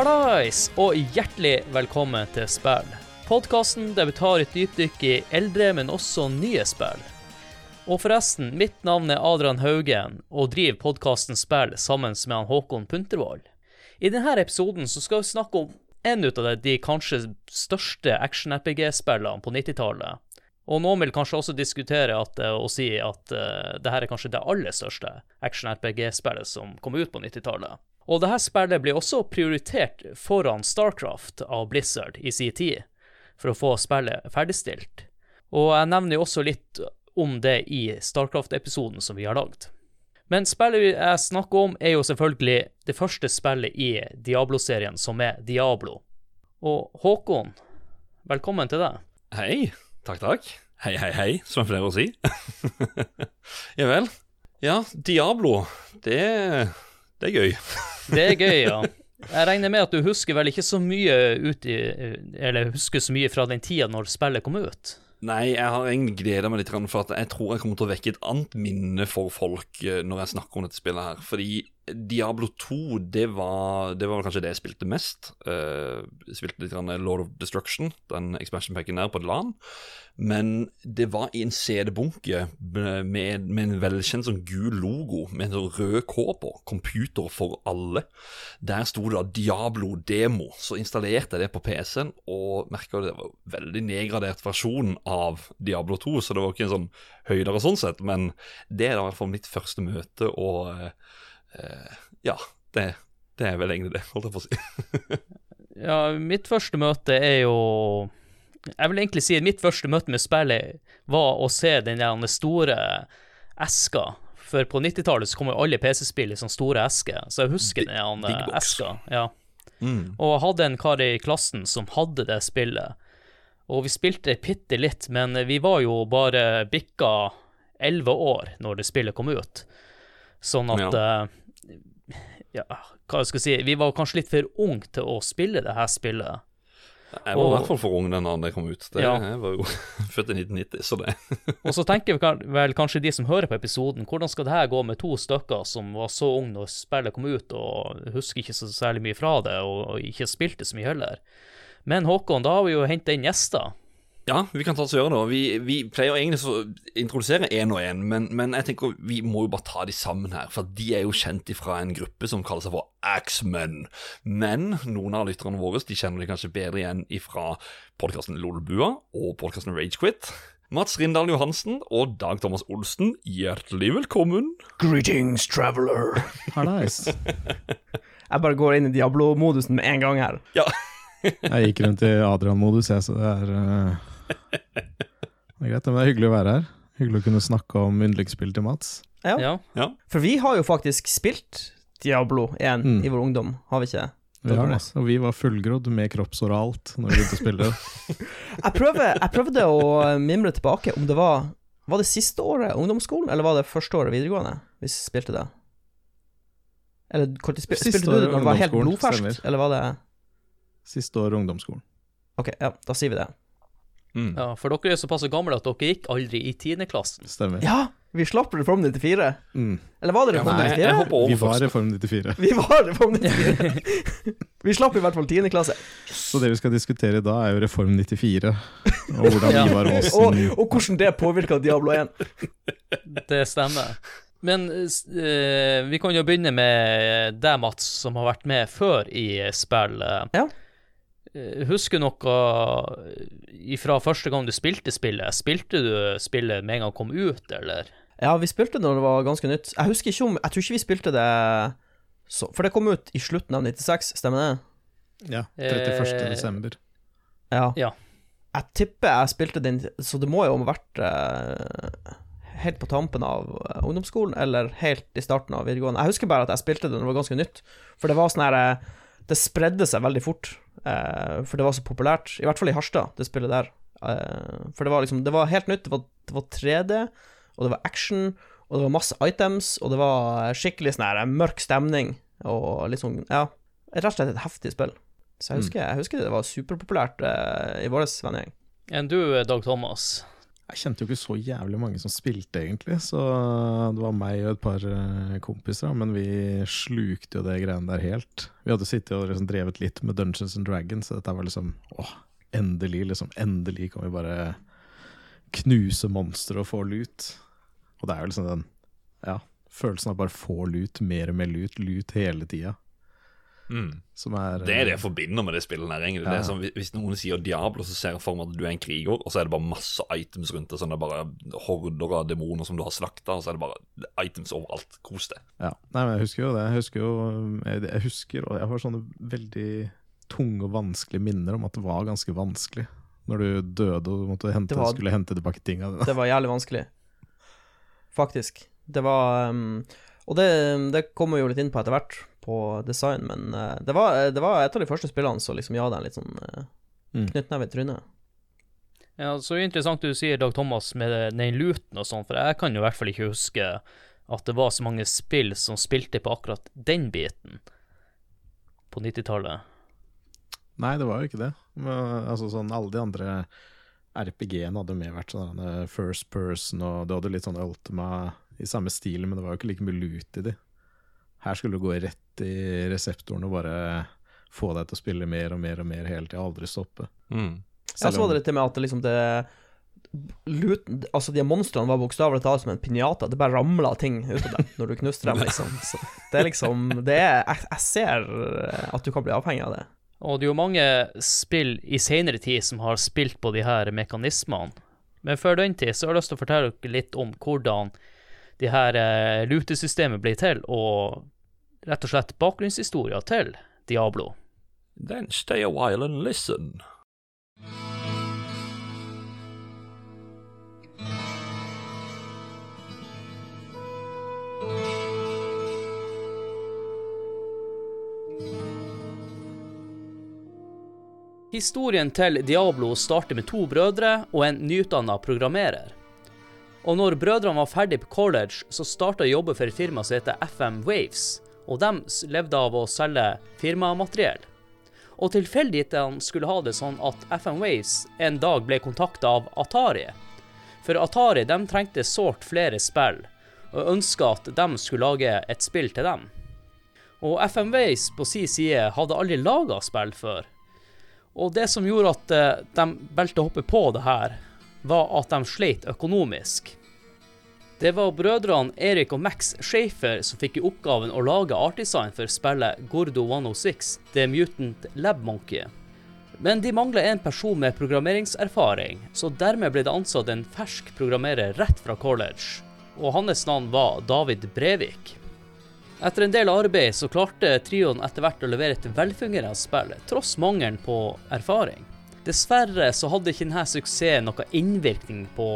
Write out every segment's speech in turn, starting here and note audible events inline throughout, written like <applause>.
Hallais, og hjertelig velkommen til Spill. Podkasten der vi tar et dypdykk i eldre, men også nye spill. Og forresten, mitt navn er Adrian Haugen, og driver podkasten Spill sammen med han Håkon Puntervold. I denne episoden så skal vi snakke om en av de kanskje største action-RPG-spillene på 90-tallet. Og noen vil kanskje også diskutere at, eh, og si at uh, det her er kanskje det aller største action-RPG-spillet som kom ut på 90-tallet. Og dette spillet ble også prioritert foran Starcraft av Blizzard i sin tid, for å få spillet ferdigstilt. Og jeg nevner jo også litt om det i Starcraft-episoden som vi har lagd. Men spillet jeg snakker om, er jo selvfølgelig det første spillet i Diablo-serien, som er Diablo. Og Håkon, velkommen til deg. Hei. Takk, takk. Hei, hei, hei, som jeg pleier å si. <laughs> ja vel. Ja, Diablo, det, det er gøy. <laughs> det er gøy, ja. Jeg regner med at du husker vel ikke så mye ut i, Eller husker så mye fra den tida når spillet kom ut? Nei, jeg har egentlig gleda meg litt, for at jeg tror jeg kommer til å vekke et annet minne for folk eh, når jeg snakker om dette spillet her. Fordi Diablo 2, det var, det var kanskje det jeg spilte mest. Uh, spilte litt Lord of Destruction, den expansion packen der på et LAN. Men det var i en CD-bunke med, med, en velkjent sånn gul logo med en sånn rød K på. Computer for alle. Der sto det da Diablo Demo. Så installerte jeg det på PC-en og merka det var en veldig nedgradert versjon av Diablo 2, så det var ikke en sånn høydere sånn sett, men det er da i hvert fall mitt første møte, og uh, ja, det, det, er vel egentlig det, holdt jeg på å si. <laughs> ja, mitt første møte er jo jeg vil egentlig si at mitt første møte med spillet var å se den store eska. For på 90-tallet så kom jo alle PC-spill i sånne store esker, så jeg husker den eska. Ja. Mm. Og jeg hadde en kar i klassen som hadde det spillet. Og vi spilte bitte litt, men vi var jo bare bikka elleve år når det spillet kom ut. Sånn at ja. Uh, ja, hva jeg skal si Vi var kanskje litt for unge til å spille det her spillet. Jeg var og, i hvert fall for ung den dagen det kom ut. Det, ja. Jeg var jo <laughs> født i 1990, så det <laughs> Og så tenker vel kanskje de som hører på episoden, hvordan skal det her gå med to stykker som var så unge når spillet kom ut, og husker ikke så særlig mye fra det, og, og ikke spilte så mye heller. Men Håkon, da har vi jo henta inn gjester. Ja, vi kan ta oss gjøre det. Vi, vi pleier egentlig å introdusere én og én, men, men, jeg tenker vi må jo bare ta de sammen her. For de er jo kjent fra en gruppe som kaller seg for Axmen. Men noen av lytterne våre de kjenner de kanskje bedre igjen fra podkasten Lolbua og podkasten Ragequit. Mats Rindal Johansen og Dag Thomas Olsen, hjertelig velkommen. Greetings, traveler. Hallais. <laughs> jeg bare går inn i Diablo-modusen med en gang her. Ja. jeg gikk rundt i Adrian-modus, jeg, så det er uh... Det er greit, men det er hyggelig å være her. Hyggelig å kunne snakke om yndlingsspill til Mats. Ja. Ja. ja. For vi har jo faktisk spilt Diablo 1 mm. i vår ungdom, har vi ikke? Vi har det, og vi var fullgrodd med kroppsår og alt når vi begynte å spille. <laughs> jeg, prøver, jeg prøvde å mimre tilbake om det var Var det siste året ungdomsskolen, eller var det første året videregående vi spilte det? Eller når spil, spilte du det når det var helt blodferskt, eller var det Siste år ungdomsskolen. Ok, ja, da sier vi det. Mm. Ja, For dere er såpass gamle at dere gikk aldri i tiendeklassen. Stemmer. Ja, vi slapp Reform 94. Mm. Eller var det Reform ja, 94? Jeg, jeg vi var Reform 94. Vi var Reform 94. vi slapp i hvert fall tiendeklasse. Så det vi skal diskutere i dag, er jo Reform 94. Og hvordan ja. Ivar Aasen og, og hvordan det påvirka Diablo 1. det stemmer. Men uh, vi kan jo begynne med deg, Mats, som har vært med før i spill. Ja. Eh, husker noe fra første gang du spilte spillet? Spilte du spillet med en gang det kom ut, eller? Ja, vi spilte det når det var ganske nytt. Jeg husker ikke om Jeg tror ikke vi spilte det så, For det kom ut i slutten av 96, stemmer det? Ja. 31. Eh, desember. Ja. ja. Jeg tipper jeg spilte den Så det må jo ha vært eh, helt på tampen av eh, ungdomsskolen, eller helt i starten av videregående. Jeg husker bare at jeg spilte det når det var ganske nytt, for det var sånn eh, Det spredde seg veldig fort. Uh, for det var så populært, i hvert fall i Harstad, det spillet der. Uh, for det var liksom Det var helt nytt. Det var, det var 3D, og det var action, og det var masse items, og det var skikkelig sånn her mørk stemning, og litt sånn Ja, rett og slett et heftig spill. Så jeg mm. husker, mm. jeg husker det var superpopulært uh, i vår vennegjeng. Enn du, Dag Thomas? Jeg kjente jo ikke så jævlig mange som spilte, egentlig. Så det var meg og et par eh, kompiser, men vi slukte jo det greiene der helt. Vi hadde sittet og liksom drevet litt med Dungeons and Dragons, så dette var liksom åh, endelig, liksom. Endelig kan vi bare knuse monstre og få lut. Og det er jo liksom den ja, følelsen av bare få lut, mer og mer lut, lut hele tida. Mm. Som er Det er det eh, jeg forbinder med det spillet. her egentlig. Det Ja. er sånn, hvis- noen sier Diablo, så ser jeg for meg at du er en kriger, og så er det bare masse items rundt deg. Sånn det er bare horder av demoner som du har slakta, og så er det bare items overalt. Kos deg. Ja, nei, men jeg husker jo det. Jeg husker jo Jeg, jeg husker, og jeg har sånne veldig tunge og vanskelige minner om at det var ganske vanskelig. Når du døde og måtte hente, var- skulle hente tilbake tinga dine. Det var jævlig vanskelig. Faktisk. Det var um, Og det, det kommer vi jo litt inn på etter hvert, på design, men uh, det, var, det var et av de første spillene som liksom ga deg en litt sånn uh, knyttneve i trynet. Ja, så interessant du sier, Dag Thomas, med den luten og sånn, for jeg kan jo i hvert fall ikke huske at det var så mange spill som spilte på akkurat den biten på 90-tallet. Nei, det var jo ikke det. Men, altså, sånn, alle de andre RPG-ene hadde mer vært sånn eh, first person, og det hadde litt sånn Ultima i samme stil, men det var jo ikke like mye lut i de. Her skulle du gå rett i reseptoren og bare få deg til å spille mer og mer og mer hele tida, aldri stoppe. Mm. Jeg så var det dette med at det liksom det lut, Altså, de monstrene var bokstavelig talt som en pinjata. Det bare ramla ting ut av dem når du knuste dem, liksom. Så det er liksom Det er jeg, jeg ser at du kan bli avhengig av det. Og det er jo mange spill i senere tid som har spilt på de her mekanismene. Men før den tid så har jeg lyst til å fortelle dere litt om hvordan de her eh, lutesystemet blir til, og rett og slett bakgrunnshistoria til Diablo. Then stay a while and listen. Historien til Diablo starter med to brødre og en nyutdanna programmerer. Og når brødrene var ferdig på college, så starta jobbe for et firma som heter FM Waves, og de levde av å selge firmamateriell. Og tilfeldighetene skulle ha det sånn at FM Waves en dag ble kontakta av Atari. For Atari de trengte sårt flere spill, og ønska at de skulle lage et spill til dem. Og FM Waves på sin side hadde aldri laga spill før. Og det som gjorde at eh, de valgte å hoppe på det her, var at de sleit økonomisk. Det var brødrene Erik og Max Schaefer som fikk i oppgaven å lage artdesign for spillet Gordo 106, The Mutant Lab Monkey. Men de mangla en person med programmeringserfaring, så dermed ble det ansatt en fersk programmerer rett fra college. Og hans navn var David Brevik. Etter en del arbeid så klarte trioen etter hvert å levere et velfungerende spill, tross mangelen på erfaring. Dessverre så hadde ikke denne suksessen noen innvirkning på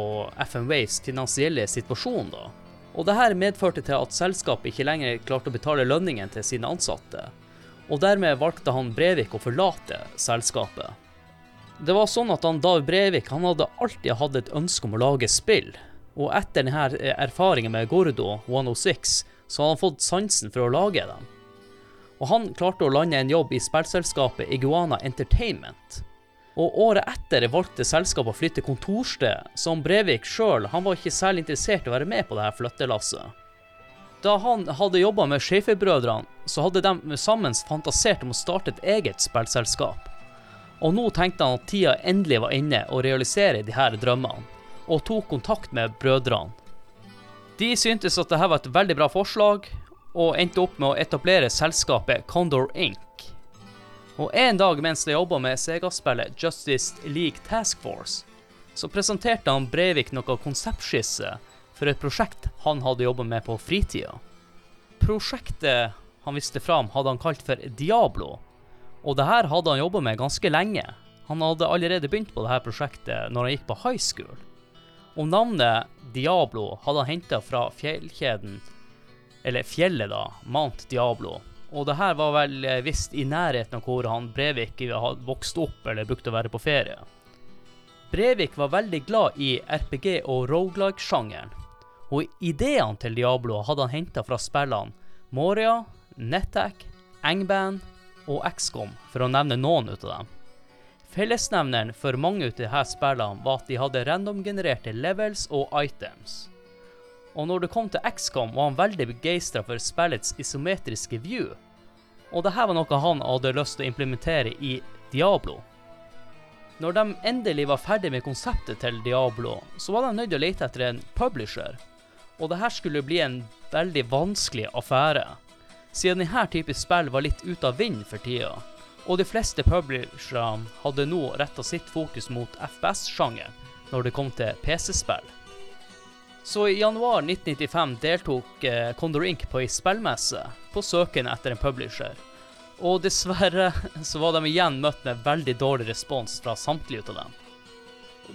FM finansielle situasjon, da. Og dette medførte til at selskapet ikke lenger klarte å betale lønningen til sine ansatte. Og dermed valgte han Brevik å forlate selskapet. Det var sånn at han Dav Brevik han hadde alltid hatt et ønske om å lage spill. Og etter denne erfaringen med Gordo 106, så hadde han fått sansen for å lage dem. Og han klarte å lande en jobb i spillselskapet Iguana Entertainment. Og året etter valgte selskapet å flytte kontorsted, som Brevik sjøl var ikke særlig interessert i å være med på dette flyttelasset. Da han hadde jobba med Schaefer-brødrene, så hadde de sammen fantasert om å starte et eget spillselskap. Og nå tenkte han at tida endelig var inne å realisere de her drømmene, og tok kontakt med brødrene. De syntes at dette var et veldig bra forslag, og endte opp med å etablere selskapet Condor Inc. Og en dag mens de jobba med Sega-spillet Justice League Task Force, så presenterte han Breivik noe konseptskisse for et prosjekt han hadde jobba med på fritida. Prosjektet han viste fram, hadde han kalt for Diablo, og det her hadde han jobba med ganske lenge. Han hadde allerede begynt på dette prosjektet når han gikk på high school. Og navnet Diablo hadde han henta fra fjellkjeden, eller fjellet da, Mount Diablo. Og det her var vel eh, visst i nærheten av hvor han Brevik hadde vokst opp eller brukte å være på ferie. Brevik var veldig glad i RPG- og roguelike-sjangeren, og ideene til Diablo hadde han henta fra spillene Moria, Nettac, Engband og XCOM, for å nevne noen ut av dem. Fellesnevneren for mange av disse spillene var at de hadde randomgenererte levels og items. Og når det kom til XCOM, var han veldig begeistra for spillets isometriske view. Og det her var noe han hadde lyst til å implementere i Diablo. Når de endelig var ferdig med konseptet til Diablo, så var de nødt til å lete etter en publisher. Og det her skulle bli en veldig vanskelig affære, siden denne type spill var litt ute av vind for tida. Og de fleste publisherne hadde nå retta sitt fokus mot FPS-sjangeren når det kom til PC-spill. Så i januar 1995 deltok eh, Condor Inc. på ei spillmesse på søken etter en publisher. Og dessverre <laughs> så var de igjen møtt med veldig dårlig respons fra samtlige av dem.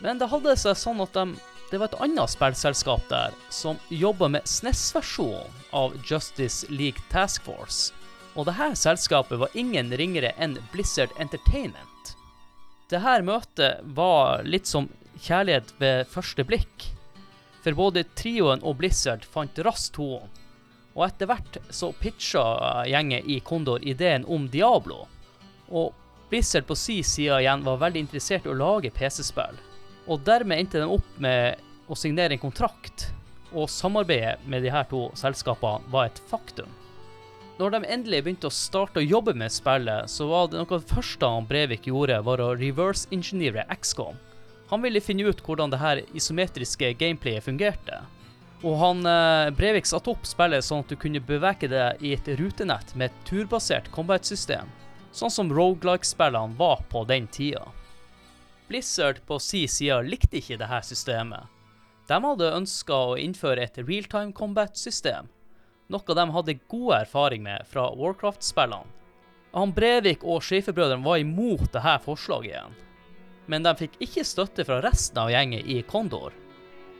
Men det hadde seg sånn at de, det var et annet spillselskap der som jobba med SNES-versjonen av Justice League Task Force. Og dette selskapet var ingen ringere enn Blizzard Entertainment. Dette møtet var litt som kjærlighet ved første blikk. For både trioen og Blizzard fant raskt tonen. Og etter hvert så pitcha gjengen i Kondor ideen om Diablo. Og Blizzard på si side igjen var veldig interessert i å lage PC-spill. Og dermed endte de opp med å signere en kontrakt, og samarbeidet med de her to selskapene var et faktum. Når de endelig begynte å starte å jobbe med spillet, så var det noe av det første Brevik gjorde, var å reverse-ingeniere XCOM. Han ville finne ut hvordan det her isometriske gameplayet fungerte. Og han eh, Brevik satte opp spillet sånn at du kunne bevege deg i et rutenett med et turbasert combat-system, sånn som rogelike-spillene var på den tida. Blizzard på si side likte ikke dette systemet. De hadde ønska å innføre et realtime combat-system, noe de hadde god erfaring med fra Warcraft-spillene. Han Brevik og Schaefer-brødrene var imot dette forslaget igjen men de fikk ikke støtte fra resten av gjengen i Kondor.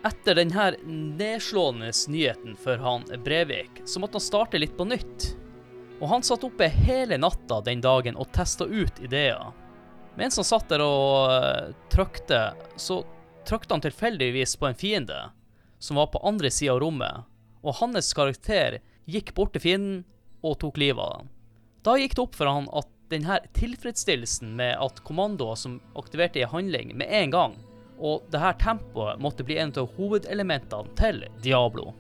Etter denne nedslående nyheten for han Brevik, så måtte han starte litt på nytt. Og han satt oppe hele natta den dagen og testa ut ideer. Mens han satt der og uh, trykte, så trykte han tilfeldigvis på en fiende som var på andre sida av rommet, og hans karakter gikk bort til fienden og tok livet av ham. Da gikk det opp for han at denne tilfredsstillelsen med at kommandoer som aktiverte en handling med en gang, og dette tempoet måtte bli en av hovedelementene til Diablo.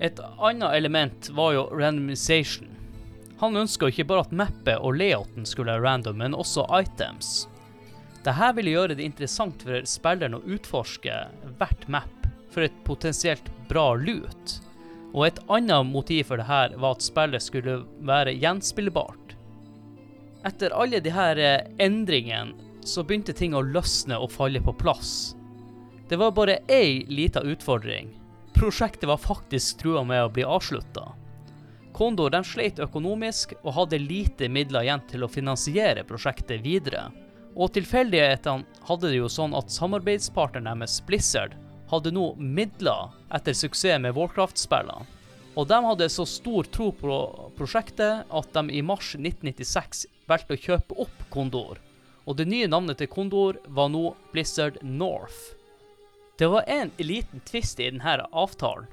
Et annet element var jo randomization. Han ønska ikke bare at mappet og layouten skulle være random, men også items. Dette ville gjøre det interessant for spilleren å utforske hvert map for et potensielt bra loot. Og et annet motiv for dette var at spillet skulle være gjenspillbart. Etter alle de her eh, endringene så begynte ting å løsne og falle på plass. Det var bare ei lita utfordring. Prosjektet var faktisk trua med å bli avslutta. Kondor de sleit økonomisk og hadde lite midler igjen til å finansiere prosjektet videre. Og tilfeldighetene hadde det jo sånn at samarbeidspartneren deres, Blizzard, hadde nå midler etter suksess med Warcraft-spillene. Og de hadde så stor tro på prosjektet at de i mars 1996 valgte å kjøpe opp Kondor. Og det nye navnet til Kondor var nå Blizzard North. Det var en liten tvist i denne avtalen.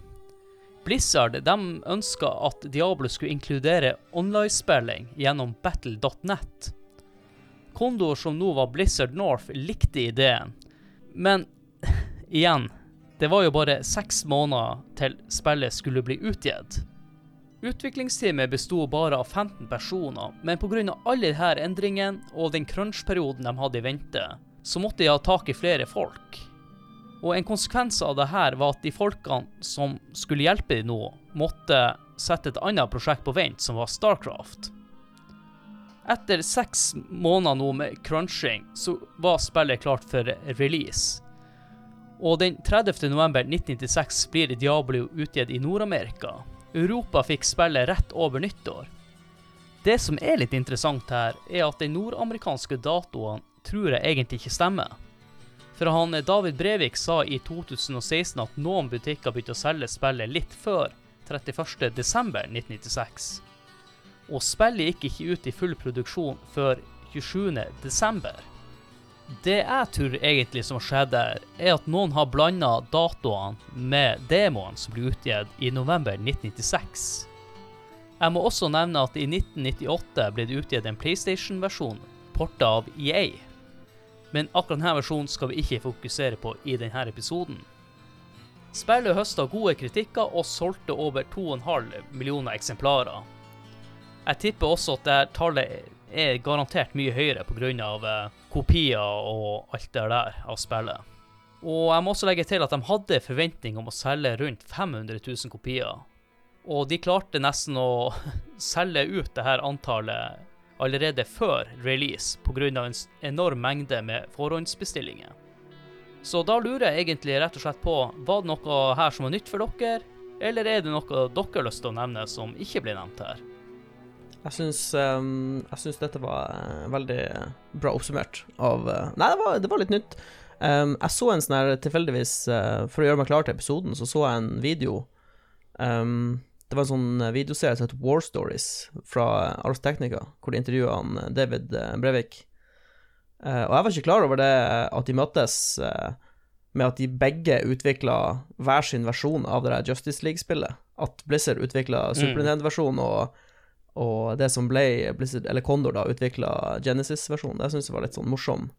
Blizzard de ønska at Diablo skulle inkludere online-spilling gjennom battle.net. Kondor, som nå var Blizzard North, likte ideen, men <laughs> igjen det var jo bare seks måneder til spillet skulle bli utgitt. Utviklingsteamet besto bare av 15 personer, men pga. alle disse endringene og den crunch-perioden de hadde i vente, så måtte de ha tak i flere folk. Og en konsekvens av det her var at de folkene som skulle hjelpe dem nå, måtte sette et annet prosjekt på vent, som var Starcraft. Etter seks måneder nå med crunching, så var spillet klart for release. Og den 30. november 1996 blir Diablo utgitt i Nord-Amerika. Europa fikk spillet rett over nyttår. Det som er litt interessant her, er at de nordamerikanske datoene tror jeg egentlig ikke stemmer. For han David Brevik sa i 2016 at noen butikker begynte å selge spillet litt før 31.12.1996. Og spillet gikk ikke ut i full produksjon før 27.12. Det jeg tror egentlig som skjedde, er at noen har blanda datoene med demoen som ble utgitt i november 1996. Jeg må også nevne at i 1998 ble det utgitt en PlayStation-versjon porta av EA. men akkurat denne versjonen skal vi ikke fokusere på i denne episoden. Spillet høsta gode kritikker og solgte over 2,5 millioner eksemplarer. Jeg tipper også at det tallet er garantert mye høyere pga. Kopier og alt det der av spillet. Og jeg må også legge til at de hadde forventning om å selge rundt 500 000 kopier. Og de klarte nesten å <laughs> selge ut det her antallet allerede før release pga. en enorm mengde med forhåndsbestillinger. Så da lurer jeg egentlig rett og slett på, var det noe her som var nytt for dere, eller er det noe dere har lyst til å nevne som ikke blir nevnt her? Jeg syns, um, jeg syns dette var uh, veldig bra oppsummert av uh, Nei, det var, det var, litt nytt. Um, jeg så en sånn her tilfeldigvis, uh, for å gjøre meg klar til episoden, så så jeg en video. Um, det var en sånn videoserie som heter War Stories fra Ars Technica, hvor de intervjua han David Brevik. og jeg var ikke klar over det at de møttes med at de begge utvikla hver sin versjon av det der Justice League-spillet. At Blizzard utvikla mm. Super Nintendo-versjonen, og og det som ble Blizzard, eller Condor, da, utvikla Genesis-versjonen, det syns jeg var litt sånn morsom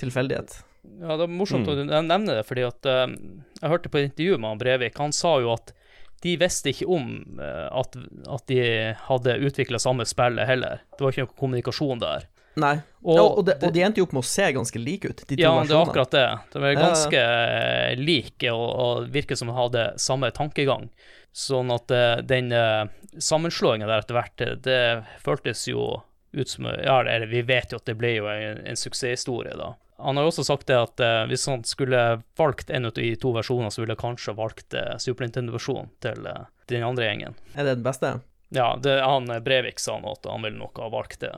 tilfeldighet. Ja, det er morsomt mm. å nevne det, fordi at uh, jeg hørte på et intervju med han Brevik. Han sa jo at de visste ikke om uh, at, at, de hadde utvikla samme spillet heller. Det var ikke noen kommunikasjon der. Nei, og, ja, og, de, og, de, endte jo opp med å se ganske like ut, de to ja, versjonene. Ja, det er akkurat det. De er ganske ja, ja. like og, og virker som de hadde samme tankegang. Sånn at uh, den uh, sammenslåinga der etter hvert, det føltes jo ut som Ja, eller vi vet jo at det ble jo en, en suksesshistorie, da. Han har jo også sagt det at uh, hvis han skulle valgt en av de to versjonene, så ville han kanskje valgt uh, Super Nintendo-versjonen til uh, den andre gjengen. Er det den beste? Ja, det, han Brevik sa nå at han ville nok ha valgt det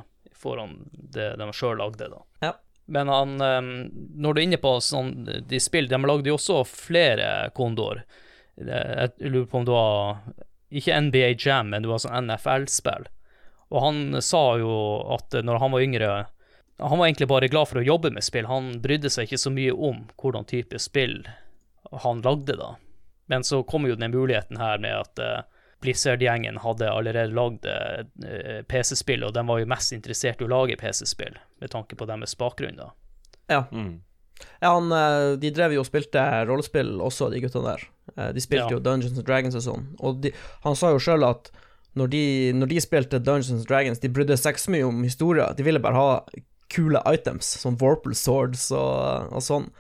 foran det de sjøl lagde, da. Ja. Men han, um, når du er inne på sånn de spill, de lagde jo også flere Kondor. Jeg lurer på om det var ikke NBA Jam, men det var sånn NFL-spill. Og han sa jo at når han var yngre Han var egentlig bare glad for å jobbe med spill. Han brydde seg ikke så mye om hvordan type spill han lagde, da. Men så kom jo den muligheten her med at uh, Blizzard-gjengen hadde allerede lagd uh, PC-spill, og de var jo mest interessert i å lage PC-spill, med tanke på deres bakgrunn, da. Ja. Mm. Ja, han, eh, de drev jo og spilte rollespill også, de guttene der. Eh, de spilte ja. jo Dungeons and Dragons og sånn. Og de, han sa jo sjøl at når de, når de, spilte Dungeons and Dragons, de brydde seg så mye om historier. De ville bare ha kule items, som Vorpal Swords og, og sånn.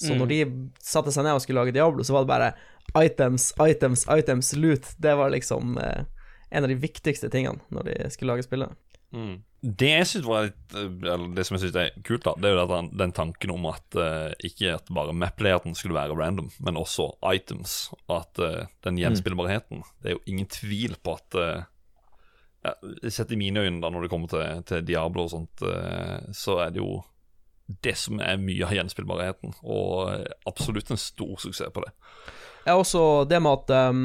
Så mm. når de satte seg ned og skulle lage Diablo, så var det bare items, items, items, loot. Det var liksom eh, en av de viktigste tingene når de skulle lage spillet. Mm. Det litt Eller det som jeg synes er kult, da Det er jo den, den tanken om at uh, ikke at bare map-layerten skulle være random, men også items. Og at uh, den gjenspillbarheten Det er jo ingen tvil på at uh, ja, Sett i mine øyne, da når det kommer til, til Diablo og sånt, så er det jo det som er mye av gjenspillbarheten, og absolutt en stor suksess på det. Ja, også det med at um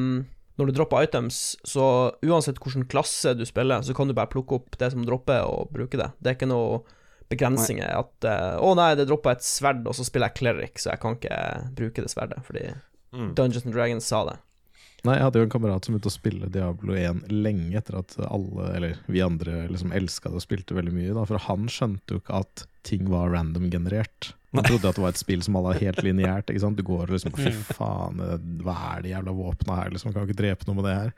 når du dropper items, så uansett hvilken klasse du spiller, så kan du bare plukke opp det som dropper, og bruke det. Det er ikke noe begrensninger nei. at uh, 'Å nei, det droppa et sverd, og så spiller jeg cleric, så jeg kan ikke bruke det sverdet', fordi mm. Dungeons and Dragons sa det. Nei, jeg hadde jo en kamerat som begynte å spille Diablo 1 lenge etter at alle, eller vi andre, liksom elska det og spilte veldig mye, da, for han skjønte jo ikke at ting var random-generert. Han trodde at det var et spill som alle var helt lineært. Du går og liksom Fy faen, hva er de jævla våpna her? liksom, Kan ikke drepe noe med det her.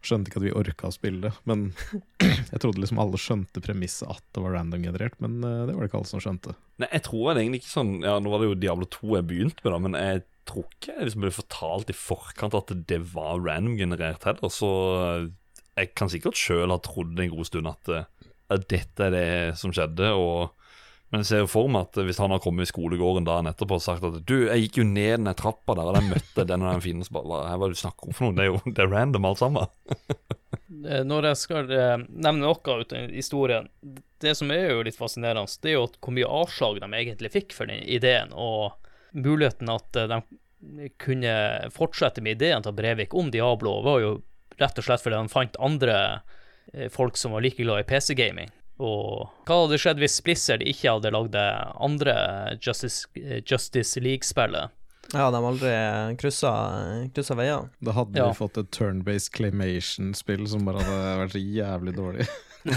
Skjønte ikke at vi orka å spille det. Men <clears throat> jeg trodde liksom alle skjønte premisset at det var random-generert, men uh, det var det ikke alle som skjønte. Nei, jeg tror det egentlig ikke sånn Ja, nå var det jo Diablo 2 jeg begynte med, da, men jeg tror ikke jeg liksom ble fortalt i forkant at det var random-generert heller. Så jeg kan sikkert sjøl ha trodd en god stund at, eh, at dette er det som skjedde. og men jeg ser jo for meg at hvis han har kommet i skolegården dagen etterpå og sagt at du, jeg gikk jo ned den trappa der, og der møtte den og den fine Hva er det du snakker om for noe? Det er jo det er random alt sammen. Eh, når jeg skal eh, nevne noe ut av historien, det som er jo litt fascinerende, det er jo hvor mye avslag de egentlig fikk for den ideen, og muligheten at eh, de kunne fortsette med ideen til Brevik om Diablo, var jo rett og slett fordi de fant andre folk som var like glad i PC-gaming. Og hva hadde skjedd hvis Blizzard ikke hadde lagd det andre Justice, Justice League-spillet? Ja, de har aldri kryssa, kryssa veier. Da hadde ja. vi fått et turn-based claymation-spill som bare hadde vært jævlig dårlig. <laughs>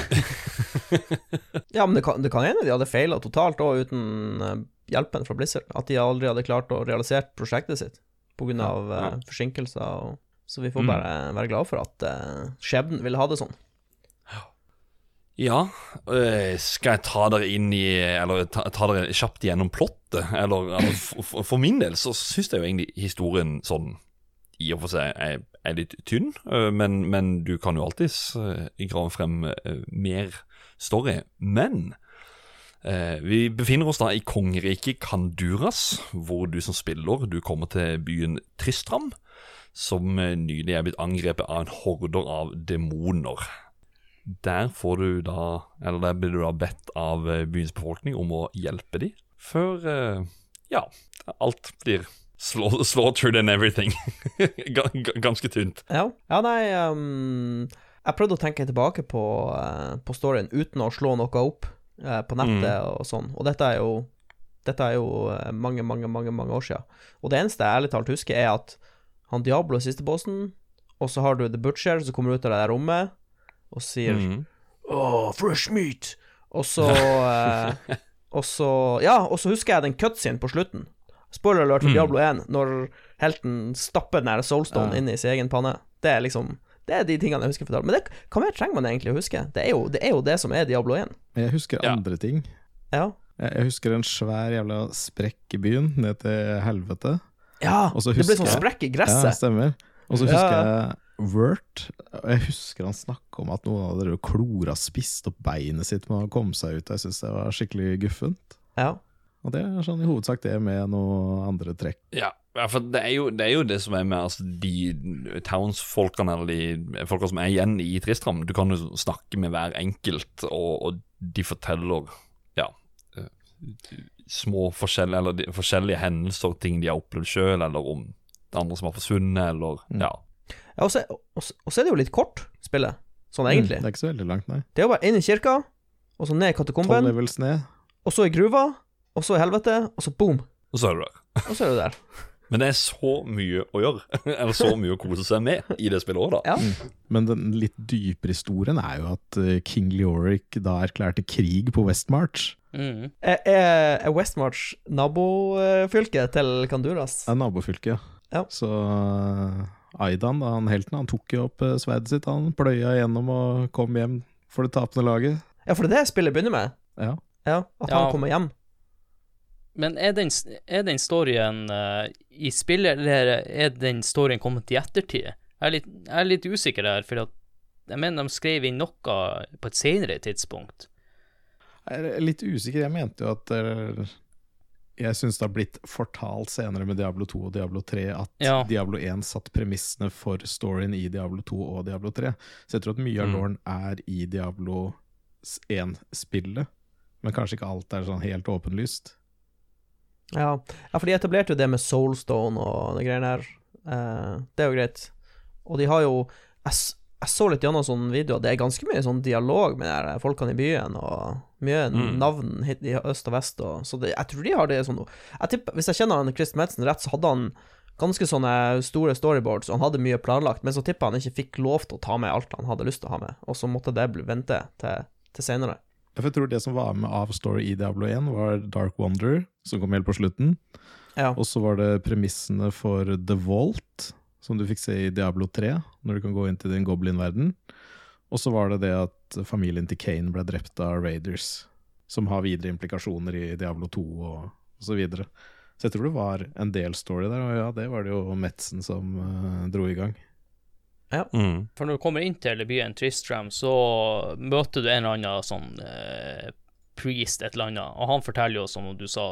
ja, men det kan, det kan hende de hadde feila totalt òg, uten, hjelpen fra Blizzard. At de aldri hadde klart å realisere prosjektet sitt pga. Ja, av ja. eh, forsinkelser. Og, så vi får Mm. bare være glad for at uh, skjebnen ville ha det sånn. Ja, øh, skal jeg ta dere inn i Eller ta, ta dere kjapt gjennom plottet? Eller, eller for, for- min del så syns jeg jo egentlig historien sånn i og for seg er, er litt tynn, øh, men, men du kan jo alltids øh, grave frem mer story. Men eh, vi befinner oss da i kongeriket Kanduras, hvor du som spiller du kommer til byen Tristram, som eh, nylig er blitt angrepet av en horder av demoner. Der får du da Eller der blir du da bedt av eh, byens befolkning om å hjelpe dem, før eh, Ja, alt blir slå, slaughtered and everything. <laughs> Ga- ga- Ganske tynt. Ja, ja nei um, Jeg prøvde å tenke tilbake på, uh, på storyen uten å slå noe opp uh, på nettet og sånn, og dette er jo Dette er jo mange, mange, mange mange år siden. Og det eneste jeg ærlig talt husker, er at han Diablo er siste bossen, og så har du The Butcher som kommer ut av det der rommet og sier Mhm. Åh, fresh meat! Og så <laughs> eh, Og så Ja, og så husker jeg den cutscenen på slutten. Spoiler alert for Mm. Diablo 1, når helten stapper den der soulstone Ja. inn i sin egen panne. Det er liksom Det er de tingene jeg husker Men det, hva mer trenger man egentlig å huske? Det er jo det, er jo det som er Diablo 1. Jeg husker Ja. andre ting. Ja. Jeg, husker en svær jævla sprekk i byen, ned til helvete. Ja, det ble sånn sprekk i Ja, gresset. stemmer. Og så Ja. husker jeg Wurt. Og jeg husker han snakka om at noen av dere klora spiste opp beinet sitt med å komme seg ut. Jeg syns det var skikkelig guffent. Ja. Og det er sånn i hovedsak det med noen andre trekk. Ja, ja, for det er, jo, det er jo det som er med altså, de townsfolkene, eller de folka som er igjen i Tristram. Du kan jo snakke med hver enkelt, og, og de forteller ja, eh, små forskjellige, eller de, forskjellige hendelser, ting de har opplevd sjøl, eller om det andre som har forsvunnet, eller Mm. ja. Ja og, så, og, og så er det jo litt kort, spillet. Sånn egentlig. Mm, det er ikke så veldig langt, nei. Det er jo bare inn i kirka, og så ned i katakomben, ned. og så i gruva, og så i helvete, og så boom, Og så er du der. og så er du der. <laughs> Men det er så mye å gjøre, <laughs> eller så mye å kose seg med i det spillet òg, da. Ja. Men den litt dypere historien er jo at eh, King Leoric da erklærte krig på Westmarch. Mm. Er, er Westmarch nabofylket til Kanduras? Det er nabofylket. Ja. Så Aidan, han helten, han tok jo opp eh, sverdet sitt. Han pløya gjennom og kom hjem for det tapende laget. Ja, for det er det spillet begynner med. Ja. Ja, At Ja. han kommer hjem. Men er den, er den storyen uh, i spillet, eller er den storyen kommet i ettertid? Jeg er litt, jeg er litt usikker der, for at jeg mener de skrev inn noe på et senere tidspunkt. Jeg er litt usikker. Jeg mente jo at eh, Jeg syns det har blitt fortalt senere med Diablo 2 og Diablo 3 at Ja. Diablo 1 satt premissene for storyen i Diablo 2 og Diablo 3. Så jeg tror at mye av Mm. Lauren er i Diablo 1-spillet, men kanskje ikke alt er sånn helt åpenlyst. Ja. ja, for de etablerte jo det med Soulstone og de greiene her. Eh, det er jo greit. Og de har jo Jeg, jeg så litt gjennom sånne videoer, det er ganske mye sånn dialog med de folkene i byen, og mye Mm. navn hit i øst og vest, og Så det, jeg tror de har det sånn jeg tipper, Hvis jeg kjenner han Chris Madsen rett, så hadde han ganske sånne store storyboards, og han hadde mye planlagt, men så tipper han ikke fikk lov til å ta med alt han hadde lyst til å ha med, og så måtte det bli vente til, til senere. Jeg tror det som var med av story i Diablo 1, var Dark Wonder, som kom helt på slutten. Ja. Og så var det premissene for The Vault, som du fikk se i Diablo 3, når du kan gå inn til din goblin-verden. Og så var det det at familien til Kane ble drept av Raiders, som har videre implikasjoner i Diablo 2 og, osv. så videre. Så jeg tror det var en del story der, og ja, det var det jo Metzen som uh, dro i gang. Mm. For når du kommer inn til byen Tristram, så møter du en eller annen sånn eh, priest, et eller annet, og han forteller jo, som du sa,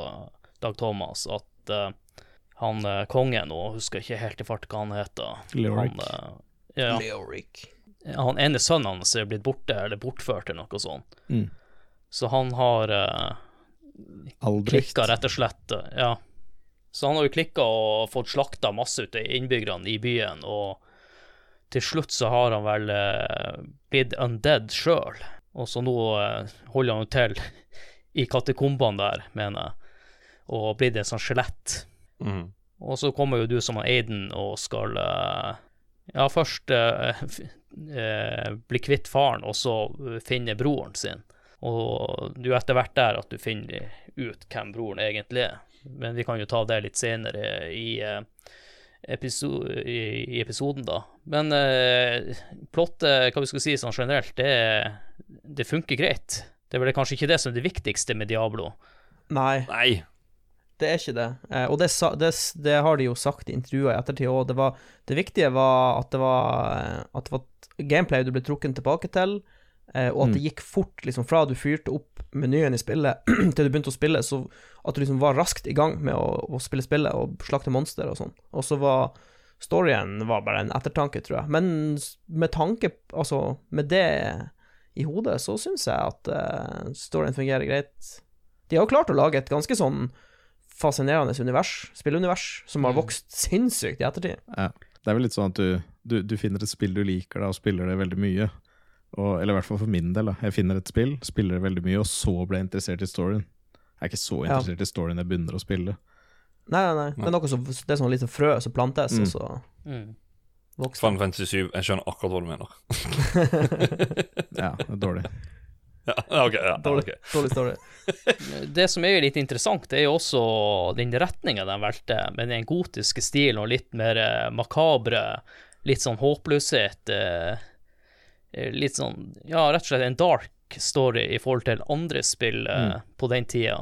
Dag Thomas, at eh, han eh, kongen, og husker ikke helt i fart hva han heter Leoric. Han, eh, ja, Leoric. Han ene sønnen hans er blitt borte, eller bortført, eller noe sånt. Mm. Så han har uh, klikka, rett og slett. eh, Ja. Så han har jo klikka og fått slakta masse ut av innbyggerne i byen, og til slutt så har han vel uh, blitt undead sjøl. Og så nå uh, holder han jo til i katakombene der, mener jeg, og blitt en sånn skjelett. Mm. Og så kommer jo du som Aiden og skal eh, ja, først eh, f- eh, bli kvitt faren, og så eh, finne broren sin. Og du er etter hvert der at du finner ut hvem broren egentlig er. Men vi kan jo ta det litt senere i, eh, episo i, i episoden, da. Men eh, plottet, hva vi skal si sånn generelt, det, det funker greit. Det er vel kanskje ikke det som er det viktigste med Diablo. Nei, Nei. Det er ikke det. Eh, og det, det, det har de jo sagt i intervjuer i ettertid òg. Det, var- det viktige var at det var, eh, at det var gameplay du ble trukket tilbake til, eh, og at det gikk fort, liksom fra du fyrte opp menyen i spillet <clears throat> til du begynte å spille, så at du liksom var raskt i gang med å, å spille spillet og slakte monster og sånn. Og så var storyen var bare en ettertanke, tror jeg. Men med tanke Altså, med det i hodet, så syns jeg at storyen fungerer greit. De har jo klart å lage et ganske sånn fascinerende univers, spillunivers, som har vokst sinnssykt i ettertid. Ja. Det er vel litt sånn at du, du, du finner et spill du liker da, og spiller det veldig mye. Og, eller i hvert fall for min del. da. Jeg finner et spill, spiller det veldig mye, og så blir jeg interessert i storyen. Jeg er ikke så Ja. interessert i storyen jeg begynner å spille. Nei, nei, nei. Det er noe som, det er sånn lite frø som plantes, Mm. og så Mm. vokser Fan Fantasy 7, jeg skjønner akkurat hva du mener. <laughs> Ja, det er dårlig. Ja, <laughs> okay, ja, Dårlig, okay. dårlig story. <laughs> Det som er jo litt interessant, det er jo også den retninga de valgte, med den gotiske stilen og litt mer eh, makabre, litt sånn håpløshet. eh, eh, Litt sånn, ja, rett og slett en dark story i forhold til andre spill mm. på den tida.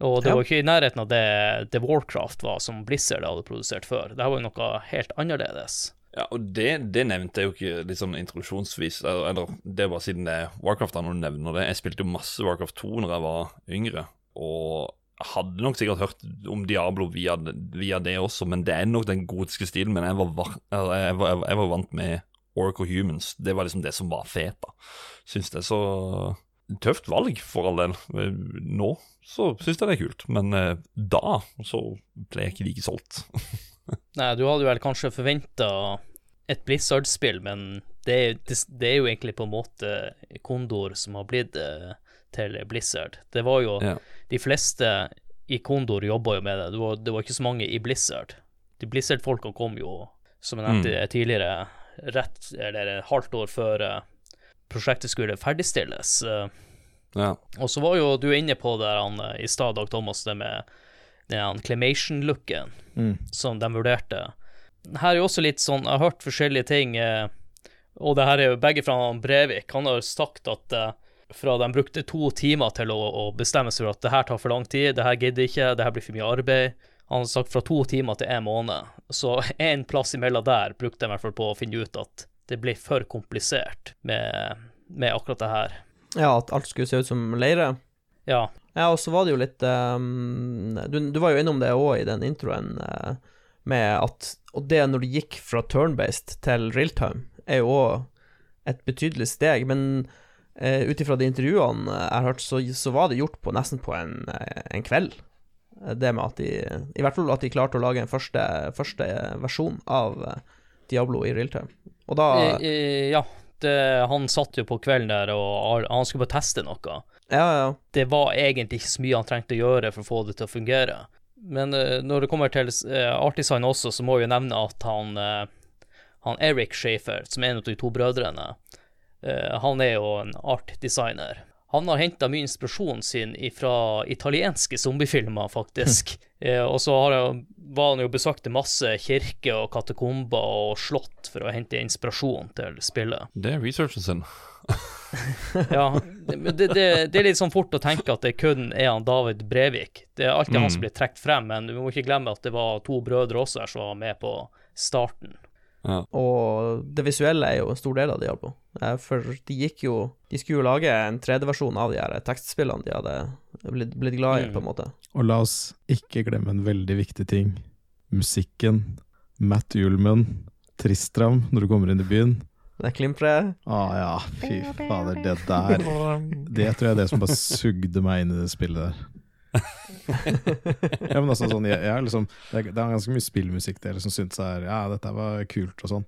Og det Ja. var ikke i nærheten av det, det Warcraft var, som Blizzard hadde produsert før. Det her var jo noe helt annerledes. Ja, og det, det nevnte jeg jo ikke litt sånn introduksjonsvis, eller, det er bare siden det er Warcraft da, når du nevner det. Jeg spilte jo masse Warcraft 2 når jeg var yngre, og hadde nok sikkert hørt om Diablo via, via det også, men det er nok den gotiske stilen. Men jeg var, jeg var, jeg var vant med Oracle Humans. Det var liksom det som var fet, da. Syns det er så tøft valg, for all del. Nå så syns jeg det er kult, men eh, da så ble jeg ikke like solgt. <laughs> Nei, du hadde vel kanskje forventa et Blizzard-spill, men det, er- det, er jo egentlig på en måte Kondor som har blitt eh, til Blizzard. Det var jo Ja. De fleste i Kondor jobba jo med det. Det var, det var ikke så mange i Blizzard. De Blizzard-folka kom jo, som jeg nevnte tidligere, rett eller et halvt år før eh, prosjektet skulle ferdigstilles. Ja. og så var jo du inne på det han, i stad, Dag Thomas, det med den Clemation-looken som de vurderte. Her er jo også litt sånn, jeg har hørt forskjellige ting, eh, og det her er jo begge fra Brevik. Han har sagt at eh, fra de brukte to timer til å, å bestemme seg for at det her tar for lang tid, det her gidder ikke, det her blir for mye arbeid. Han har sagt fra to timer til en måned. Så <laughs> en plass imellom der brukte de i hvert fall på å finne ut at det ble for komplisert med, med akkurat det her. Ja, at alt skulle se ut som leire. Ja, Ja, og så var det jo litt um, du, du var jo innom det òg i den introen, uh, med at Og det når du gikk fra turn-based til real-time, er jo òg et betydelig steg, men uh, ut ifra de intervjuene jeg har hørt, så, så var det gjort på nesten på en, eh, en kveld. Det med at de I hvert fall at de klarte å lage en første, første versjon av Diablo i realtime. Og da I, i, ja det, han satt jo på kvelden der, og han skulle bare teste noe. Ja, ja. det var egentlig ikke så mye han trengte å gjøre for å få det til å fungere. Men uh, når det kommer til uh, artdesign også, så må jeg jo nevne at han, uh, han Eric Shafer, som er en av de to brødrene, eh, han er jo en artdesigner. Han har henta mye inspirasjon sin fra italienske zombiefilmer, faktisk. <laughs> Eh, og så har han, var han jo besøkte masse kirker og katakomber og slott for å hente inspirasjon til spillet. Det er researchen sin. Ja, det, det, det, det er litt sånn fort å tenke at det kun er han David Brevik. Det er alltid han som blir trukket frem, men du må ikke glemme at det var to brødre også her som var med på starten. Ja. Og det visuelle er jo en stor del av det Diablo. på. For de gikk jo De skulle jo lage en 3D-versjon av de her tekstspillene de hadde blitt, blitt glad i, Mm. på en måte. Og la oss ikke glemme en veldig viktig ting. Musikken. Matt Ullman. Tristram når du kommer inn i byen. Det klimprer. Å ja, fy fader, det der <laughs> Det tror jeg er det som bare sugde meg inn i det spillet der. <laughs> ja, men altså sånn, jeg, jeg er liksom, det, er, det er ganske mye spillmusikk dere som syns er Ja, dette var kult og sånn,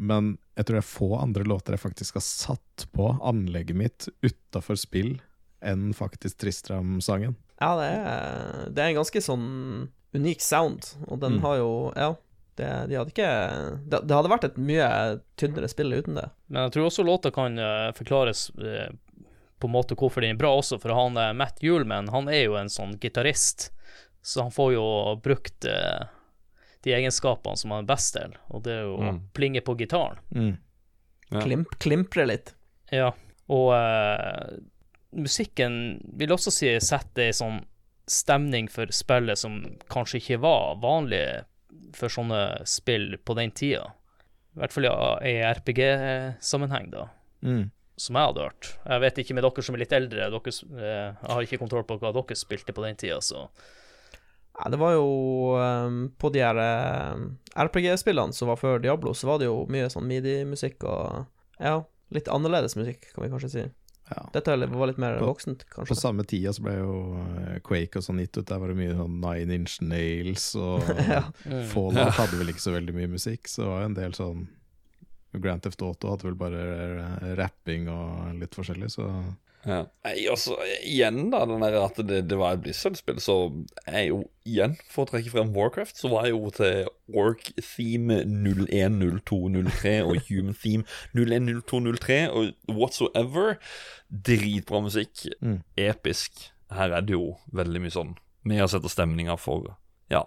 men jeg tror det er få andre låter jeg faktisk har satt på anlegget mitt utafor spill enn faktisk Tristram-sangen. Ja, det er, det er en ganske sånn unik sound, og den Mm. har jo Ja, det, de hadde ikke det, det hadde vært et mye tynnere spill uten det. Men jeg tror også låta kan eh, forklares eh, på en måte hvorfor den er bra også, for han eh, Matt Hjulman han er jo en sånn gitarist, så han får jo brukt de egenskapene som han er best til, og det er jo Mm. plinge på gitaren. Mm. Ja. Klimp, klimpre litt. Ja, og uh, musikken vil også si setter ei sånn stemning for spillet som kanskje ikke var vanlig for sånne spill på den tida. I hvert fall ja, i RPG-sammenheng, da, Mm. som jeg hadde hørt. Jeg vet ikke med dere som er litt eldre, dere, eh, jeg har ikke kontroll på hva dere spilte på den tida, så Ja, det var jo ehm, På de her ehm, RPG-spillene som var før Diablo, så var det jo mye sånn midi-musikk og Ja, litt annerledes musikk, kan vi kanskje si. Ja. Dette var litt mer På- voksent, På samme tida så ble jo eh, Quake og sånn gitt ut. Der var det mye sånn Nine Inch Nails og <laughs> ja. Fallout hadde vel ikke så veldig mye musikk, så det var en del sånn Grand Theft Auto hadde vel bare eh, rapping og litt forskjellig, så Ja. Nei, altså, igjen da, den der at det, det var et Blizzard-spill, så er jo igjen, for å trekke frem Warcraft, så var jeg jo til Orc Theme 010203 og Human Theme 010203 og whatsoever. Dritbra musikk. Mm. Episk. Her er det jo veldig mye sånn med å sette stemninga for Ja,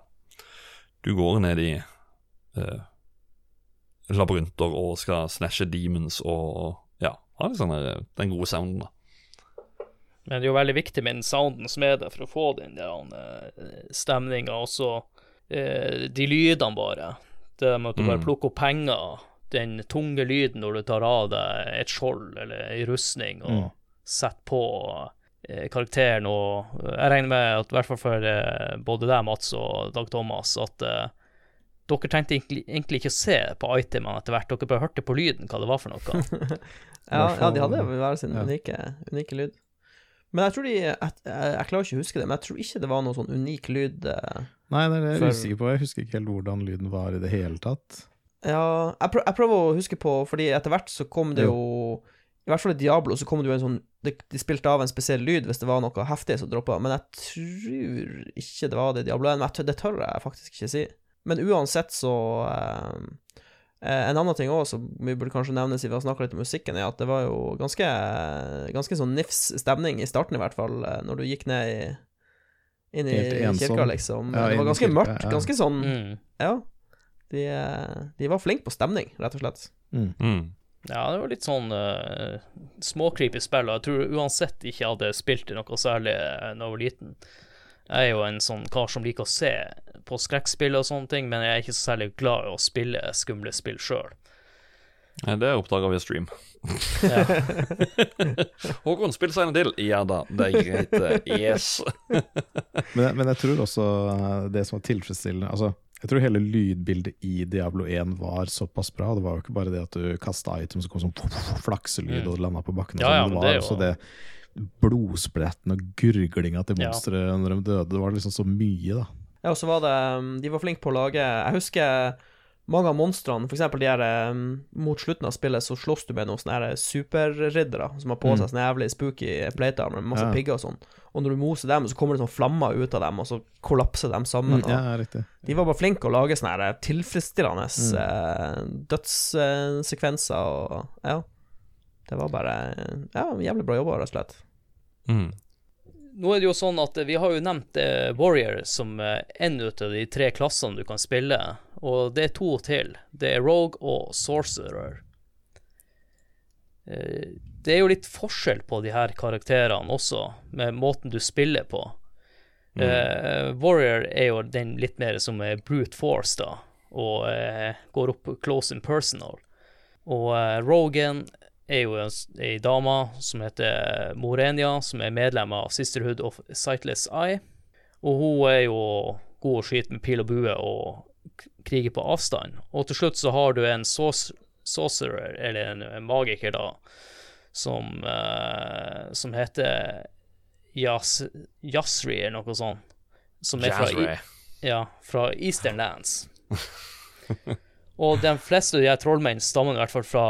du går ned i uh, labyrinter og skal snashe demons og Ja, ha litt sånn den gode sounden, da. Men det er jo veldig viktig med den sounden som er der, for å få den der uh, stemninga, og så eh, de lydene bare. Det med at du bare Mm. plukker opp penger, den tunge lyden når du tar av deg et skjold eller ei rustning, og Mm. setter på eh, karakteren, og eh, jeg regner med at i hvert fall for eh, både deg, Mats, og Dag Thomas, at eh, dere trengte egentlig, egentlig ikke å se på itemene etter hvert, dere bare hørte på lyden hva det var for noe. <laughs> Ja, ja, de hadde hver sin Ja. unike, unike lyd. Men jeg tror de jeg, jeg, klarer ikke å huske det, men jeg tror ikke det var noe sånn unik lyd. eh. Nei, det er jeg For- usikker på. Jeg husker ikke helt hvordan lyden var i det hele tatt. Ja, jeg, prøv, jeg prøver å huske på, fordi etter hvert så kom det jo I hvert fall i Diablo så kom det jo en sånn De, de spilte av en spesiell lyd hvis det var noe heftig som droppa, men jeg tror ikke det var det i Diablo 1. Men jeg tør, det tør jeg faktisk ikke si. Men uansett så eh, En annen ting òg som vi burde kanskje nevne siden vi har snakka litt om musikken, er at det var jo ganske Ganske sånn nifs stemning i starten, i hvert fall, eh, når du gikk ned i inn i kirka, liksom. Ja, det var ganske kirka, mørkt. ja. Ganske sånn Mm. Ja. De, eh, de var flinke på stemning, rett og slett. Mm. Mm. Ja, det var litt sånn uh, småcreepy spill, og jeg tror uansett ikke jeg hadde spilt i noe særlig da jeg var liten. Jeg er jo en sånn kar som liker å se på skrekkspill og sånne ting, men jeg er ikke så særlig glad i å spille skumle spill sjøl. Nei, det oppdaga vi i stream. Ja. <laughs> Håkon, spill seg en til. Ja da, det er greit. eh, Yes. <laughs> Men, men jeg tror også eh, det som var tilfredsstillende Altså, jeg tror hele lydbildet i Diablo 1 var såpass bra. Det var jo ikke bare det at du kasta items og kom som flakselyd Mm. og landa på bakken. Ja, sånn, ja, det var det også det blodspretten og gurglinga til Ja. monstre når de døde. Det var liksom så mye, da. Ja, og så var det um, De var flinke på å lage Jeg husker mange av monstrene, eksempel de her um, Mot slutten av spillet så slåss du med noen sånne superriddere som har på Mm. seg sånne jævlig spooky plater med masse Ja. pigger og sånn. Og når du moser dem, så kommer det sånn flammer ut av dem, og så kollapser dem sammen. Mm, ja, riktig. De var bare flinke å lage sånne tilfredsstillende Mm. eh, dødssekvenser og Ja. Det var bare Ja, jævlig bra jobba, rett og slett. Mm. Nå er det jo sånn at vi har jo nevnt eh, Warrior som én en ut av de tre klassene du kan spille, og det er to til. Det er Rogue og Sorcerer. Eh, det er jo litt forskjell på de her karakterene også, med måten du spiller på. Eh, Warrior er jo den litt mer som er brute force, da, og eh, går opp close and personal. Og eh, Rogan er jo en ei dame som heter Morenia, som er medlem av Sisterhood of Sightless Eye. Og hun er jo god å skyte med pil og bue og krige på avstand. Og til slutt så har du en sorc- sorcerer, eller en, magiker, da, som, uh, som heter Yas, Yasri, eller noe sånt. Som er fra, ja, fra Eastern Lands. <laughs> Og de fleste av de her trollmenn stammer i hvert fall fra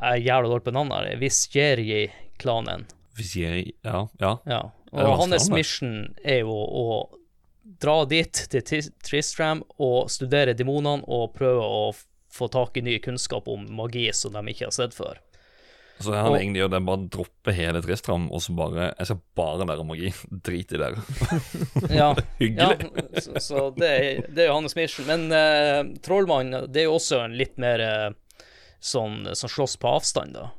Jeg er jævla dårlig på navnet, Visjeri-klanen. Visjeri, Ja. ja. Ja. Og hans mission er jo å dra dit til Tristram og studere demonene og prøve å få tak i ny kunnskap om magi som de ikke har sett før. Så han Og- egentlig gjør, det bare dropper hele Tristram, og så bare Jeg skal bare lære magi. <laughs> Drit i dere. Ja, <laughs> ja Hyggelig. så, så det, er- det er jo hans mission. Men uh, Trollmann, det er jo også en litt mer uh, sånn som slåss på avstand, da.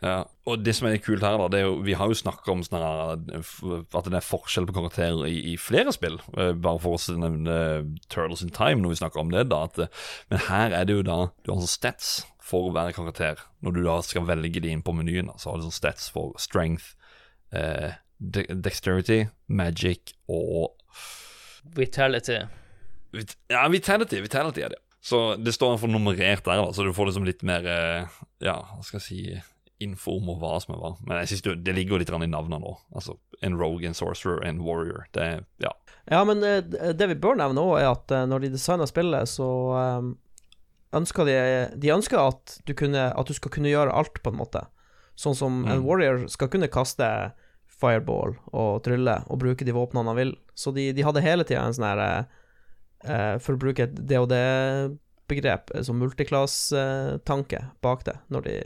Ja, og det som er kult her, da, det er jo Vi har jo snakka om sånn her, at det er forskjell på karakterer i, i flere spill. Eh, bare for å nevne Turtles in Time når vi snakker om det. da at, eh, Men her er det jo da Du har sånn stats for hver karakter. Når du da skal velge de inn på menyen, så har du sånn stats for strength, eh, de dexterity, magic og Vitality. Vit Ja, vitality. Vitality er det. Så det står for nummerert der, da, så du får liksom litt mer eh, Ja, hva skal jeg si info om hva som er hva. Men jeg synes det, det ligger jo litt i navnene nå. Altså en rogue, en sorcerer, en warrior. Det Ja. Ja, men eh, det vi bør nevne òg, er at eh, når de designer spillet, så um, ønska de De ønska at du kunne At du skal kunne gjøre alt, på en måte. Sånn som en Mm. warrior skal kunne kaste fireball og trylle og bruke de våpnene han vil. Så de, de hadde hele tida en sånn her eh, eh, For å bruke et DOD-begrep, eh, som multiclass-tanke bak det, når de,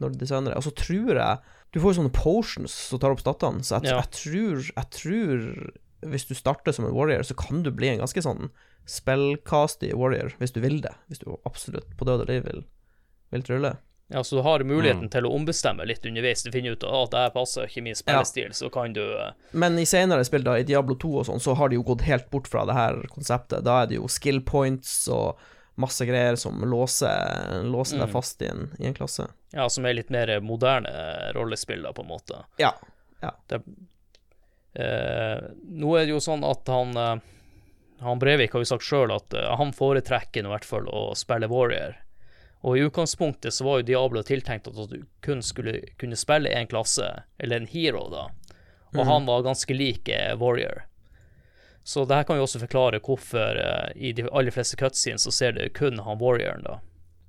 når de designer det. Og så tror jeg Du får jo sånne potions som tar opp statene, så jeg, Ja. jeg tror Jeg tror hvis du starter som en warrior, så kan du bli en ganske sånn spellcasty warrior, hvis du vil det. Hvis du absolutt på død og liv vil, vil trylle. Ja, så du har muligheten Mm. til å ombestemme litt underveis. Du finner ut at det her passer ikke min spillestil, så kan du eh, Men i senere spill, da, i Diablo 2 og sånn, så har de jo gått helt bort fra det her konseptet. Da er det jo skill points og masse greier som låser, låser deg Mm. fast i en, i en klasse. Ja, som er litt mer moderne rollespill, da, på en måte. Ja. Det, eh, nå er det jo sånn at han eh, Han Brevik har jo sagt sjøl at eh, han foretrekker i hvert fall å spille Warrior. Og i utgangspunktet så var jo Diablo tiltenkt at du kun skulle kunne spille én klasse, eller en hero, da. Og han var ganske lik eh, Warrior. Så det her kan jo også forklare hvorfor uh, i de aller fleste cutscenes så ser du kun han Warrioren, da.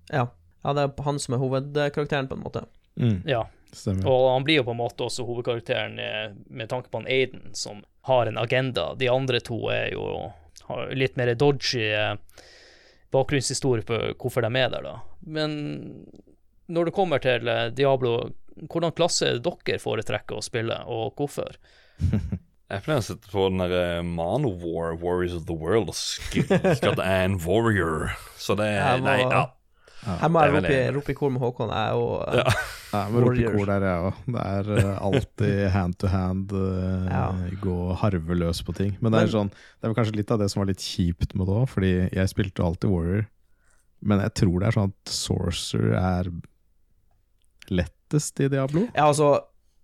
Ja. ja, det er han som er hovedkarakteren, på en måte. Mm, Ja. stemmer. Og han blir jo på en måte også hovedkarakteren med tanke på han Aiden, som har en agenda. De andre to er jo litt mer dodgy eh, bakgrunnshistorie på hvorfor de er der, da. Men når det kommer til eh, Diablo, hvordan klasse er det dere foretrekker å spille, og hvorfor? <laughs> Jeg pleier å sette på den der Manowar, Warriors of the World, og skrike at det er en warrior. Så det Nei, ja. Må jeg er rope i, rope i kor med Håkon. Jeg er jo Ja. Jeg men rope i kor der, jeg òg. Det er eh, <laughs> alltid hand to hand, uh, Ja. gå harveløs på ting. Men det er sånn Det er kanskje litt av det som var litt kjipt med det òg, fordi jeg spilte alltid Warrior. Men jeg tror det er sånn at Sorcerer er lettest i Diablo. Ja, altså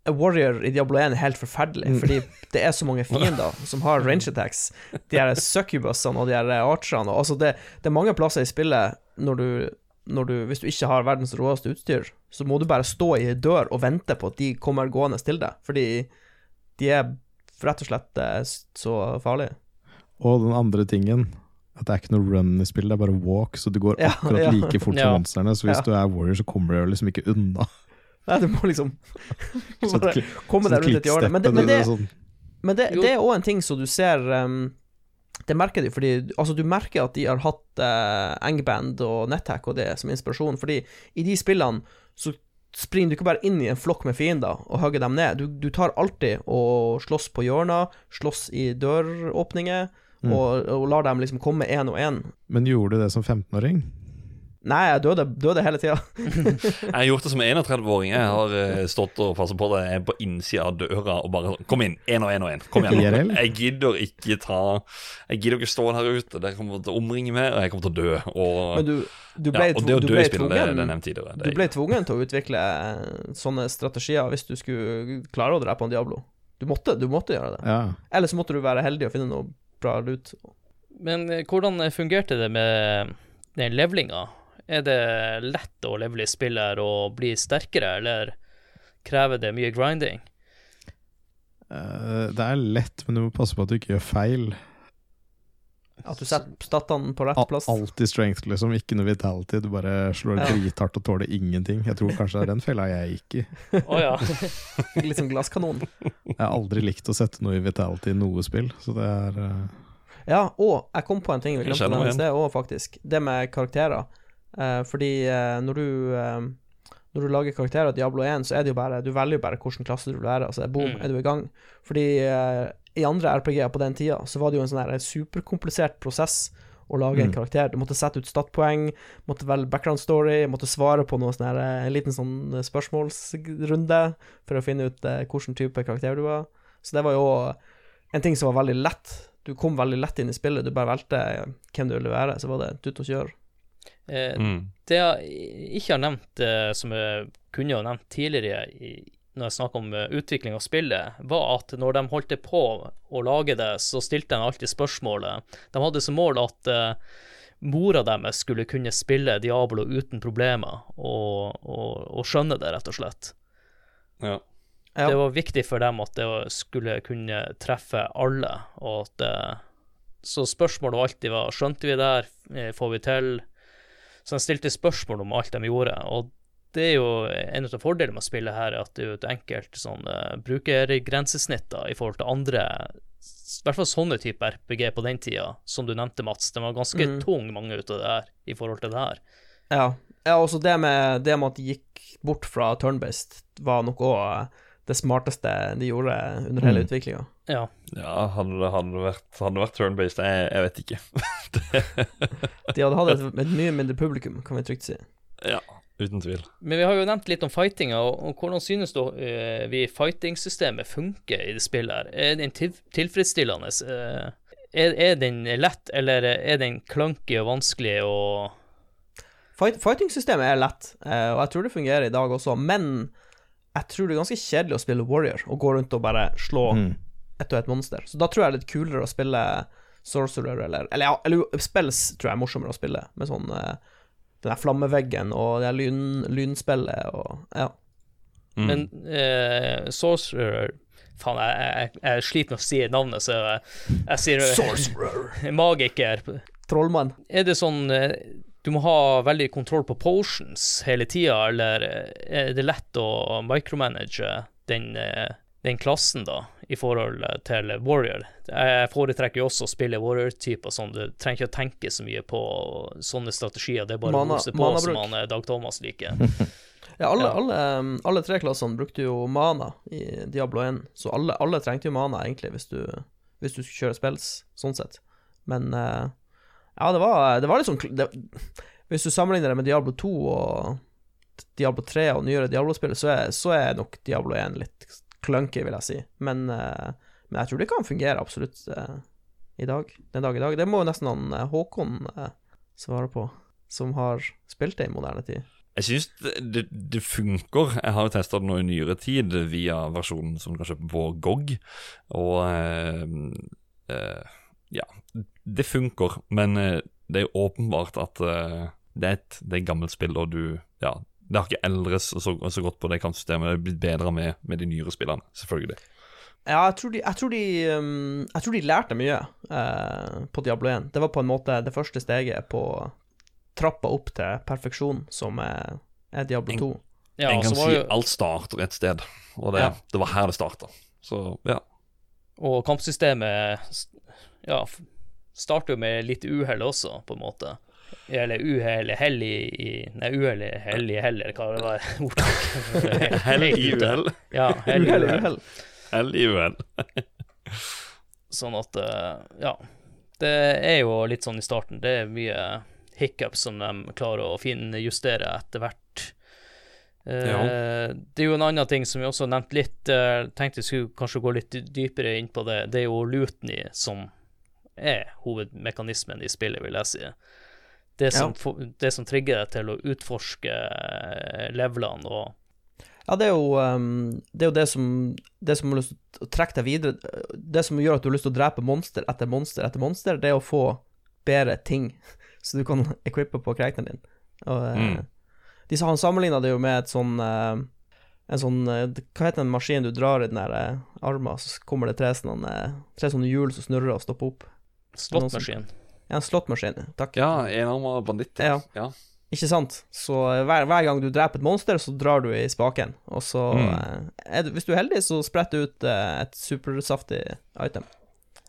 A Warrior i Diablo 1 er helt forferdelig, Mm. fordi det er så mange <laughs> fiender som har range attacks. De her succubusene og de her archerne Altså, det, det er mange plasser i spillet når du, du Hvis du ikke har verdens råeste utstyr, så må du bare stå i ei dør og vente på at de kommer gående til deg, fordi de er rett og slett eh, så farlige. Og den andre tingen at det er ikke noe run i spillet, det er bare walk, så du går Ja, akkurat <laughs> ja. like fort Ja. som monstrene. Så hvis Ja. du er warrior, så kommer du liksom ikke unna. <laughs> Nei, du må liksom <laughs> bare komme deg rundt et hjørne. Men det, men det, Men det, det er òg en ting som du ser um, Det merker de, fordi Altså, du merker at de har hatt eh, Angband og NetHack og det som inspirasjon, fordi i de spillene så springer du ikke bare inn i en flokk med fiender og hogger dem ned. Du, du tar alltid og slåss på hjørner, slåss i døråpninger, Mm. og, og lar dem liksom komme én og én. Men gjorde du det som 15-åring? Nei, jeg døde, døde hele tida. <laughs> Jeg har gjort det som 31-åring. Jeg har eh, stått og passet på det. Jeg er på innsida av døra og bare sånn Kom inn. Én og én og én. Kom igjen. <laughs> Jeg gidder ikke ta Jeg gidder ikke stå her ute. Dere kommer til å omringe meg, og jeg kommer til å dø. Og, Men du, du ble, ja, og det å dø i spillet, det, det er nevnt tidligere. Du ble tvungen til å utvikle eh, sånne strategier hvis du skulle klare å drepe en Diablo. Du måtte, du måtte gjøre det. Ja. Eller så måtte du være heldig og finne noe bra lut. Men eh, hvordan fungerte det med den levelinga? Er det lett å levele i spillet og bli sterkere, eller krever det mye grinding? Eh, det er lett, men du må passe på at du ikke gjør feil. At du setter statene på rett plass. Alltid strength, liksom. Ikke noe vitality. Du bare slår Ja. drithardt og tåler ingenting. Jeg tror kanskje det er den fella jeg gikk i. Oh, ja. <laughs> Litt som glasskanon. Jeg har aldri likt å sette noe i vitality i noe spill, så det er uh... Ja, og jeg kom på en ting vi glemte å nevne i sted òg, faktisk. Det med karakterer. Eh, fordi uh, når du uh, når du lager karakterer i Diablo 1, så er det jo bare Du velger jo bare hvilken klasse du vil være, Altså, boom, Mm. er du i gang. Fordi i andre RPG-er på den tida, så var det jo en sånn superkomplisert prosess å lage en Mm. karakter. Du måtte sette ut statpoeng, måtte velge background story, måtte svare på noe sånn her, en liten sånn spørsmålsrunde for å finne ut hvilken type karakter du var. Så det var jo en ting som var veldig lett. Du kom veldig lett inn i spillet, du bare valgte hvem du ville være, så var det tut og kjør. Eh, Mm. Det jeg ikke har nevnt, eh, som jeg kunne ha nevnt tidligere i, når jeg snakker om eh, utvikling av spillet, var at når de holdt på å lage det, så stilte de alltid spørsmålet De hadde som mål at eh, mora deres skulle kunne spille Diablo uten problemer, og, og, og skjønne det, rett og slett. Ja. Ja. Det var viktig for dem at det skulle kunne treffe alle, og at det Så spørsmålet var alltid var Skjønte vi det her? Får vi til? Så de stilte spørsmål om alt de gjorde, og det er jo en av fordelene med å spille her, at det er jo et enkelt sånn uh, brukergrensesnitt da, i forhold til andre i hvert fall sånne typer RPG på den tida, som du nevnte, Mats. Den var ganske mm. tung, mange ut av det her, i forhold til det her. Ja. ja også det med, det med at de gikk bort fra turn-based, var nok òg det smarteste de gjorde under hele Mm. utviklinga. Ja. Ja, hadde det hadde vært, hadde vært turn-based? Jeg, jeg vet ikke. <laughs> De hadde hatt et, et mye mindre publikum, kan vi trygt si. ja, uten tvil. Men vi har jo nevnt litt om fightinga, og, og hvordan synes du uh, vi fighting-systemet funker i det spillet her? Er den til, tilfredsstillende? Uh, er, er den lett, eller er den clunky og vanskelig og Fight, Fighting-systemet er lett, uh, og jeg tror det fungerer i dag også, men jeg tror det er ganske kjedelig å spille Warrior og gå rundt og bare slå Mm. Ett og ett monster. Så da tror jeg det er litt kulere å spille Sorcerer eller Eller ja, eller spills tror jeg er morsommere å spille, med sånn uh, den der flammeveggen og det der lyn, lynspillet og Ja. Mm. Men uh, Sorcerer Faen, jeg, jeg, jeg sliter med å si navnet, så jeg, jeg sier Sorcerer! <laughs> Magiker. Trollmann. Er det sånn eh, du må ha veldig kontroll på potions hele tida, eller eh, er det lett å micromanage den, eh, den klassen, da, i forhold til Warrior? Jeg foretrekker jo også å spille Warrior-typer sånn, du trenger ikke å tenke så mye på sånne strategier, det er bare å mose på, som han eh, Dag Thomas liker. <laughs> Ja, alle, Ja. Alle, alle tre klassene brukte jo mana i Diablo 1, så alle, alle trengte jo mana, egentlig, hvis du, hvis du skulle kjøre spills, sånn sett. Men eh, ja, det var, det var liksom det, Hvis du sammenligner det med Diablo 2 og Diablo 3 og nyere Diablo-spill, så, så er nok Diablo 1 litt clunky, vil jeg si. Men, eh, men jeg tror det kan fungere absolutt eh, i dag. Den dag i dag. Det må jo nesten han eh, Håkon svare på, som har spilt det i moderne tid. Jeg syns det, det, det funker. Jeg har jo testa det nå i nyere tid via versjonen som du kan kjøpe på GOG. Og eh, eh, ja, det funker. Men det er åpenbart at eh, det er et det er et gammelt spill, og du Ja, det har ikke eldres så, så godt på det kampsystemet. Det er blitt bedre med, med de nyere spillene, selvfølgelig. Ja, jeg tror de, jeg tror de, um, jeg tror de lærte mye uh, på Diablo 1. Det var på en måte det første steget på trappa opp til perfeksjon, som er, er Diablo 2. Ja, en så kan var si jo, alt starter et sted, og det, Ja. det var her det starta. Så ja. og kampsystemet ja, starter jo med litt uhell også, på en måte. Eller uhell hell i, i Nei, uhell i hell i hell, eller hva det var. <laughs> ordtak. Hell i uhell. Ja, hell i Uhell. Hell i uhell. <laughs> Sånn at, eh, ja. Det er jo litt sånn i starten. Det er mye hiccups som de klarer å finjustere etter hvert. Eh, Ja. Det er jo en annen ting som vi også har nevnt litt, uh, tenkte vi skulle kanskje gå litt dypere inn på det. Det er jo Lutny som er hovedmekanismen i spillet, vil jeg si. Det som, ja. det som trigger deg til å utforske eh, levelene og Ja, det er jo um, det, er jo det som Det som har lyst til å trekke deg videre Det som gjør at du har lyst til å drepe monster etter monster etter monster, det er å få bedre ting, <laughs> så du kan <laughs> equippe på karakteren din. Og eh, Mm. de sa- Han sammenligna det jo med et sånn uh, En sånn uh, Hva heter den maskinen du drar i den der uh, armen, så kommer det tre sånne, tre sånne hjul som snurrer og stopper opp? slåttmaskin. En slåttmaskin. Takk. Ja, enarma banditt. Ja. ja. Ikke sant? Så eh, hver, hver gang du dreper et monster, så drar du i spaken. Og så, Mm. eh, er du, hvis du er heldig, så spretter du ut eh, et supersaftig item.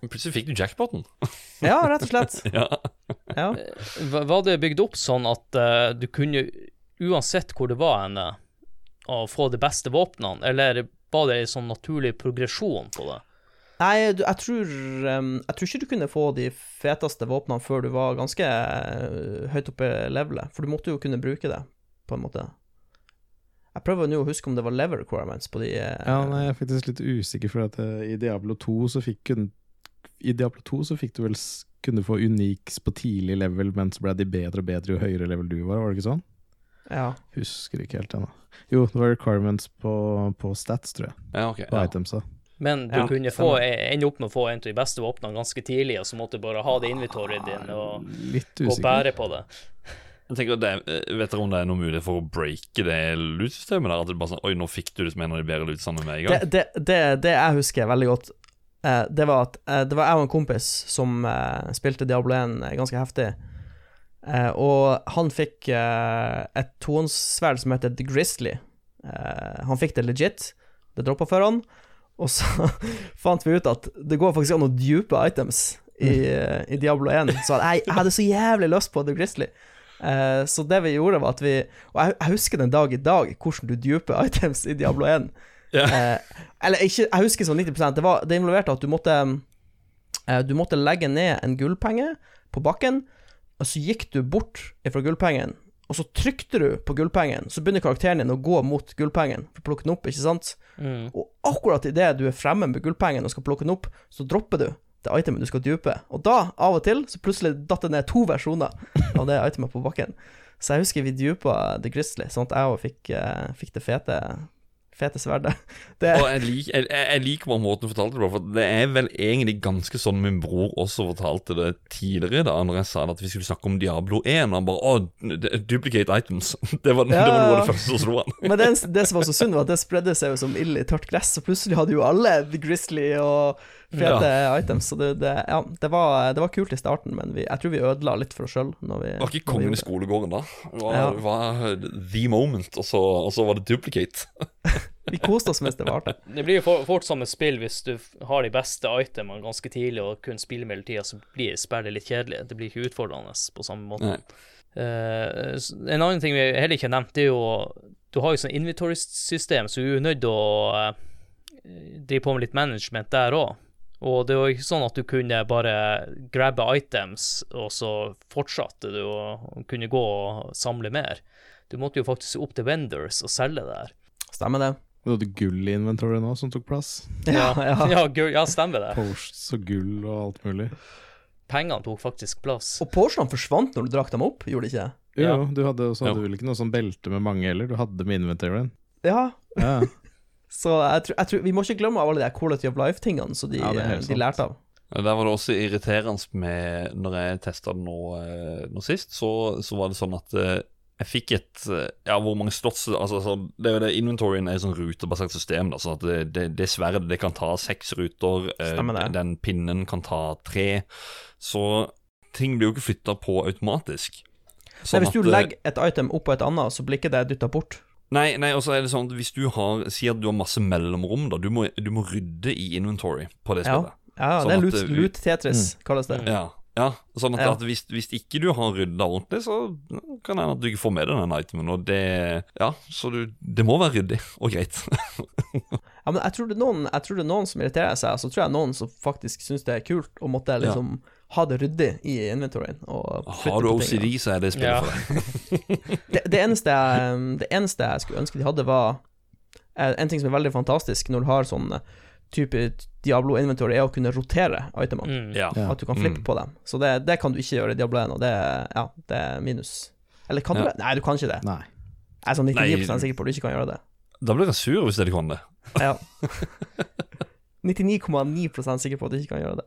Plutselig fikk du jackpoten. <laughs> Ja, rett og slett. <laughs> ja. Ja. Var var det bygd opp sånn at uh, du kunne, uansett hvor det var henne, å få de beste våpnene, eller var det en sånn naturlig progresjon på det? Nei, du, jeg tror um, Jeg tror ikke du kunne få de feteste våpnene før du var ganske eh, høyt oppe i levelet, for du måtte jo kunne bruke det, på en måte. Jeg prøver nå å huske om det var level requirements på de eh, Ja, nei, jeg er faktisk litt usikker, for at eh, i Diablo 2 så fikk kun I Diablo 2 så fikk du vel kunne få uniques på tidlig level, men så ble de bedre og bedre jo høyere level du var, var det ikke sånn? Ja. Husker ikke helt ennå. Jo, det var requirements på, på stats, tror jeg. Ja, ok. På Ja. itemsa. Men du Ja, kunne få, ende opp med å få en av de beste våpnene ganske tidlig, og så måtte du bare ha det i inventoryen din og og bære på det. Jeg tenker, at det, er- Vet dere om det er noen mulighet for å breake det loot-systemet der? At det bare sånn Oi, nå fikk du det som en av de bedre lootsene med en Det, gang. det, det, det jeg husker veldig godt, eh, det var at eh, det var jeg og en kompis som eh, spilte Diablo 1 ganske heftig. Eh, og han fikk eh, et tohåndssverd som heter The Grizzly. Eh, han fikk det legit. Det droppa for han. Og så <laughs> fant vi ut at det går faktisk an å dupe items i, eh, i Diablo 1. Så jeg, jeg hadde så jævlig lyst på The Grizzly. Uh, så det vi gjorde, var at vi Og jeg, jeg husker den dag i dag hvordan du duper <laughs> items i Diablo 1. Yeah. Uh, eller ikke, jeg husker sånn 90% Det, var, det involverte at du måtte uh, Du måtte legge ned en gullpenge på bakken, og så gikk du bort fra gullpengen, og så trykte du på gullpengen, så begynner karakteren din å gå mot gullpengen for å plukke den opp, ikke sant? Mm. Og akkurat idet du er fremme med gullpengen og skal plukke den opp, så dropper du det itemet du skal dupe. Og da, av og til, så plutselig datt det ned to versjoner av det itemet på bakken. Så jeg husker vi dupa The Grizzly, sånn at jeg òg fikk, eh, fikk det fete, fete sverdet. <laughs> Det, Og jeg, lik, jeg, jeg liker bare måten du fortalte det på, for det er vel egentlig ganske sånn min bror også fortalte det tidligere, da når jeg sa at vi skulle snakke om Diablo 1. Og han bare Å, duplicate items. <laughs> Det var, det var noe av det første som slo han. <laughs> Men det, det som var så synd, var at det spredde seg jo som ild i tørt gress, så plutselig hadde jo alle The Grizzly og fete items. Så det, det, ja, det, var, det var kult i starten, men vi, jeg tror vi ødela litt for oss sjøl. Var ikke kongen i skolegården da. Det var, Ja. var the moment, og så, og så var det duplicate. <laughs> Vi koste oss mens det varte. <laughs> Det blir jo for- fort som et spill hvis du har de beste itemene ganske tidlig og kun spiller med hele tida, så blir spillet litt kjedelig. Det blir ikke utfordrende på samme måte. Nei. Eh, en annen ting vi heller ikke har nevnt, det er jo Du har jo sånn inventory-system, så du er nødt til å uh, drive på med litt management der òg. Og det var ikke sånn at du kunne bare grabbe items, og så fortsatte du å kunne gå og samle mer. Du måtte jo faktisk opp til vendors og selge det der. Stemmer det? Du hadde gull i inventory nå som tok plass. Ja, ja. Ja, <laughs> gu- ja stemmer det. Posts og gull og alt mulig. Pengene tok faktisk plass. Og Porschene forsvant når du drakk dem opp, gjorde de ikke? Jo, Ja. du hadde, også hadde jo. vel ikke noe sånn belte med mange heller, du hadde med inventoryen. Ja. Ja, Så jeg tror, jeg tror Vi må ikke glemme alle de Quality of Life-tingene som de, Ja, det de lærte av. Der var det også irriterende med Når jeg testa det nå, eh, nå sist, så, så var det sånn at eh, jeg fikk et eh, Ja, hvor mange slots altså, så Det er jo det Inventoryen er et sånn rutebasert system. Da, så at det, det, det sverdet det kan ta seks ruter. Stemmer det. Den pinnen kan ta tre. Så ting blir jo ikke flytta på automatisk. Nei, Sånn hvis du at, legger et item oppå et annet, så blir ikke det dytta bort. Nei, nei, og så er det sånn at hvis du har Si at du har masse mellomrom, da. Du må, du må rydde i inventory på det Ja, spillet. ja Sånn det er loot, loot Tetris, kalles det. Ja, ja sånn at, Ja. at hvis, hvis ikke du har rydda ordentlig, så kan det hende at du ikke får med deg den itemen. Og det Ja, så du Det må være ryddig og greit. Ja, men jeg tror, det er noen, jeg tror det er noen som irriterer seg, så tror jeg noen som faktisk syns det er kult å måtte liksom ha det ryddig i inventoryen. Har du OCD, så er det spillet Ja. for deg. <laughs> Det, det, eneste jeg, det eneste jeg skulle ønske de hadde, var eh, En ting som er veldig fantastisk når du har sånn eh, type Diablo-inventory, er å kunne rotere itemene. Mm. Ja. Ja. At du kan flippe Mm. på dem. Så det, det kan du ikke gjøre i Diablo 1, og det, ja, det er minus. Eller kan du det? Nei, du kan ikke det. Nei. Jeg er sånn 99 Nei. sikker på at du ikke kan gjøre det. Da blir jeg sur hvis dere kan det. Ja. <laughs> <laughs> 99,9% sikker på at du ikke kan gjøre det.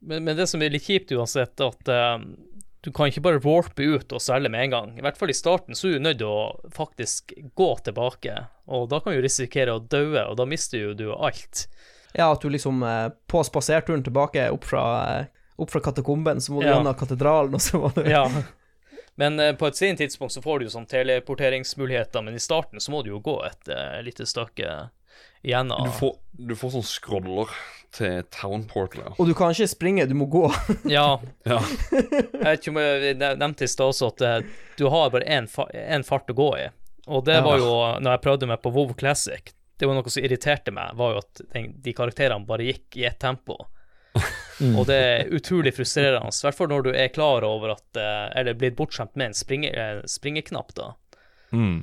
Men, men det som er litt kjipt uansett, at eh, du kan ikke bare warpe ut og selge med en gang. I hvert fall i starten så er du nødt til å faktisk gå tilbake, og da kan du risikere å daue, og da mister jo du alt. Ja, at du liksom eh, på spaserturen tilbake opp fra, eh, opp fra katakomben, så må du Ja. gjennom katedralen, og så må du Ja. <laughs> Men på et sent tidspunkt så får du jo sånn teleporteringsmuligheter, men i starten så må du jo gå et uh, lite stykke gjennom Du du får sånn scroller til Town Portal. ja. Og du kan ikke springe, du må gå. <laughs> Ja, Ja. jeg vet ikke om jeg nevnte i stad også at eh, du har bare én fa en fart å gå i. Og det var jo, når jeg prøvde meg på WoW Classic, det var noe som irriterte meg, var jo at den, de karakterene bare gikk i ett tempo. Og det er utrolig frustrerende, i hvert fall når du er klar over at eh, Eller blitt bortskjemt med en springe, eh, springeknapp, da. Mm.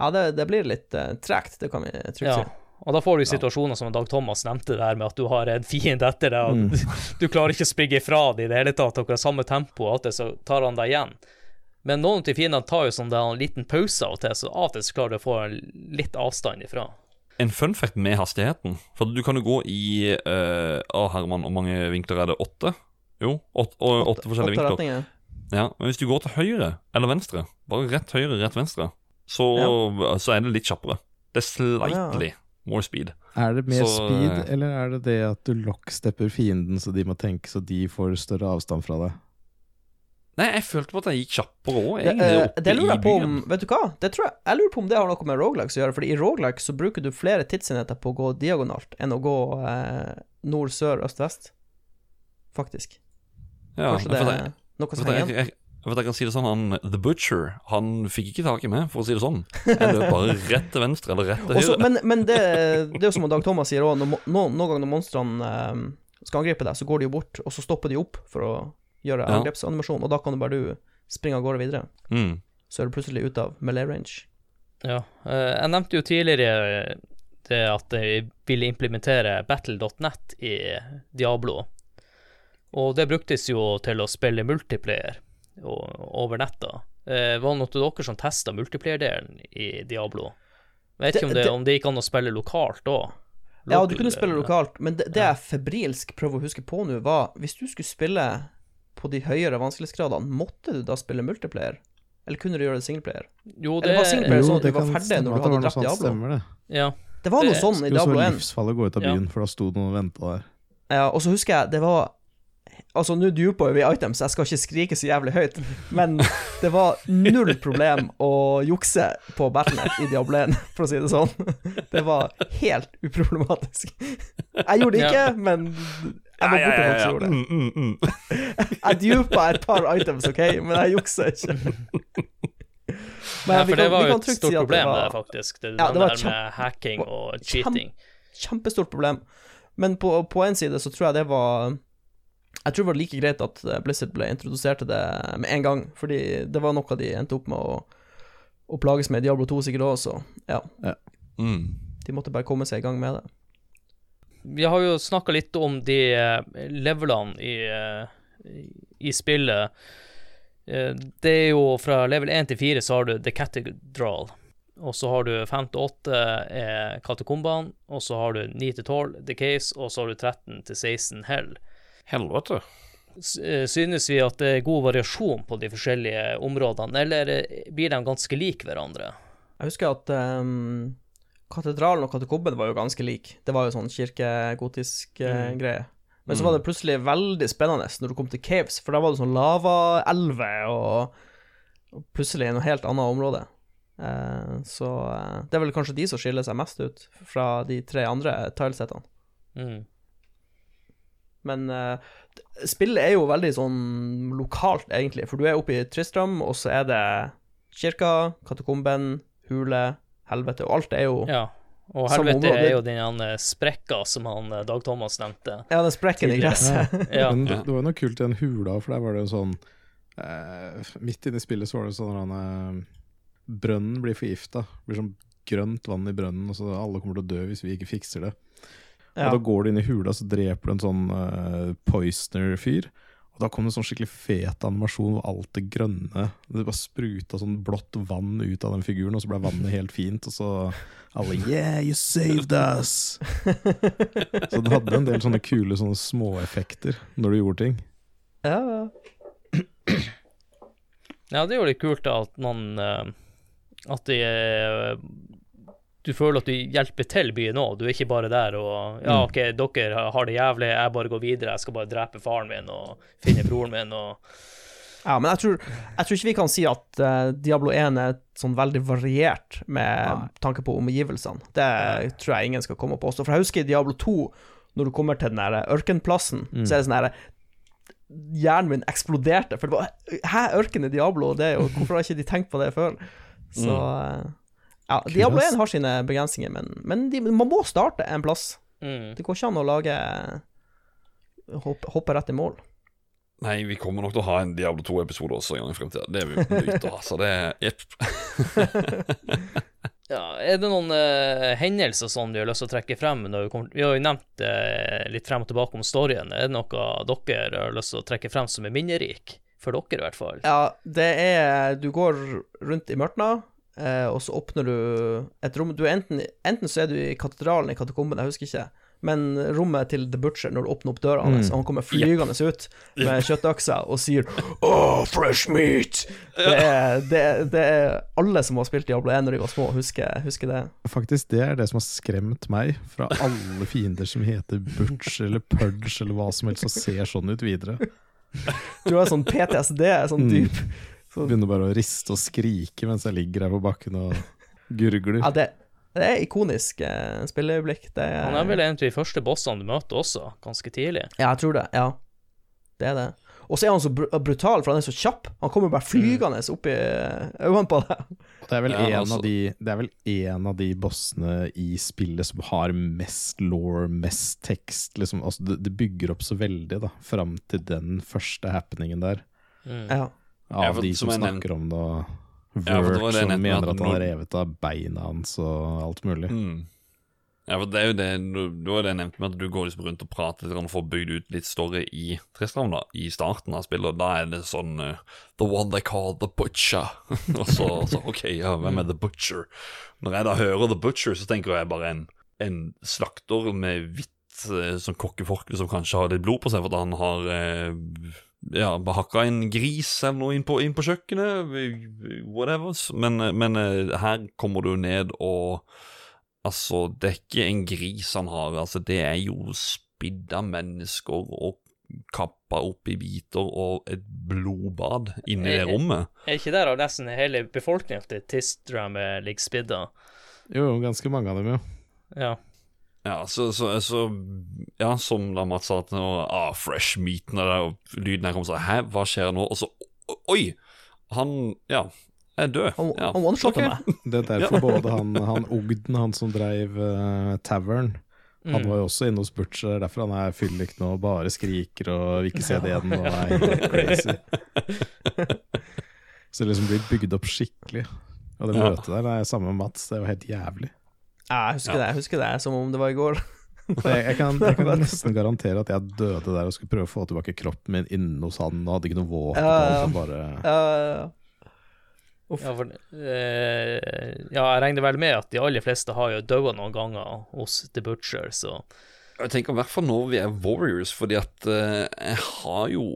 Ja, det, det blir litt uh, tregt, det kan vi trygt Ja. si. Og da får du situasjoner som Dag Thomas nevnte der, med at du har en fiende etter deg, og du, <laughs> du klarer ikke å springe ifra det i det hele tatt, dere har samme tempo, og alt det, så tar han deg igjen. Men noen av de fiendene tar jo sånn der en liten pause av og til, så av og til så klarer du å få litt avstand ifra. En fun fact med hastigheten. For du kan jo gå i uh, Å, Herman, hvor mange vinkler er det? Åtte? Jo, åtte, åtte, åtte forskjellige Åtte vinkler. Ja, Men hvis du går til høyre eller venstre, bare rett høyre, rett venstre, så, så er det litt kjappere. Det er slightly more speed. Er det mer Så, speed, eh, eller er det det at du lockstepper fienden så de må tenke så de får større avstand fra deg? Nei, jeg følte på at jeg gikk kjappere òg, Det, egentlig, eh, oppe det lurer i jeg på om byen. Vet du hva? Det tror jeg, jeg lurer på om det har noe med roguelikes å gjøre. Fordi i roguelikes så bruker du flere tidsenheter på å gå diagonalt enn å gå eh, nord, sør, øst, vest. Faktisk. Ja, Kanskje det er noe som henger igjen. For jeg kan si det sånn, han The Butcher Han fikk ikke tak i meg, for å si det sånn. Jeg løp bare <laughs> rett til venstre eller rett til Også, høyre. men men det, det er jo som Dag Thomas sier òg, noen, noen ganger når monstrene eh, skal angripe deg, så går de jo bort, og så stopper de opp for å gjøre Ja. angrepsanimasjon, og da kan du bare du springe av gårde videre. Mm. Så er du plutselig ute av melee range. Ja. eh, jeg nevnte jo tidligere eh, det at jeg ville implementere battle.net i Diablo. Og det bruktes jo til å spille multiplayer over netta. Eh, var det noen av dere som testa multiplayer-delen i Diablo? Vet Det- ikke om det, det- om det gikk an å spille lokalt òg. Ja, du kunne spille lokalt, men det, det jeg febrilsk prøver å huske på nå, var hvis du skulle spille på de høyere vanskelighetsgradene, måtte du da spille multiplayer? Eller kunne du gjøre det singleplayer? Jo, Eller var singleplayer sånn at du var ferdig når du hadde drept Diablo? Stemmer det. Ja. Det var Det noe sånn i Skulle så Diablo 1. livsfarlig livsfallet gå ut av Ja. byen, for da sto noen og venta der. Ja, og så husker jeg det var Altså, nå duper vi items, jeg skal ikke skrike så jævlig høyt, men det var null problem å jukse på Battlenet i Diablo 1, for å si det sånn. Det var helt uproblematisk. Jeg gjorde det ikke, men jeg var borte folk som gjorde det. Mm, mm, mm. Jeg dupa et par items, OK, men jeg juksa ikke. Men ja, for det kan- var jo et stort si problem, det var- det, faktisk. Det, Ja, det var der kjempe- med hacking og cheating. kjempe-. Kjempestort problem. Men på, på en side så tror jeg det var Jeg tror det var like greit at eh, Blizzard ble introdusert til det med en gang, fordi det var noe de endte opp med å, å plages med i Diablo 2 sikkert òg, så ja. Mm. De måtte bare komme seg i gang med det. Vi har jo snakka litt om de eh, levelene i, eh, i spillet. Det er jo fra level 1 til 4 så har du The Cathedral. Og så har du 5 til 8 er Katakombene, og så har du 9 til 12 The Case, og så har du 13 til 16 Hell. Helvete. Eh, Synes vi at det er god variasjon på de forskjellige områdene, eller eh, blir de ganske like hverandre? Jeg husker at um, katedralen og katakomben var jo ganske lik. Det var jo sånn kirkegotisk eh, Mm. greie. Men så var det plutselig veldig spennende når du kom til caves, for da var det sånn lavaelver og, og plutselig noe helt annet område. Uh, så uh, det er vel kanskje de som skiller seg mest ut fra de tre andre tilesettene. Mm. Men uh, spillet er jo veldig sånn lokalt, egentlig, for du er oppe i Tristram, og så er det kirka, katakomben, hule, helvete, og alt er jo Ja. Og helvete er jo den sprekka som han eh, Dag Thomas nevnte. Ja, den sprekken i gresset. <laughs> Ja. Men det, Ja. det var jo noe kult i den hula, for der var det en sånn eh, Midt inne i spillet så var det sånn at eh, brønnen blir forgifta. Blir sånn grønt vann i brønnen, og så alle kommer til å dø hvis vi ikke fikser det. Ja. Og da går du inn i hula, så dreper du en sånn uh, poisoner-fyr. Og da kom det en sånn skikkelig fet animasjon hvor alt det grønne Det bare spruta sånn blått vann ut av den figuren, og så ble vannet helt fint, og så alle Yeah, you saved us! <laughs> så den hadde en del sånne kule sånne småeffekter når du gjorde ting. Ja, ja. Ja, det er jo litt kult at man eh, At de er Du føler at du hjelper til byen òg. Du er ikke bare der og Ja, OK, dere har det jævlig, jeg bare går videre. Jeg skal bare drepe faren min og finne broren min og ja men jeg tror, jeg tror ikke vi kan si at uh, Diablo 1 er sånn veldig variert med tanke på omgivelsene. Det tror jeg ingen skal komme og påstå. For jeg husker i Diablo 2, når du kommer til den der ørkenplassen, så er det sånn her Hjernen min eksploderte, for det var Hæ, ørken i Diablo? Det er jo, hvorfor har ikke de tenkt på det før? Så eh, Ja, Diablo 1 har sine begrensninger, men, men de, man må starte en plass. Mm. Det går ikke an å lage Hoppe, hoppe rett i mål. Nei, vi kommer nok til å ha en Diablo 2-episode også en gang i fremtiden. Det er vi nødt til å ha. Så det er jepp. <laughs> Ja, er det noen uh, hendelser som du har lyst til å trekke frem? Når vi, kommer, vi har jo nevnt uh, litt frem og tilbake om storyen. Er det noe dere har lyst til å trekke frem som er minnerik? For dere, i hvert fall. Ja, det er Du går rundt i mørtna, eh, og så åpner du et rom Du enten, enten så er du i katedralen i katakomben, jeg husker ikke, men rommet til The Butcher, når du åpner opp døra hans, og han kommer flygende ut med kjøttøksa og sier Oh, fresh meat! Det er, det, det er alle som har spilt Diablo 1 når de var små, husker, husker det. Faktisk, det er det som har skremt meg fra alle fiender som heter Butch eller Pudge eller hva som helst, og ser sånn ut videre. Du har sånn PTSD, sånn Mm. Så, Begynner bare å riste og skrike mens jeg ligger her på bakken og gurgler. Ja, det, det er ikonisk eh, spilleøyeblikk. Er, Han er vel en av de første bossene du møter også, ganske tidlig. Ja, jeg tror det. Ja. Det er det. Og så er han så br brutal, for han er så kjapp. Han kommer bare flygende opp i eh, øynene på deg. Det er, vel Ja, en altså- av de, det er vel en av de bossene i spillet som har mest law, mest tekst. Liksom. Altså, det, det bygger opp så veldig da, fram til den første happeningen der. Mm. Ja. Av Ja, for de som snakker om det, og Ja, det som mener at han har revet av beina hans og alt mulig. Mm. Ja, for det er jo det Det var det jeg nevnte med at du går liksom rundt og prater litt og får bygd ut litt story i Tristram, da, i starten av spillet. og Da er det sånn uh, The one they call the butcher. <laughs> og så, så OK, ja, hvem er the butcher? Når jeg da hører the butcher, så tenker jeg bare en, en slakter med hvitt uh, sånn kokkeforkle som kanskje har litt blod på seg for at han har eh, ja, hakka en gris eller noe inn på, inn på kjøkkenet. Whatever. Men, men eh, her kommer du ned og Altså, det er ikke en gris han har, altså, det er jo spidda mennesker og kappa opp i biter og et blodbad inni det rommet. Er ikke der nesten hele befolkningen til Tistram ligger spidda? Jo, ganske mange av dem, jo. Ja. Ja, så, så, så Ja, som da Mats sa til noe ah, fresh meat og lyden her kommer sånn Hæ, hva skjer nå? Og så Oi! Han Ja, er død. Han, ja. han one-shotter okay. meg. <laughs> Det er derfor både han, han Ogden, han som dreiv uh, Tavern, han Mm. var jo også inne hos Butcher, derfor han er fyllik nå og bare skriker og vil ikke se det igjen og er helt <laughs> crazy. Så det liksom blir bygd opp skikkelig. Og det Ja. møtet der er samme med Mats, det er jo helt jævlig. Ja, jeg husker det. Jeg husker det som om det var i går. <laughs> Jeg, jeg, kan, <laughs> jeg kan nesten garantere at jeg døde der og skulle prøve å få tilbake kroppen min inne hos han og hadde ikke noe våpen. Ja, ja, ja. Ja, for, eh, ja, jeg regner vel med at de aller fleste har jo daua noen ganger hos The Butcher, så Jeg tenker i hvert fall når vi er warriors, fordi at eh, jeg har jo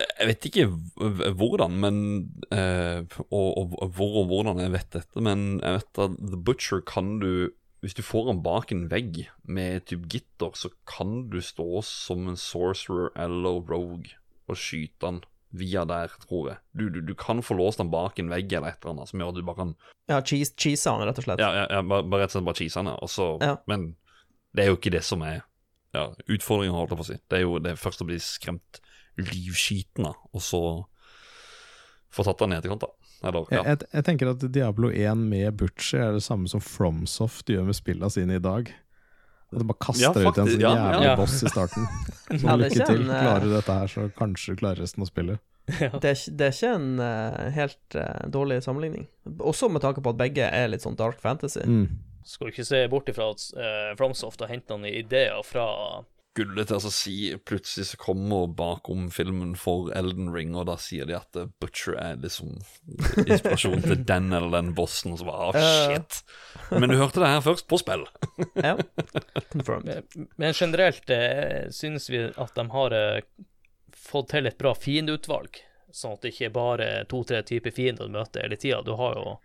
Jeg vet ikke hvordan, men eh, og, og, og hvor og hvordan jeg vet dette, men jeg vet at The Butcher kan du Hvis du får den bak en vegg med typ gitter, så kan du stå som en sorcerer eller rogue og skyte den via der, tror jeg. Du, du, du kan få låst den bak en vegg eller et eller annet som gjør at du bare kan Ja, cheese, cheese han, rett og slett. Ja, ja, ja bare, bare rett og slett bare cheese han, ja. Også, Ja. Men det er jo ikke det som er ja, utfordringen, holdt jeg på å si. Det er jo det først å bli skremt livskiten av, og så få tatt den i etterkant, da. Eller, jeg, ja. jeg, jeg tenker at Diablo 1 med Butcher er det samme som Fromsoft gjør med spillene sine i dag. At de bare kaster Ja, ut en sånn jævlig ja. boss i starten. <laughs> Så Ja, er lykke til. en, eh, Klarer du dette her, så kanskje du klarer resten av spillet. <laughs> Det, er, det er ikke en uh, helt uh, dårlig sammenligning. Også med tanke på at begge er litt sånn dark fantasy. Mm. skal du ikke se bort ifra at uh, Fromsoft har henta noen ideer fra Skulle til å si Plutselig så kommer bakom filmen for Elden Ring, og da sier de at eh, Butcher er liksom inspirasjonen til <laughs> den eller den bossen, og så bare ah, shit. Men du hørte det her først på spill. Ja. <laughs> Confirmed. Men- generelt eh, synes vi at de har eh, fått til et bra fiendeutvalg, sånn at det ikke er bare to-tre typer fiender du møter hele tida. Du har jo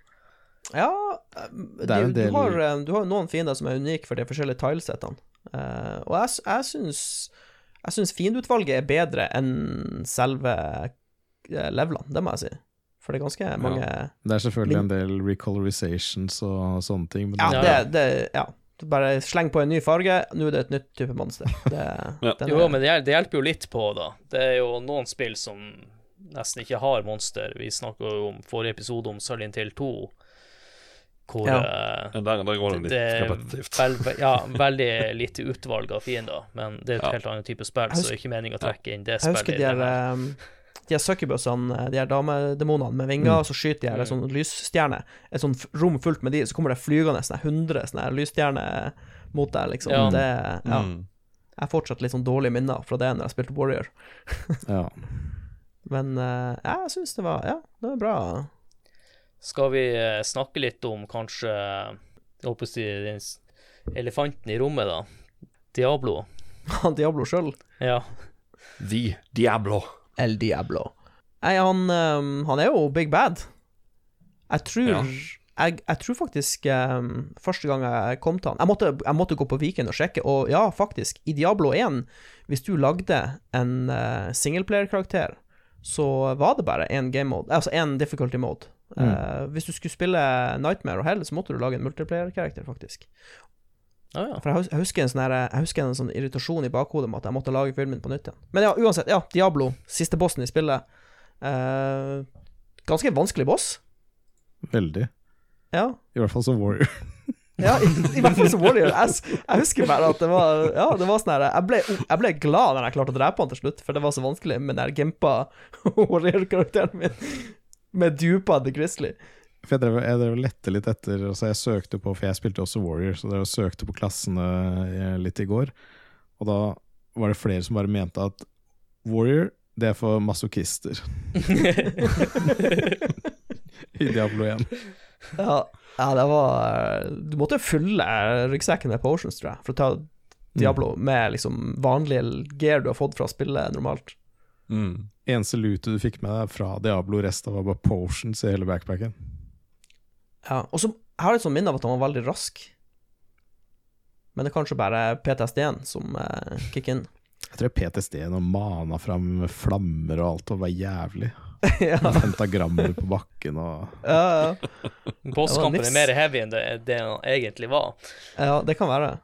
Ja, eh, er jo du, del- du, har, eh, du har noen fiender som er unike for de forskjellige tilesettene. Eh, og jeg, jeg syns Jeg syns fiendeutvalget er bedre enn selve eh, levelene, det må jeg si. For det er ganske mange Ja, Det er selvfølgelig en del recolorizations og sånne ting. Men Ja, det, ja. det Ja. Du Bare sleng på en ny farge, nå er det et nytt type monster. <laughs> Det, Ja. Jo, men det, hjelper jo litt på, da. Det er jo noen spill som nesten ikke har monster. Vi snakka jo om forrige episode om Silent til 2, hvor Ja. uh, Der, der går det litt det repetitivt. vel, <laughs> ja, veldig lite utvalg av fiender, men det er et Ja. helt annet type spill, husker, så det er ikke meningen å trekke inn det spillet. Jeg husker de i her, um, de her succubussene, de her damedemonene med vinger, Mm. så skyter de her Mm. en sånn lysstjerne. Et sånt rom fullt med de, så kommer det flygende sånne 100 sånne lysstjerner mot deg, liksom. Ja. Det, ja. Mm. Jeg har fortsatt litt sånn dårlige minner fra det når jeg spilte Warrior. <laughs> Ja. Men eh, jeg syns det var Ja, det var bra. Skal vi eh, snakke litt om kanskje Jeg håper å si den elefanten i rommet, da? Diablo. <laughs> Han Diablo sjøl. Ja. The Diablo. El Diablo. Nei, han, um, han er jo big bad. Jeg tror Ja. jeg, jeg tror faktisk um, Første gang jeg kom til han Jeg måtte, jeg måtte gå på Viken og sjekke, og ja, faktisk, i Diablo 1, hvis du lagde en uh, singleplayer-karakter, så var det bare én game mode, altså én difficulty mode. Uh, hvis du skulle spille Nightmare og Hell, så måtte du lage en multiplayer-karakter, faktisk. Ah, ja. For jeg, husker en sånn her- jeg husker en sånn irritasjon i bakhodet med at jeg måtte lage filmen på nytt igjen. Men ja, uansett. Ja, Diablo, siste bossen i spillet. Uh, ganske vanskelig boss. Veldig. Ja. I hvert fall som warrior. <laughs> ja i, I hvert fall som Warrior. Jeg, jeg husker bare at det var Ja, det var sånn her jeg ble, jeg ble glad når jeg klarte å drepe han til slutt, for det var så vanskelig med den gempa <laughs> Warrior-karakteren min. Med dupa The Grizzly. For jeg drev, jeg drev lette litt etter altså Jeg søkte på, for jeg spilte også Warrior, så jeg søkte på klassene eh, litt i går. Og da var det flere som bare mente at Warrior, det er for masochister <laughs> i Diablo 1. Ja, ja, det var Du måtte fylle ryggsekken med potions, tror jeg, for å ta Diablo med liksom vanlige gear du har fått fra spillet normalt. Mm. Eneste lootet du fikk med deg fra Diablo, resten var bare potions i hele backpacken. Ja, og så Jeg har et sånt minne av at han var veldig rask. Men det er kanskje bare PTSD-en som eh, kicker inn. Jeg tror PTSD-en og mana fram flammer og alt, og var jævlig. <laughs> ja, Pentagrammer på bakken og ja, ja. Bosskampen er mer heavy enn det, det den egentlig var. ja, det kan være.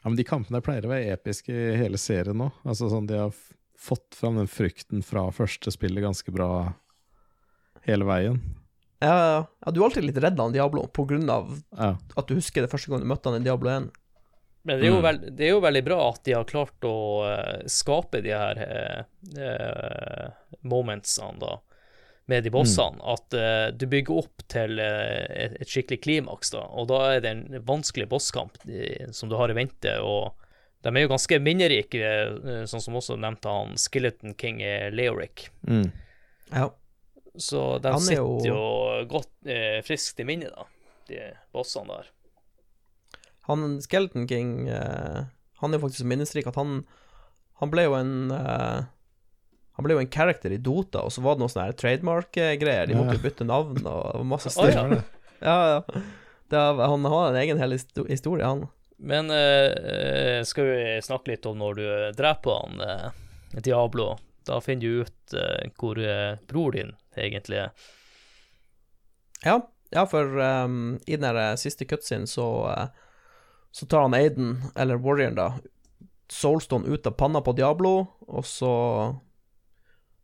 Ja, men de kampene pleier å være episke i hele serien nå. Altså sånn De har fått fram den frykten fra første spillet ganske bra hele veien. Ja, ja, du er alltid litt redd av han Diablo på grunn av Ja. at du husker det første gang du møtte han i Diablo 1. Men det er, jo Mm. veld, det er jo veldig bra at de har klart å eh, skape de her eh, eh, momentsene, da, med de bossene. At eh, du bygger opp til eh, et, et skikkelig klimaks, da. Og da er det en vanskelig bosskamp de, som du har i vente. Og de er jo ganske minnerike, eh, sånn som også nevnte han Skeleton King eh, Leoric. Mm. Ja. Så de Han er jo- sitter jo godt eh, friskt i minnet, da, de bossene der. Han Skeleton King eh, Han er jo faktisk så minnesrik at han Han ble jo en eh, Han ble jo en character i Dota, og så var det noen sånne her trademark-greier. De måtte jo bytte navn og masse styr. styr. <laughs> ja. Ja, ja. Det er, han har en egen hel histo- historie, han. Men eh, skal vi snakke litt om når du dreper han eh, Diablo? Da finner du ut eh, hvor eh, bror din egentlig er. Ja, ja for um, i den der eh, siste cutscenen så uh, Så tar han Aiden, eller Warrior, da, Soulstone ut av panna på Diablo, og så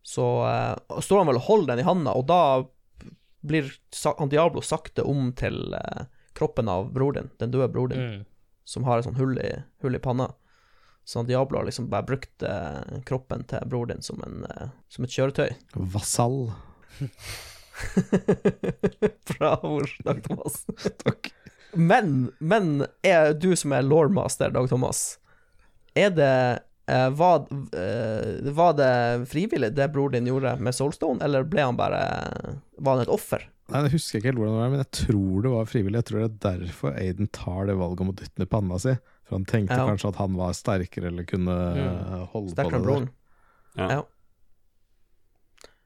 Så uh, står han vel og holder den i handa, og da blir han Diablo sakte om til uh, kroppen av bror din, den døde bror din, Mm. Som har et sånn hull i, hull i panna. Sånn Diablo har liksom bare brukt eh, kroppen til bror din som, en, eh, som et kjøretøy. Vasall. <laughs> Bra ord, Dag Thomas? <laughs> Takk. Men, men er du som er lawmaster, Dag Thomas, er det eh, var, eh, var det frivillig, det bror din gjorde med Soulstone, eller ble han bare Var han et offer? Nei, Jeg husker ikke helt hvordan det var, men jeg tror det var frivillig. Jeg tror det er derfor Aiden tar det valget om å dytte den i panna si. For han tenkte Ja. kanskje at han var sterkere eller kunne Mm. holde Sterker på det der. broren? Ja. Ja.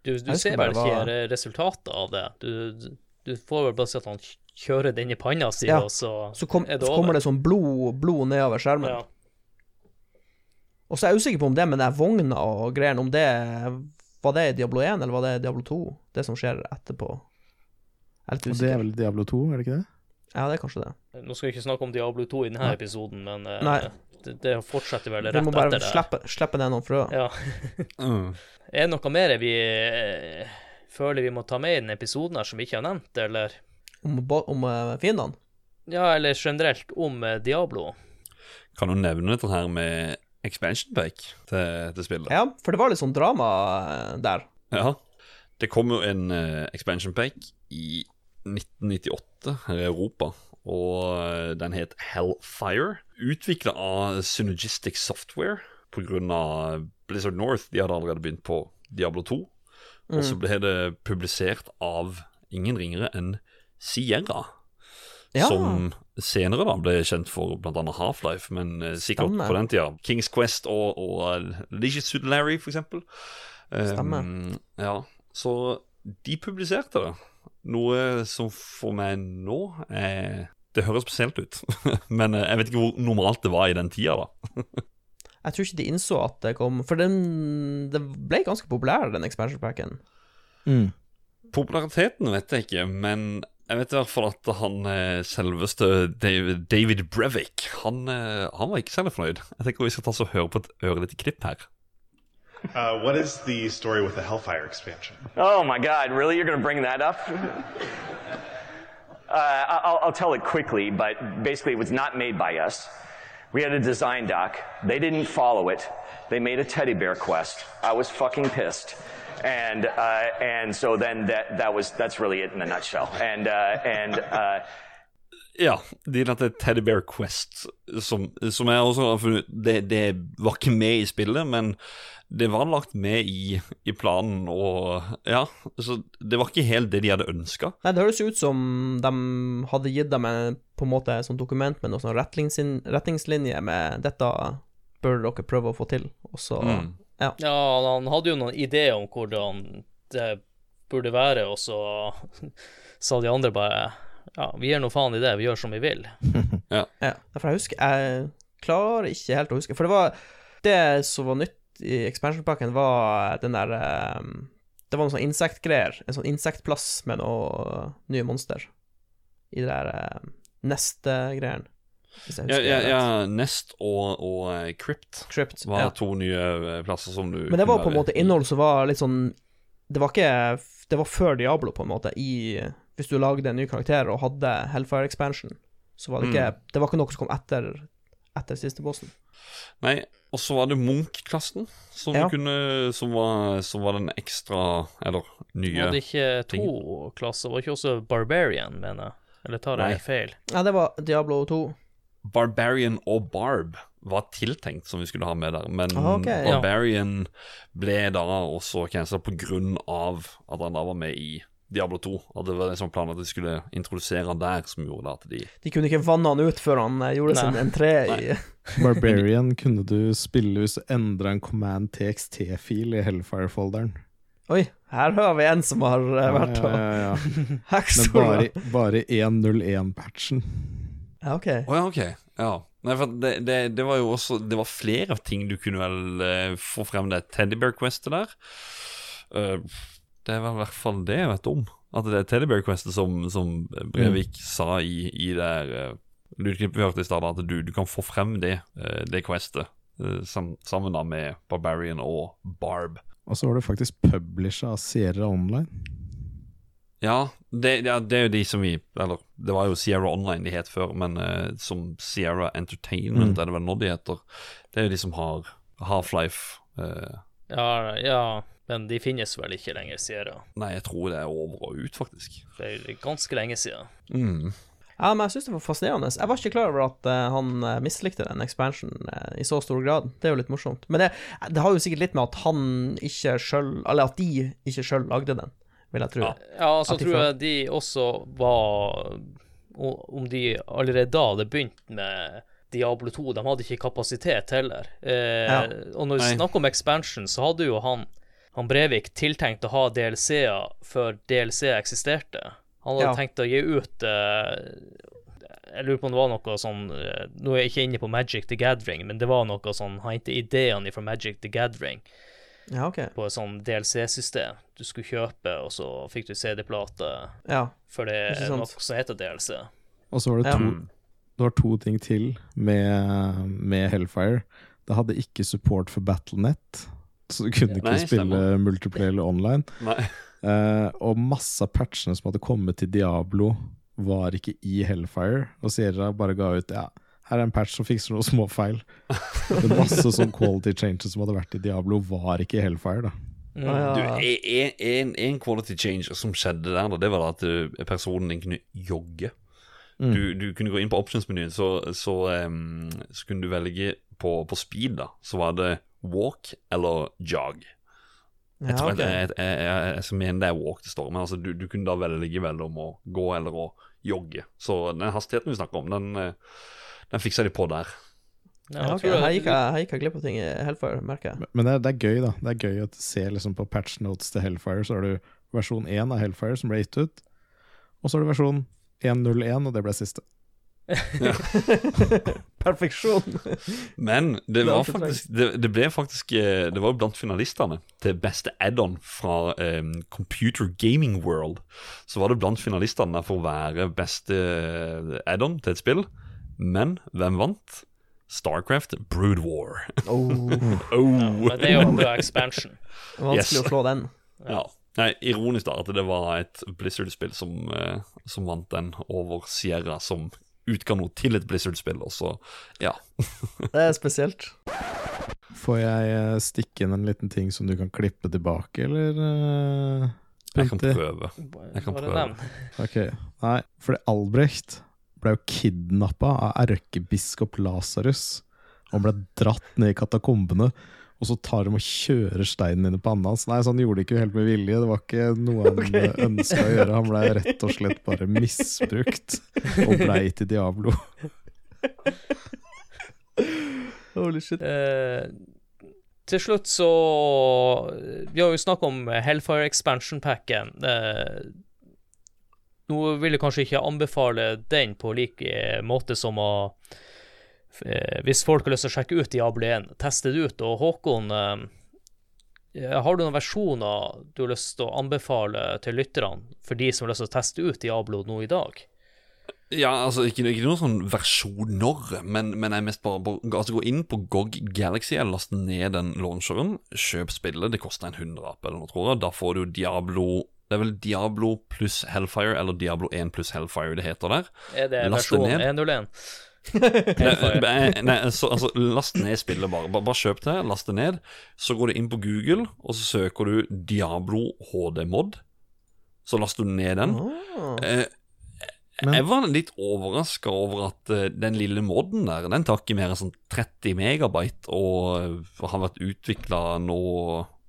Du, du ser bare vel ikke var... resultatet av det. Du, du får vel bare se at han kjører den i panna si, Ja. og så, Så, kom, er det så kommer det sånn blod, blod nedover skjermen. Ja. Og så er jeg usikker på om det med den vogna og greiene, om det Var det i Diablo 1, eller var det i Diablo 2? Det som skjer etterpå? Er Og det er vel Diablo 2, er det ikke det? Ja, det er kanskje det. Nå skal vi ikke snakke om Diablo 2 i denne Nei. episoden, men eh, Nei. det, det fortsetter vel rett må bare Vi må slippe, slippe ned noen frø. Ja. <laughs> Mm. Er det noe mer vi eh, føler vi må ta med i denne episoden her som vi ikke har nevnt, eller? Om, om eh, fiendene? Ja, eller generelt om eh, Diablo. Kan du nevne dette her med expansion pack til, til spillet? Ja, for det var litt sånn drama eh, der. Ja. Det kom jo en eh, expansion pack i 1998 her i Europa, og eh, den het Hellfire. Utvikla av Synergistic Software pga. Blizzard North. De hadde allerede begynt på Diablo 2. Og så ble det publisert av ingen ringere enn Sierra. Ja. Som senere da ble kjent for bl.a. Half-Life, men eh, sikkert Stemmer. på den tida Kings Quest og, og uh, Leisure Suit Larry, for eksempel. Stemmer. Um, ja, så de publiserte det. Noe som for meg nå er Det høres spesielt ut, <laughs> men eh, jeg vet ikke hvor normalt det var i den tida, da. <laughs> Jeg tror ikke de innså at det kom For den det ble ganske populær, den expansion packen. Mm. Populariteten vet jeg ikke, men jeg vet i hvert fall at han eh, selveste David, David Brevik han, eh, han var ikke særlig fornøyd. Jeg tenker vi skal ta oss og høre på et ørlite klipp her. Uh, what is the story with the Hellfire expansion? Oh my God, really? You're going to bring that up? <laughs> uh, I- I'll, I'll tell it quickly, but basically, it was not made by us. We had a design doc. They didn't follow it. They made a teddy bear quest. I was fucking pissed. And, uh, and so then that, that was, that's really it in a nutshell. And, uh, and, uh, <laughs> Ja, de dette Teddy Bear Quest, som, som jeg også har funnet ut det, det var ikke med i spillet, men det var lagt med i, i planen, og ja Så det var ikke helt det de hadde ønska. Nei, det høres ut som de hadde gitt dem en, på en måte sånn dokument med noen sånn retningslin- retningslinje med 'dette bør dere prøve å få til', og så Mm. Ja. Ja, han hadde jo noen ideer om hvordan det burde være, og så <laughs> sa de andre bare Ja, vi gir nå faen i det, vi gjør som vi vil. <laughs> Ja, for jeg husker Jeg klarer ikke helt å huske For det var Det som var nytt i expansion-pakken, var den der eh, Det var noen sånne insektgreier. En sånn insektplass med noe nye monster. I det der uh, nestegreiene. Ja, ja, ja. Nest og, og eh, Crypt Crypt. var Ja. to nye eh, plasser som du Men det var på en måte innhold som var litt sånn Det var ikke Det var før Diablo, på en måte, i Hvis du lagde en ny karakter og hadde Hellfire Expansion, så var det ikke Mm. Det var ikke noe som kom etter Etter siste bossen. Nei, og så var det Munch-klassen, som, Ja. kunne, som, var, som var den ekstra Eller nye Hadde ikke to klasser, var ikke også Barbarian, mener jeg? Eller tar Nei. jeg feil? Ja, det var Diablo 2. Barbarian og Barb var tiltenkt som vi skulle ha med der, men Aha, okay, Barbarian ja. Ble da også cancela på grunn av at han da var med i Diablo 2. Og det var liksom planen at de skulle introdusere han der, som gjorde at de De kunne ikke vanne han ut før han eh, gjorde Nei. sin entré i <laughs> Barbarian kunne du spille hvis du endra en Command TXT-fil i Hellfire-folderen. Oi, her hører vi en som har eh, vært ja, og ja. <laughs> Men bare, bare 1.01-patchen. Ja, ok. Oh, ja, okay. Ja. Nei, for det, det, det var jo også Det var flere ting du kunne vel uh, få frem det Teddybear Questet der. Eh, det er vel i hvert fall det jeg vet om. At det er Teddybear Questet som, som Brevik sa i, i det der uh, lydklippet vi hørte i stad, at du, du kan få frem det, uh, det questet. uh, sam, sammen da med Barbarian og Barb. Og så var det faktisk publisha av Sierra Online. Ja det, ja, det er jo de som vi Eller, det var jo Sierra Online de het før, men uh, som Sierra Entertainment Mm. er det vel nå de heter. Det er jo de som har Half-Life. Uh. Ja, ja, men de finnes vel ikke lenger, sier jeg. nei, jeg tror det er over og ut, faktisk. Det er ganske lenge siden. Mm. Ja, men jeg syns det var fascinerende. Jeg var ikke klar over at uh, han eh, mislikte den expansionen uh, i så stor grad. Det er jo litt morsomt. Men det, det har jo sikkert litt med at han ikke sjøl Eller at de ikke sjøl lagde den, vil jeg tro. Ja. Ja, så tror jeg de også var Om de allerede da hadde begynt med Diablo 2, de hadde ikke kapasitet heller. Uh, Ja. Og når vi snakker om expansion, så hadde jo han, han Brevik tiltenkt å ha DLC-er før DLC eksisterte. Han hadde Ja. tenkt å gi ut uh, Jeg lurer på om det var noe sånn uh, Nå er jeg ikke inne på Magic the Gathering, men det var noe sånn Han hentet ideene fra Magic the Gathering Ja, okay. på et sånn DLC-system. Du skulle kjøpe, og så fikk du CD-plate Ja. for det er noe som heter DLC. Og så var det to, to, det var to ting til med, med Hellfire. Det hadde ikke support for Battlenet, så du kunne ikke Nei, spille multiplayer eller online. Nei. Eh, og masse av patchene som hadde kommet til Diablo, var ikke i Hellfire, og Sierra bare ga ut ja, her er en patch som fikser noen småfeil. <laughs> Masse sånn quality changes som hadde vært i Diablo, var ikke i Hellfire, da. Ah, Du, en, en, en quality change som skjedde der, da, det var da at eh, personen din kunne jogge. Mm. Du, du kunne gå inn på options-menyen, så, så, um, så kunne du velge på, på speed, da. Så var det walk eller jog. Jeg Ja, tror ok. jeg, jeg, jeg, jeg, jeg, jeg mener det er walk det står, men altså, du, du kunne da velge mellom å gå eller å jogge. Så den hastigheten vi snakker om, den, eh, den fiksa de på der. Ja, jeg ok. tror Her det- gikk jeg, gikk jeg glipp av ting i Hellfire, merker jeg. Men- Men det er, det er gøy, da. Det er gøy å se liksom på patch notes til Hellfire, så har du versjon 1 av Hellfire som ble gitt ut, og så har du versjon 1.01, og det ble siste. <laughs> Perfeksjon! Men det, var faktisk det, det ble faktisk eh, Det var jo blant finalistene til beste add-on fra um, Computer Gaming World. Så var det blant finalistene for å være beste eh, add-on til et spill. Men hvem vant? Starcraft Brood War. Oh, <laughs> Oh. Ja, men det er jo en bra expansion. vanskelig Yes. å slå den. Ja. Nei, ironisk da at det var et Blizzard-spill som, som vant den over Sierra, som utga noe til et Blizzard-spill. Og så, ja. <laughs> Det er spesielt. Får jeg eh, stikke inn en liten ting som du kan klippe tilbake, eller? eh, Jeg kan prøve. Jeg kan prøve. Ok, nei, fordi Albrecht ble jo kidnappa av erkebiskop Lasarus og ble dratt ned i katakombene. Og så tar de og kjører steinen inn i panna hans. Nei, så han gjorde det ikke helt med vilje. Det var ikke noe han <laughs> Ok. okay. ønska å gjøre. Han ble rett og slett bare misbrukt og blei til Diablo. <laughs> Holy shit. Eh, til slutt så Vi har jo snakket om Hellfire Expansion-packen. Eh, nå vil jeg kanskje ikke anbefale den på like måte som å Hvis folk har lyst til å sjekke ut Diablo 1, teste det ut. Og Håkon, eh, har du noen versjoner du har lyst til å anbefale til lytterne, for de som har lyst til å teste ut Diablo nå i dag? Ja, altså ikke, ikke noen sånn versjoner, men, men jeg mest bare, altså, Gå inn på GOG Galaxy eller last ned den launcheren. Kjøp spillet. Det koster en hundrelapp eller noe, tror jeg. Da får du Diablo Det er vel Diablo pluss Hellfire, eller Diablo 1 pluss Hellfire det heter der. Er det Last versjon 101? Nei, nei, så, altså, last ned spillet bare. bare. Bare kjøp det, last det ned. Så går du inn på Google, og så søker du Diablo HD Mod. Så laster du ned den. Oh. Eh, Men- jeg var litt overraska over at uh, den lille moden der, den tar ikke mer enn sånn 30 megabyte og uh, har vært utvikla nå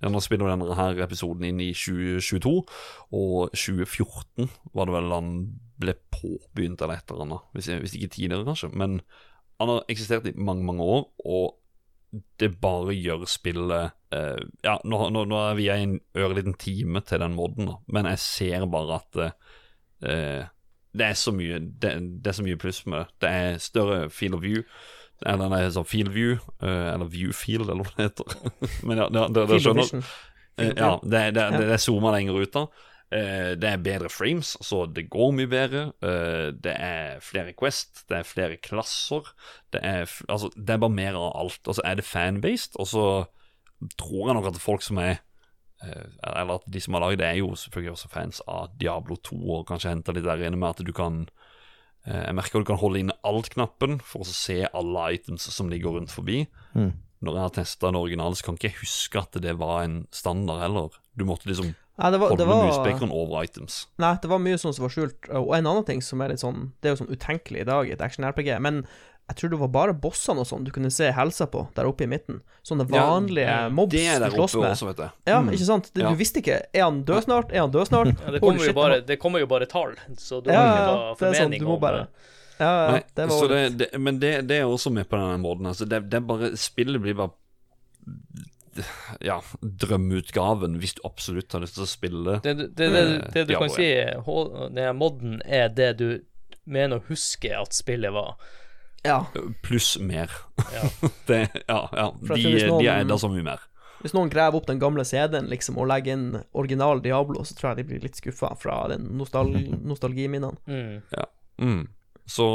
ja, Nå spiller denne her episoden inn i 2022, og 2014 var det vel han ble påbegynt eller et eller annet. Hvis, hvis ikke tidligere, kanskje. Men han har eksistert i mange, mange år, og det bare gjør spillet eh, Ja, nå, nå, nå er vi i en ørliten time til den moden, da, men jeg ser bare at eh, det er så mye det, det er så mye pluss med det. Det er større field of view. Eller nei, sånn field view, eh, eller view field, eller hva det heter. <laughs> Men ja, det, det, det skjønner. Eh, Ja, det, det, det, det zoomer lenger ut da. Eh, Det er bedre frames, så det går mye bedre. Eh, Det er flere Quest, det er flere klasser. Det er, altså, det er bare mer av alt. Og så er det fan-based, og så tror jeg nok at folk som er eh, Eller at de som har lagd det, er jo selvfølgelig også fans av Diablo 2, og kanskje henter litt der inne med at du kan Jeg merker du kan holde inne alt-knappen for å se alle items som ligger rundt forbi. Mm. Når jeg har testa det originale, så kan ikke jeg huske at det var en standard heller. Du måtte liksom Nei, det var, det med muspekeren over items. nei, det var mye sånn som var skjult. Og en annen ting som er litt sånn Det er jo sånn utenkelig i dag i et action-RPG, men jeg tror det var bare bossene og sånn du kunne se helsa på der oppe i midten. Sånne vanlige mobs Det er du slåss oppe med. også, vet jeg. Ja, Mm. ikke sant? Du, Ja. Du visste ikke Er han død snart? Er han død snart? Ja, det, kommer jo shit, bare, det kommer jo bare tall, så du Ja, har ikke ja, noe sånn, formening du må om bare- det. Ja, ja, Nei, det var så det, det, men det, det er også med på denne måten. Altså, det, det er bare Spillet blir bare Ja, drømmeutgaven, hvis du absolutt har lyst til å spille Det, det, det, det, det du Diablo, kan si, H- moden modden, er det du mener å huske at spillet var. Ja. pluss mer. Ja. <laughs> det, ja, ja. De, noen, de er der så mye mer. Hvis noen graver opp den gamle CD-en liksom og legger inn original Diablo, så tror jeg de blir litt skuffa fra den nostal <laughs> nostalgiminnene. Mm. Mm. Så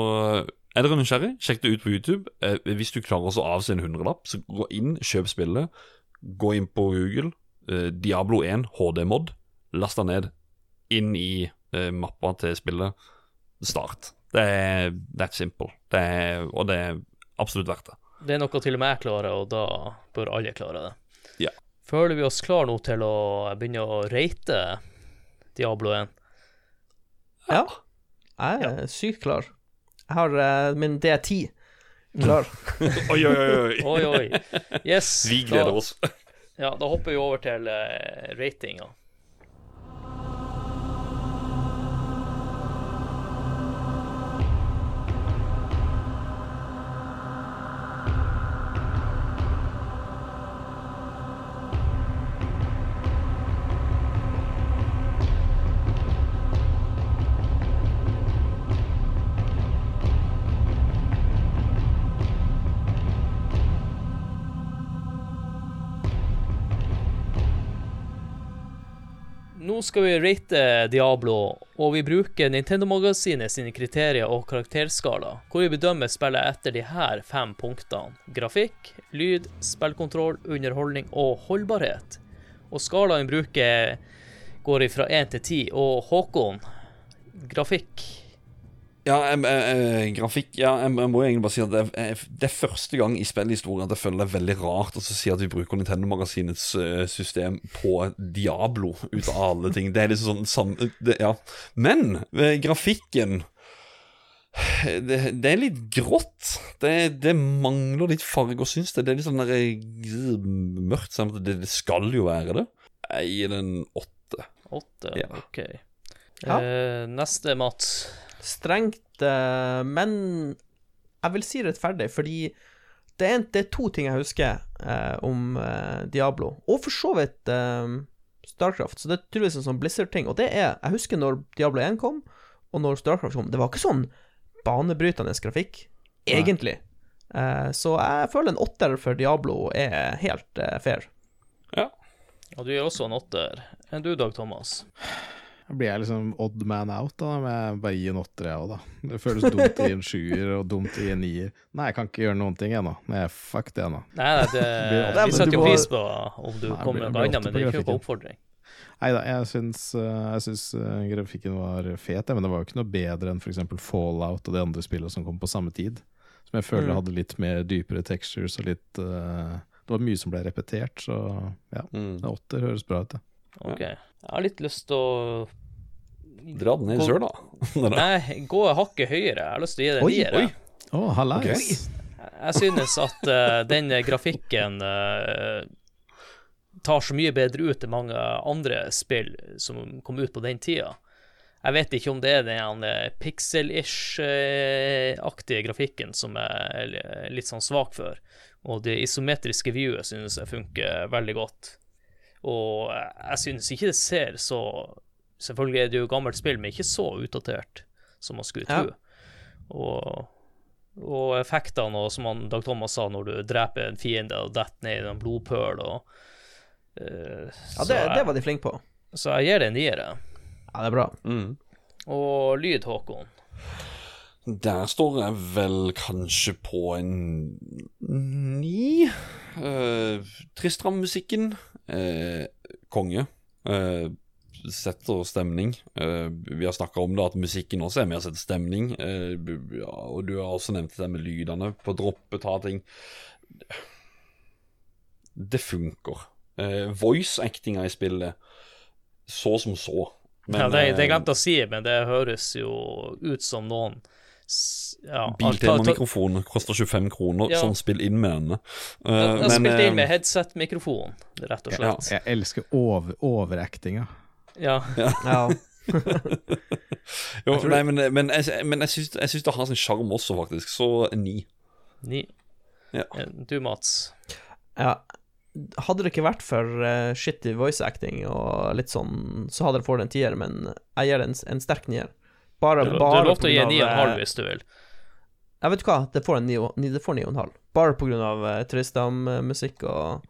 er dere nysgjerrig, sjekk det ut på YouTube. Eh, hvis du klarer å avse en hundrelapp, så gå inn, kjøp spillet. Gå inn på Google, eh, Diablo 1 HD-mod. Last den ned inn i eh, mappa til spillet. start. Det er that simple. Det er, og det er absolutt verdt det. Det er noe til og med jeg klarer, og da bør alle klare det. Ja. Føler vi oss klar nå til å begynne å rate Diablo 1? Ja. Jeg er sykt klar. Jeg har uh, min D10 klar. <laughs> Oi, oi, oi. Oi, oi. Yes. Vi gleder da, oss. Ja, da hopper vi over til uh, ratinga. Nå skal vi rate Diablo, og vi bruker Nintendo-magasinet sine kriterier og karakterskala, hvor vi bedømmer spillet etter de her fem punktene. Grafikk, lyd, spillkontroll, underholdning og holdbarhet. Og skalaen bruker går fra én til ti. Og Håkon, grafikk Ja, jeg, jeg, jeg, grafikk Ja, jeg, jeg må egentlig bare si at det er, det er første gang i spillhistorien at jeg føler det er veldig rart å si at vi bruker Nintendo-magasinets eh, system på Diablo, ut av alle ting. Det er liksom sånn samme det, Ja. Men eh, grafikken det, det er litt grått. Det, det mangler litt farge, syns det. Det er litt sånn der, eh, mørkt. Samt det, det skal jo være det. Jeg gir den åtte. Åtte, Ja. OK. Ja. Eh, neste, Mats. Strengt, eh, men jeg vil si rettferdig, fordi det er, det er to ting jeg husker eh, om eh, Diablo, og for så vidt eh, Starcraft, så det er tydeligvis en sånn Blizzard-ting, og det er Jeg husker når Diablo 1 kom, og når Starcraft kom, det var ikke sånn banebrytende grafikk, egentlig. Eh, så jeg føler en åtter for Diablo er helt eh, fair. Ja. Og du er også en åtter. Enn du, Dag Thomas? Blir jeg liksom odd man out, da, men jeg bare gir en åtter, jeg òg, da. Det føles dumt i en sjuer og dumt i en nier. Nei, jeg kan ikke gjøre noen ting ennå. Nei, fuck det ennå. Nei, nei, det, er vi setter jo pris på om du Nei, kommer det med annet, men det er ikke noen oppfordring. Nei da, jeg syns, eh, jeg syns eh, grafikken var fet, men det var jo ikke noe bedre enn f.eks. Fallout og de andre spillene som kom på samme tid. Som jeg føler Mm. hadde litt mer dypere textures og litt uh, Det var mye som ble repetert, så ja. Mm. Åtter høres bra ut, det. Ok. Jeg har litt lyst til å Dra den ned i sør, da. <laughs> Nei, gå hakket høyere. Jeg har lyst til å gi det en nier. jeg. Å, hallais! Ok. Jeg synes at uh, den grafikken uh, tar så mye bedre ut enn mange andre spill som kom ut på den tida. Jeg vet ikke om det er den eh, pixel-ish-aktige grafikken som jeg er litt sånn svak for. Og det isometriske viewet synes jeg funker veldig godt. Og jeg synes ikke det ser så Selvfølgelig er det jo gammelt spill, men ikke så utdatert som man skulle Ja. tro. Og, og effektene, og som han, Dag Thomas sa, når du dreper en fiende og detter ned i en blodpøl og uh, Ja, det, jeg- det var de flinke på. Så jeg gir det en niere. Ja, det er bra. Mm. Og lyd, Håkon. Der står jeg vel kanskje på en ni. Uh, Tristram-musikken. Uh, konge. Uh, setter stemning. Eh, vi har snakka om det, at musikken også er med å sette stemning. Eh, ja, og du har også nevnt det med lydene på droppet ta ting. Det funker. Eh, Voice-actinga i spillet, så som så. Men, ja, det, det eh, glemte å si, men det høres jo ut som noen s- med Biltemamikrofon koster 25 kroner, Ja. sånn spill inn med denne. Uh, Jeg men, spilt eh, inn med headset-mikrofon, rett og slett. Jeg elsker over, overactinga. Ja. Ja. <laughs> jo, nei, men, men, jeg, men jeg, syns, jeg syns det har sin sjarm også, faktisk. Så ni. Ni. Ja. Eh, Du, Mats. ja. Hadde det ikke vært for uh, shitty voice acting og litt sånn, så hadde det fått en tier, men jeg gir det en, en sterk nier. Bare, Du, du bare lov til å gi grunn ni og en av, halv eh, hvis du vil. Jeg vet du hva, det får en ni, og- ni, det får ni og en halv. Bare på grunn av uh, Tristam-musikk og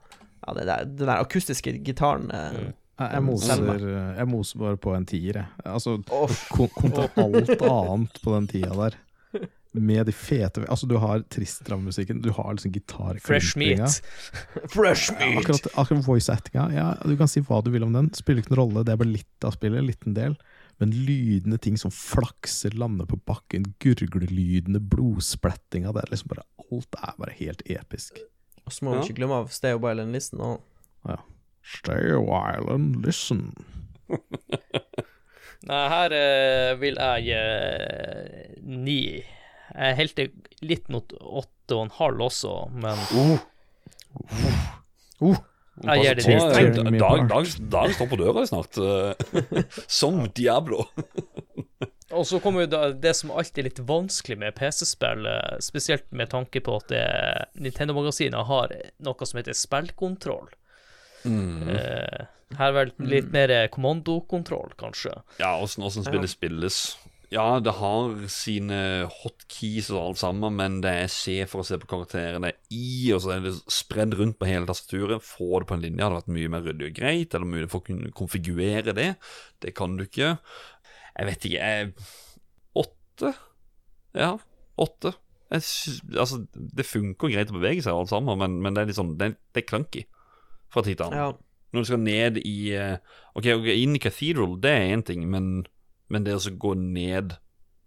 ja, det der, den der akustiske gitaren. eh, Mm. Jeg, moser, jeg moser bare på en tier, jeg. Altså, kontra alt annet på den tida der. Med de fete Altså, du har Tristram-musikken, du har liksom gitar Fresh meat. <laughs> Fresh Ja, akkurat, akkurat voice actinga, ja, du kan si hva du vil om den. Spiller ikke noen rolle, det er bare litt av spillet, en liten del. Men lydende ting som flakser, lander på bakken, gurglelydene, blodsplettinga Det er liksom bare Alt er bare helt episk. Og så må vi ikke glemme av Stay a While and Listen. òg. Ja. Stay a while and listen. <laughs> Nei, her uh, vil jeg eh, ni. Jeg helte litt mot åtte og en halv også, men uh. Uh. det Pass på, ni. Tearing Dag, dag, dag, dag står på døra snart. eh, <laughs> Som Diablo. Og så kommer jo da det som alltid er litt vanskelig med PC-spill, eh, spesielt med tanke på at Nintendo-magasinet har noe som heter spillkontroll. Mm. her er vel litt mer kommandokontroll, kanskje. Ja, åssen spillet spilles. Ja, det har sine hotkeys og alt sammen, men det er C for å se på karakterene I, og så er det spredd rundt på hele tastaturet. Få det på en linje hadde vært mye mer ryddig og greit, eller mulig for å kunne konfigurere det. Det kan du ikke. Jeg vet ikke, jeg Åtte? Ja, åtte. Jeg altså, det funker greit å bevege seg, alt sammen, men, men det er litt sånn Det det er clunky fra tid til annen. ja, Når du skal ned i OK, Ok, gå inn i Cathedral, det er én ting, men, men det å gå ned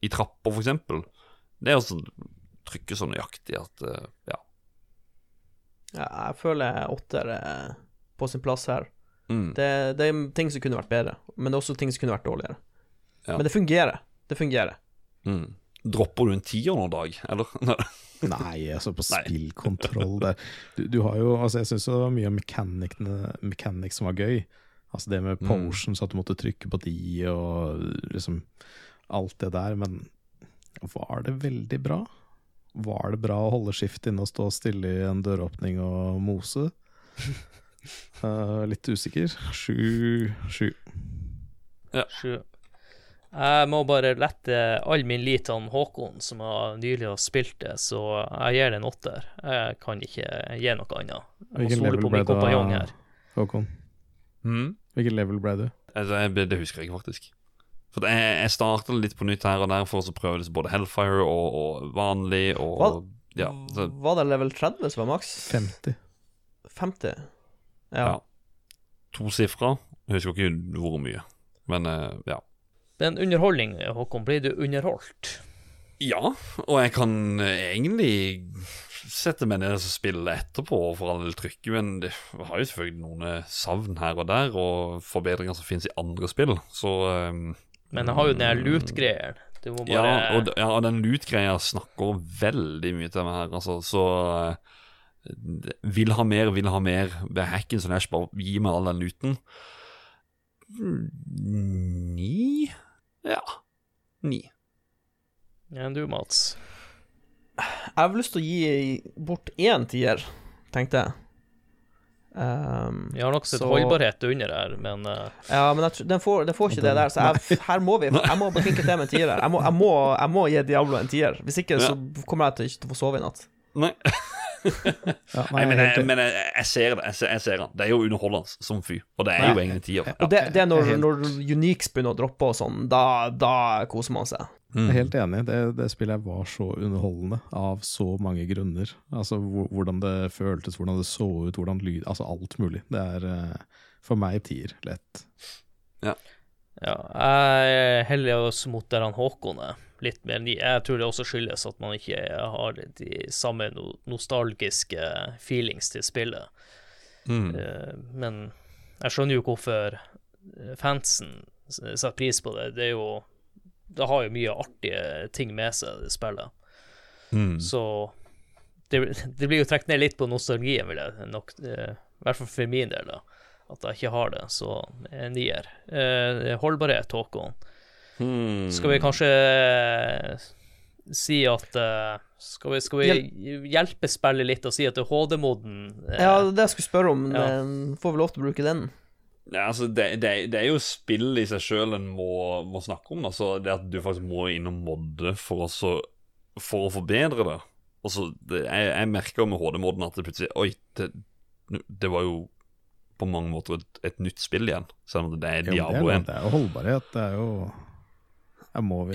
i trapper, for eksempel, det er å trykke så nøyaktig at eh, Ja. ja, jeg føler åtter er på sin plass her. Mm. Det, det er ting som kunne vært bedre, men det er også ting som kunne vært dårligere. Ja. Men det fungerer. Det fungerer. Mm. Dropper du en tier noen dag, eller? <laughs> Nei, altså på spillkontroll der. Du, du har jo Altså, jeg syns det var mye av mechanics som var gøy. Altså det med potions, at du måtte trykke på de, og liksom alt det der. Men var det veldig bra? Var det bra å holde skift inne og stå stille i en døråpning og mose? uh, <laughs> litt usikker. Sju, sju. Sju. Jeg må bare lette all min lit til Håkon, som har nylig har spilt det, så jeg gir det en åtter. Jeg kan ikke gi noe annet. Jeg må stole på min kompanjong her. Håkon? Mm. Hvilket level ble du? Altså, jeg, det husker jeg ikke, faktisk. For det- jeg, jeg starta litt på nytt her og der for å prøve liksom både Hellfire og, og vanlig og Hva? Ja. Så, Var det level 30 som var maks? 50. 50? Ja. Ja. tosifra. Jeg husker ikke hvor mye, men eh, ja. en underholdning, Håkon, blir du underholdt? Ja, og jeg kan eh, egentlig sette meg ned og spiller etterpå for all del trykke, men det har jo selvfølgelig noen eh, savn her og der, og forbedringer som finnes i andre spill, så um, Men jeg har jo den her loot-greien. Må ja, og, ja, den loot-greia snakker veldig mye til meg her, altså, så uh, Vil ha mer, vil ha mer. Det er jeg slash, bare gi meg all den looten. Mm, Ni? Ja. Ni. Ja, du, Mats. Jeg har lyst til å gi bort én tier, tenkte jeg. Um, jeg har nok sett Så- holdbarhet under her, men uh... ja, men jeg, tror- den, får, den får ikke det der, så jeg, her må vi Jeg må klinke til med en tier her. Jeg må, jeg, må, jeg må gi Diablo en tier. Hvis ikke så kommer jeg til ikke til å få sove i natt. Nei. <laughs> Ja, Nei, men, jeg, men jeg, jeg ser det. Jeg ser, jeg ser den. Det er jo underholdende som fyr. og det er jo egentlig tier. Og det, det er når, når Uniques begynner å droppe og sånn, da, da koser man seg. Jeg er helt enig. Det, det spillet var så underholdende av så mange grunner. Altså Hvordan det føltes, hvordan det så ut, hvordan lyd Altså alt mulig. Det er eh, for meg tier lett. ja. Jeg heller oss mot der han Håkon er. Litt mer ny. Jeg tror det også skyldes at man ikke har de samme no nostalgiske feelings til spillet. Mm. Eh, Men jeg skjønner jo hvorfor eh, fansen setter pris på det. Det er jo Det har jo mye artige ting med seg, det spillet. Mm. Så det, det blir jo trukket ned litt på nostalgien, vil jeg nok eh, I hvert fall for min del, da. At jeg ikke har det. Så nier. Eh, holdbarhet, Håkon. Mm. Skal vi kanskje si at eh, skal, vi, skal vi hjelpe spillet litt og si at det er HD-moden eh, Ja, det er det jeg skulle spørre om. Ja. Får vi lov til å bruke den? Ja, altså, det, det, det er jo spill i seg sjøl en må, må snakke om. Altså, det at du faktisk må inn og modde for, å for å forbedre det. Altså, det jeg, jeg merker jo med HD-moden at det plutselig Oi, det, det var jo på mange måter et, et nytt spill igjen. Selv om det er Diablo er, 1. det er jo holdbarhet. Det er jo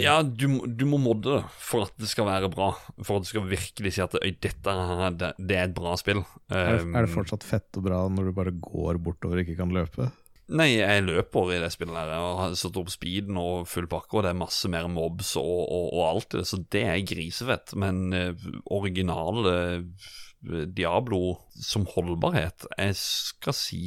Ja, du, du må modde det for at det skal være bra. For at du skal virkelig si at Øy, dette her, det, det er et bra spill. er, det, er det Um, fortsatt fett og bra når du bare går bortover og ikke kan løpe? Nei, jeg løper i det spillet der. Jeg har satt opp speeden og full pakke, og det er masse mer mobs og, og, og alt det, så det er grisefett. Men uh, originale uh, Diablo som holdbarhet, jeg skal si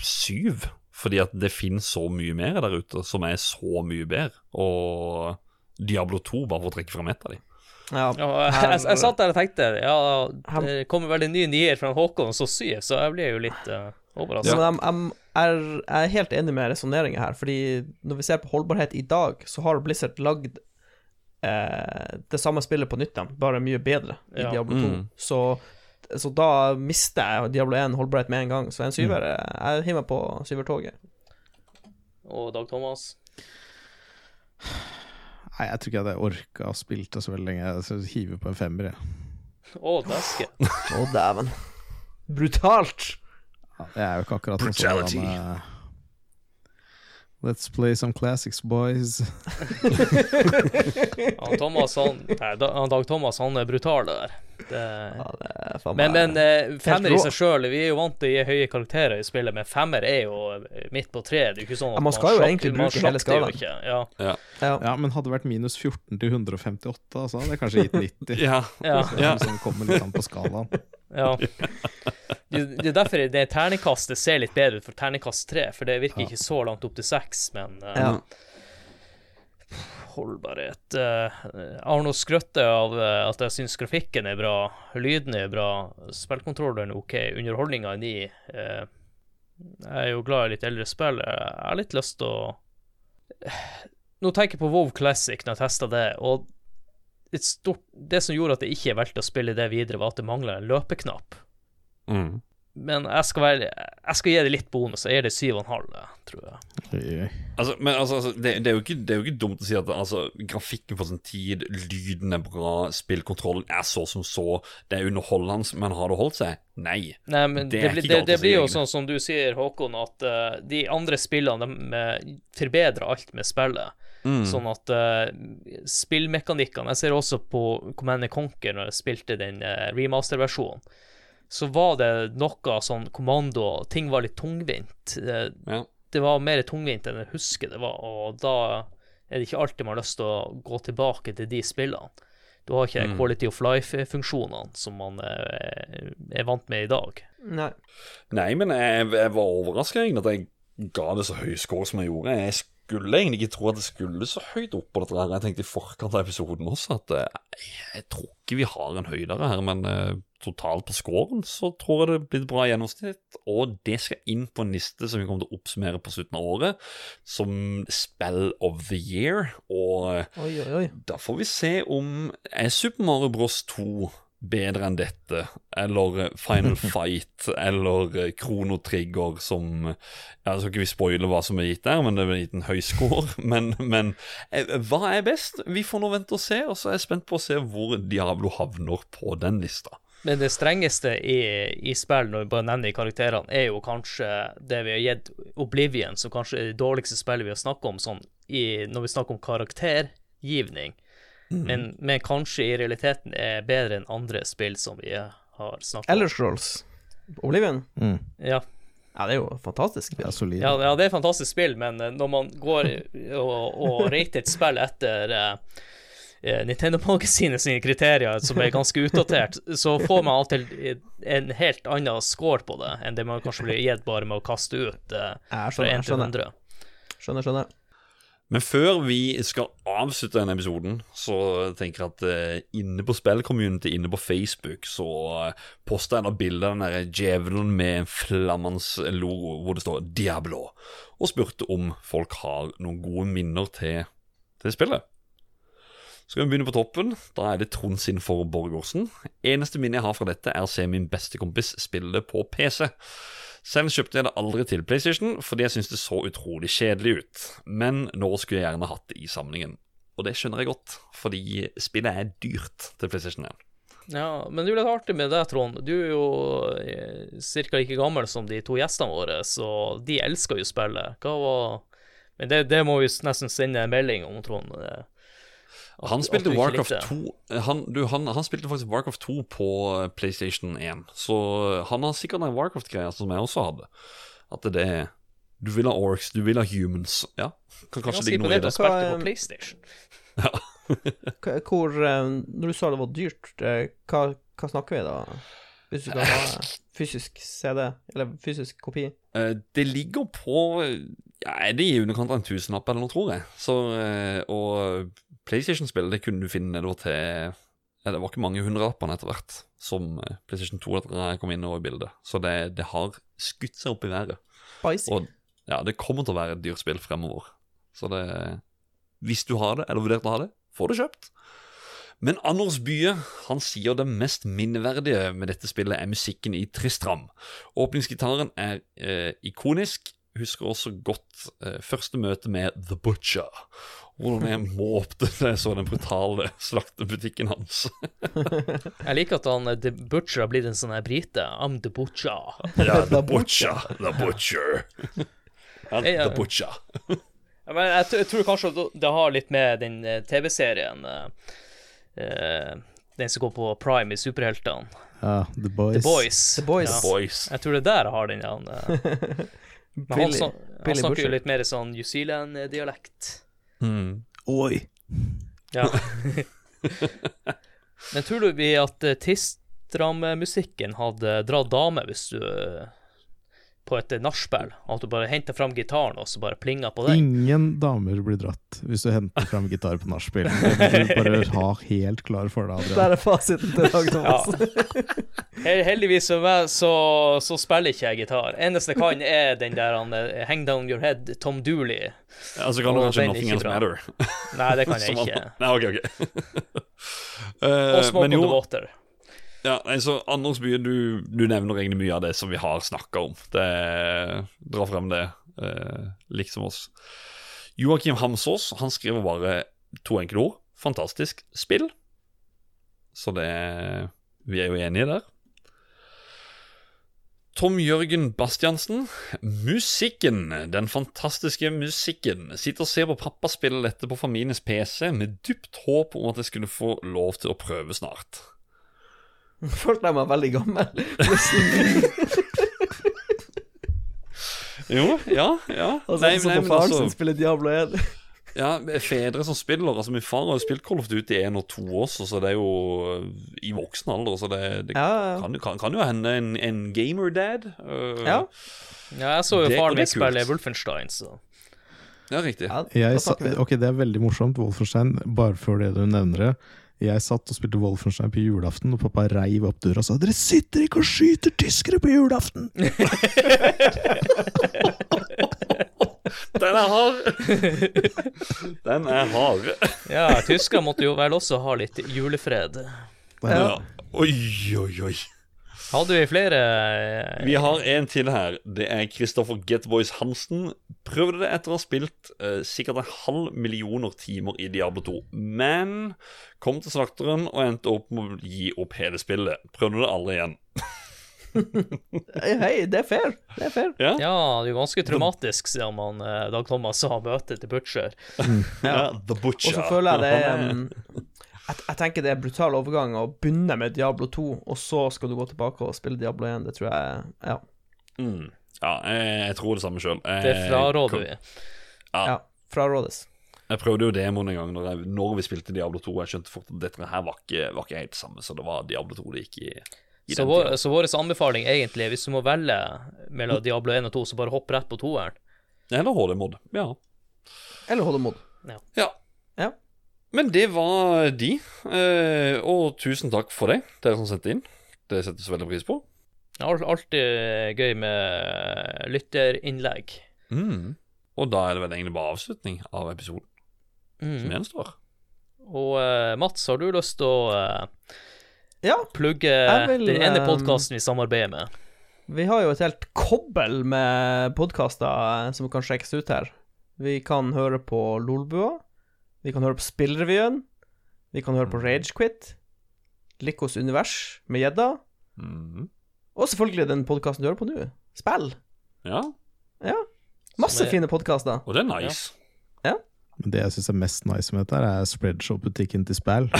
syv. Fordi at det finnes så mye mer der ute som er så mye bedre. Og Diablo 2, bare for å trekke frem ett av dem. Ja, Ja, jeg, jeg, jeg satt der og tenkte Ja, det kommer veldig nye nyheter fra Håkon, så syv, så jeg blir jo litt uh, overraska. Men jeg, jeg, er, jeg er helt enig med resonneringa her, fordi når vi ser på holdbarhet i dag, så har Blizzard lagd eh, det samme spillet på nytt igjen, bare mye bedre i Ja. Diablo 2. Mm. Så, så da mister jeg Diablo 1 holdbarhet med en gang. Så en syver Jeg hiver meg på syvertoget. Og Dag Thomas. Nei, jeg tror ikke jeg hadde orka å spille det så veldig lenge. Jeg hiver på en femmer, jeg. Å, dæske. Å, dæven. Brutalt! Ja, det er jo ikke akkurat sånn Brutality. eh, Let's play some classics, boys. <laughs> Han Thomas, han, nei, han Dag Thomas, han er brutal der. Det, Ja, det er men, men eh, femmer i seg sjøl, vi er jo vant til å gi høye karakterer i spillet, men femmer er jo eh, midt på treet. Det er jo ikke sånn at Ja, man skal jo slakter- egentlig bruke hele skalaen. Ja, ja. Ja, men hadde det vært minus 14 til 158, så hadde jeg kanskje gitt 90. Ja. ja, ja. det liksom kommer litt an på skalaen. ja. Det, er derfor det terningkastet ser litt bedre ut for terningkast tre, for det virker ikke så langt opp til seks, men uh, Ja. Holdbarhet eh, Jeg har nå skrøttet av eh, at jeg syns grafikken er bra, lyden er bra, spillkontrolleren er OK, underholdninga er ni. eh, jeg er jo glad i litt eldre spill. Jeg har litt lyst til å Nå tenker jeg på WoW Classic når jeg testa det, og stort, det som gjorde at jeg ikke valgte å spille det videre, var at det mangla en løpeknapp. Mm. Men jeg skal, være, jeg skal gi det litt bonus. Jeg gir det 7,5, tror jeg. Altså, men altså, altså det, det, er jo ikke, det er jo ikke dumt å si at altså, grafikken på sin tid, lyden er bra, spillkontrollen er så som så, det er underholdende, men har det holdt seg? Nei. Nei, men Det det, er blir- ikke det, det blir jo sånn som du sier, Håkon, at uh, de andre spillene de eh, forbedrer alt med spillet. Mm. Sånn at uh, spillmekanikkene Jeg ser også på Command Conquer når jeg spilte den uh, remaster-versjonen. Så var det noe sånn kommando Ting var litt tungvint. Det, Ja. det var mer tungvint enn jeg husker det var, og da er det ikke alltid man har lyst til å gå tilbake til de spillene. Du har ikke Mm. quality of life-funksjonene som man eh, er vant med i dag. Nei. Nei, men jeg, jeg var overraska at jeg ga det så høy score som jeg gjorde. Jeg skulle egentlig ikke tro at det skulle så høyt opp på dette. her Jeg tenkte i forkant av episoden også at jeg, jeg tror ikke vi har en høydere her, men eh, totalt på scoren så tror jeg det blir et bra gjennomsnitt. Og det skal inn på en liste som vi kommer til å oppsummere på slutten av året, som Spell of the Year. Og eh, Oi, oi, oi. da får vi se om er Super Mario Bros 2 bedre enn dette, eller Final <laughs> Fight, eller Krono Trigger som Jeg skal ikke vi spoile hva som er gitt der, men det er gitt en høy score. <laughs> Men, men eh, hva er best? Vi får nå vente og se, og så er jeg spent på å se hvor Diablo havner på den lista. Men det strengeste i, i spill, når vi bare nevner karakterene, er jo kanskje det vi har gitt Oblivion, som kanskje er det dårligste spillet vi har snakket om, sånn i, når vi snakker om karaktergivning. Men, men kanskje i realiteten er bedre enn andre spill som vi har snakket om. Elder Scrolls. Oblivion. Ja. Ja, det er jo fantastisk. Det er solid. Ja, ja, det er fantastisk spill, men eh, når man går og, og rater et spill etter eh, eh, Nintendo-magasinet sine kriterier, som er ganske utdatert, så får man alltid en helt annen score på det enn det man kanskje blir gitt bare med å kaste ut uh, fra skjønner, 1 til skjønner. 100. Skjønner, skjønner. Men før vi skal avslutte denne episoden, så tenker jeg at eh, inne på spillcommunity, inne på Facebook, så uh, posta jeg da bilde av den der djevelen med en flammende logo hvor det står 'Diablo', og spurte om folk har noen gode minner til, til spillet. Så skal vi begynne på toppen. Da er det Trond sin for Borgersen. Eneste minne jeg har fra dette, er å se min beste kompis spille på PC. Selv kjøpte jeg det aldri til PlayStation, fordi jeg syntes det så utrolig kjedelig ut. Men nå skulle jeg gjerne hatt det i samlingen. Og det skjønner jeg godt, fordi spillet er dyrt til PlayStation 1. Ja, men det er litt artig med deg, Trond. Du er jo ca. like gammel som de to gjestene våre, så de elsker jo spillet. Hva var Men det, det må vi nesten sende en melding om, Trond. Eh, Han spilte du Warcraft likte. 2 han, du, han, han spilte faktisk Warcraft 2 på eh, PlayStation 1, så han har sikkert den Warcraft-greia som jeg også hadde. At det er Du vil ha orcs, du vil ha humans. Ja, kan kanskje ligge noe i det. Hva, på PlayStation. Ja. <laughs> Hvor eh, Når du sa det var dyrt, eh, hva, hva snakker vi da? Hvis du skal ha fysisk CD, eller fysisk kopi? Eh, Det ligger på ja, Er det i underkant av en tusenlapp eller noe, tror jeg. Så, eh, og PlayStation-spill det kunne du finne nedover til Det var ikke mange hundrelappene etter hvert som eh, PlayStation 2 etter jeg kom inn over i bildet. Så det, det har skutt seg opp i været. Spicy. Og ja, det kommer til å være et dyrt spill fremover. Så det Hvis du har det, eller vurdert å ha det, får det kjøpt. Men Anders Bye han sier det mest minneverdige med dette spillet er musikken i Tristram. Åpningsgitaren er eh, ikonisk. Husker også godt eh, første møte med The Butcher. Hvordan jeg måpte da jeg så den brutale slaktebutikken hans. <laughs> Jeg liker at han eh, The Butcher har blitt en sånn brite. I'm the Butcher. Ja, The Butcher. The Butcher. I'm The uh, Butcher. Ja, Men jeg, t- jeg tror kanskje det- det har litt med den eh, TV-serien uh, eh, Den som går på Prime i Superheltene. Ja, The Boys. The Boys. The Boys. Ja. Boys. Jeg tror det er der har den. Han, <laughs> eh, men han, Billy- han snakker Butcher. jo litt mer sånn New Zealand-dialekt. Mm. Oi! Ja. <laughs> Men tror du vi at uh, Tistram-musikken hadde dratt dame hvis du eh, På et nachspiel? At du bare henter fram gitaren og så bare plinger på den? Ingen damer blir dratt hvis du henter fram gitar på nachspiel. Det vil du bare ha helt klar for deg, Der Adrian. er fasiten til Dag Thomas. Ja. Heldigvis for meg så, så spiller ikke jeg gitar. Eneste jeg kan, er den der han, eh, Hang Down Your Head, Tom Dooley. Ja, så kan du kanskje Nothing Else. Matter. Nei, det kan <laughs> jeg ikke. Nei, ok, ok. Uh, <laughs> Og Smoke men on the Water. Ja, altså, Anders Bye, du, du nevner egentlig mye av det som vi har snakka om. Det, dra frem det, eh, liksom oss. Joakim Hamsås han skriver bare to enkle ord. Fantastisk spill. Så det Vi er jo enige der. Tom Jørgen Bastiansen. Musikken, den fantastiske musikken. Sitter og ser på pappa spille dette på familiens PC med dypt håp om at jeg skulle få lov til å prøve snart. <laughs> Følte jeg meg veldig gammel. Jo, ja, ja. <laughs> Og så Nei, så nei, på men faren altså, sin spiller Diablo 1. ja, fedre som spiller. Altså, Min far har jo spilt Call of Duty 1 og 2 også, så det er jo øh, i voksen alder. Så det, det Ja, ja. Kan, kan, kan jo hende en, en gamer-dad. øh, Ja. Ja, jeg så jo Det- faren min spille. Wolfenstein, så ja, riktig. Ja, Jeg ok, Det er veldig morsomt, Wolfenstein, bare før det du nevner det. Jeg satt og spilte Wolfenstein på julaften, og pappa reiv opp døra og sa 'Dere sitter ikke og skyter tyskere på julaften!' <laughs> Den er hard! <laughs> Den er hard. Ja, tyskerne måtte jo vel også ha litt julefred. Ja. Oi, oi, oi. Hadde vi flere eh, Vi har en til her. Det er Kristoffer Getboys Hansen. Prøvde det etter å ha spilt eh, sikkert en halv millioner timer i Diablo 2. Men kom til slakteren og endte opp med å gi opp hele spillet. Prøvde det aldri igjen. Hei, Hei, det er fair. Det er fair. Ja, Ja, det er jo ganske traumatisk, sier man eh, Dag Thomas sa møtet til Butcher. <laughs> ja The Butcher. Og så føler jeg det um, <laughs> jeg, jeg tenker det er brutal overgang å begynne med Diablo 2, og så skal du gå tilbake og spille Diablo 1. Det tror jeg Ja. mm. Ja, jeg, jeg tror det samme sjøl. Det fraråder vi. ja frarådes. Jeg prøvde jo demoen en gang når, jeg, når vi spilte Diablo 2. Jeg skjønte fort at dette her var ikke, var ikke helt det samme, så det var Diablo 2 det gikk i. i Så den vår, så vår anbefaling egentlig, hvis du må velge mellom Diablo 1 og 2, så bare hopp rett på toeren. Eller HD-mod. Ja. Eller holde mod. ja. Ja. Men det var de. Eh, og tusen takk for det, dere som sendte inn. Det settes veldig pris på. Al- Alltid gøy med lytterinnlegg. Mm. Og da er det vel egentlig bare avslutning av episoden som Mm. gjenstår. Og eh, Mats, har du lyst til å eh, Ja, plugge vil, den ene eh, podkasten vi samarbeider med? vi har jo et helt kobbel med podkaster som kan sjekkes ut her. Vi kan høre på Lolbua. Vi kan høre på Spillrevyen. Vi kan høre på Ragequit. Likos univers med gjedda. Mm. Og selvfølgelig den podkasten du hører på nå. Spill. Ja, Ja. Masse er- fine podkaster. og det er nice. Men det jeg syns er mest nice med dette, er spreadshop-butikken til Spæl.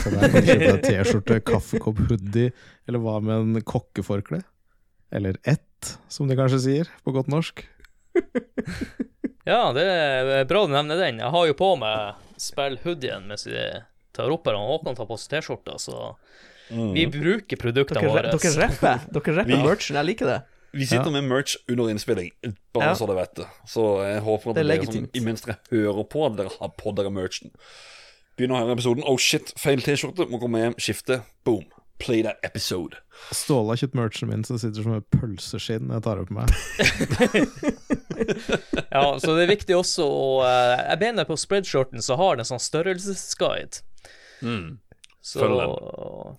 Så <laughs> der kan du kjøpe deg T-skjorte, kaffekopp, hoodie, eller hva med en kokkeforkle? Eller ett, som de kanskje sier på godt norsk. <laughs> Ja, det er bra du nevner den. Jeg har jo på meg spillhoodien mens vi tar opp her, og Håkon tar på seg T-skjorta, så vi bruker produktene Dere, våre. dere rapper <laughs> Dere rapper merchen. Jeg liker det. Vi sitter med merch under innspilling, bare Ja. så dere vet det. Så jeg håper at Det er dere som, imens dere hører på, at dere har på dere merchen. Begynner å høre episoden. Oh shit, feil T-skjorte. Må komme hjem, skifte. Boom. Play that episode. Ståle har kjøpt merchen min, som sitter som et pølseskinn jeg tar opp med. <laughs> <laughs> <laughs> Ja, så det er viktig også å eh, Jeg mener på spreadshorten så har den sånn størrelsesguide. Så Følg den.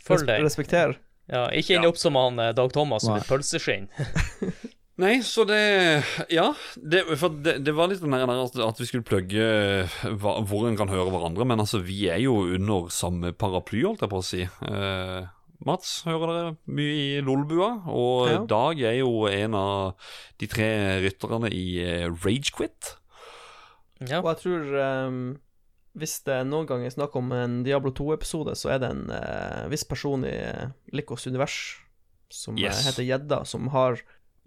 Følg den. Respekter. Ja, ikke inn opp som han eh, Dag Thomas med Nei. pølseskinn. <laughs> Nei, så det Ja. Det, for det, det var litt den der at, at vi skulle plugge hva, hvor en kan høre hverandre, men altså, vi er jo under samme paraply, holdt jeg på å si. Eh, Mats, hører dere mye i Lolbua? Og Ja. Dag er jo en av de tre rytterne i eh, Ragequit. Ja. Og jeg tror um, hvis det noen gang er snakk om en Diablo 2-episode, så er det en uh, viss person i Likos univers som eh, Yes. heter Gjedda, som har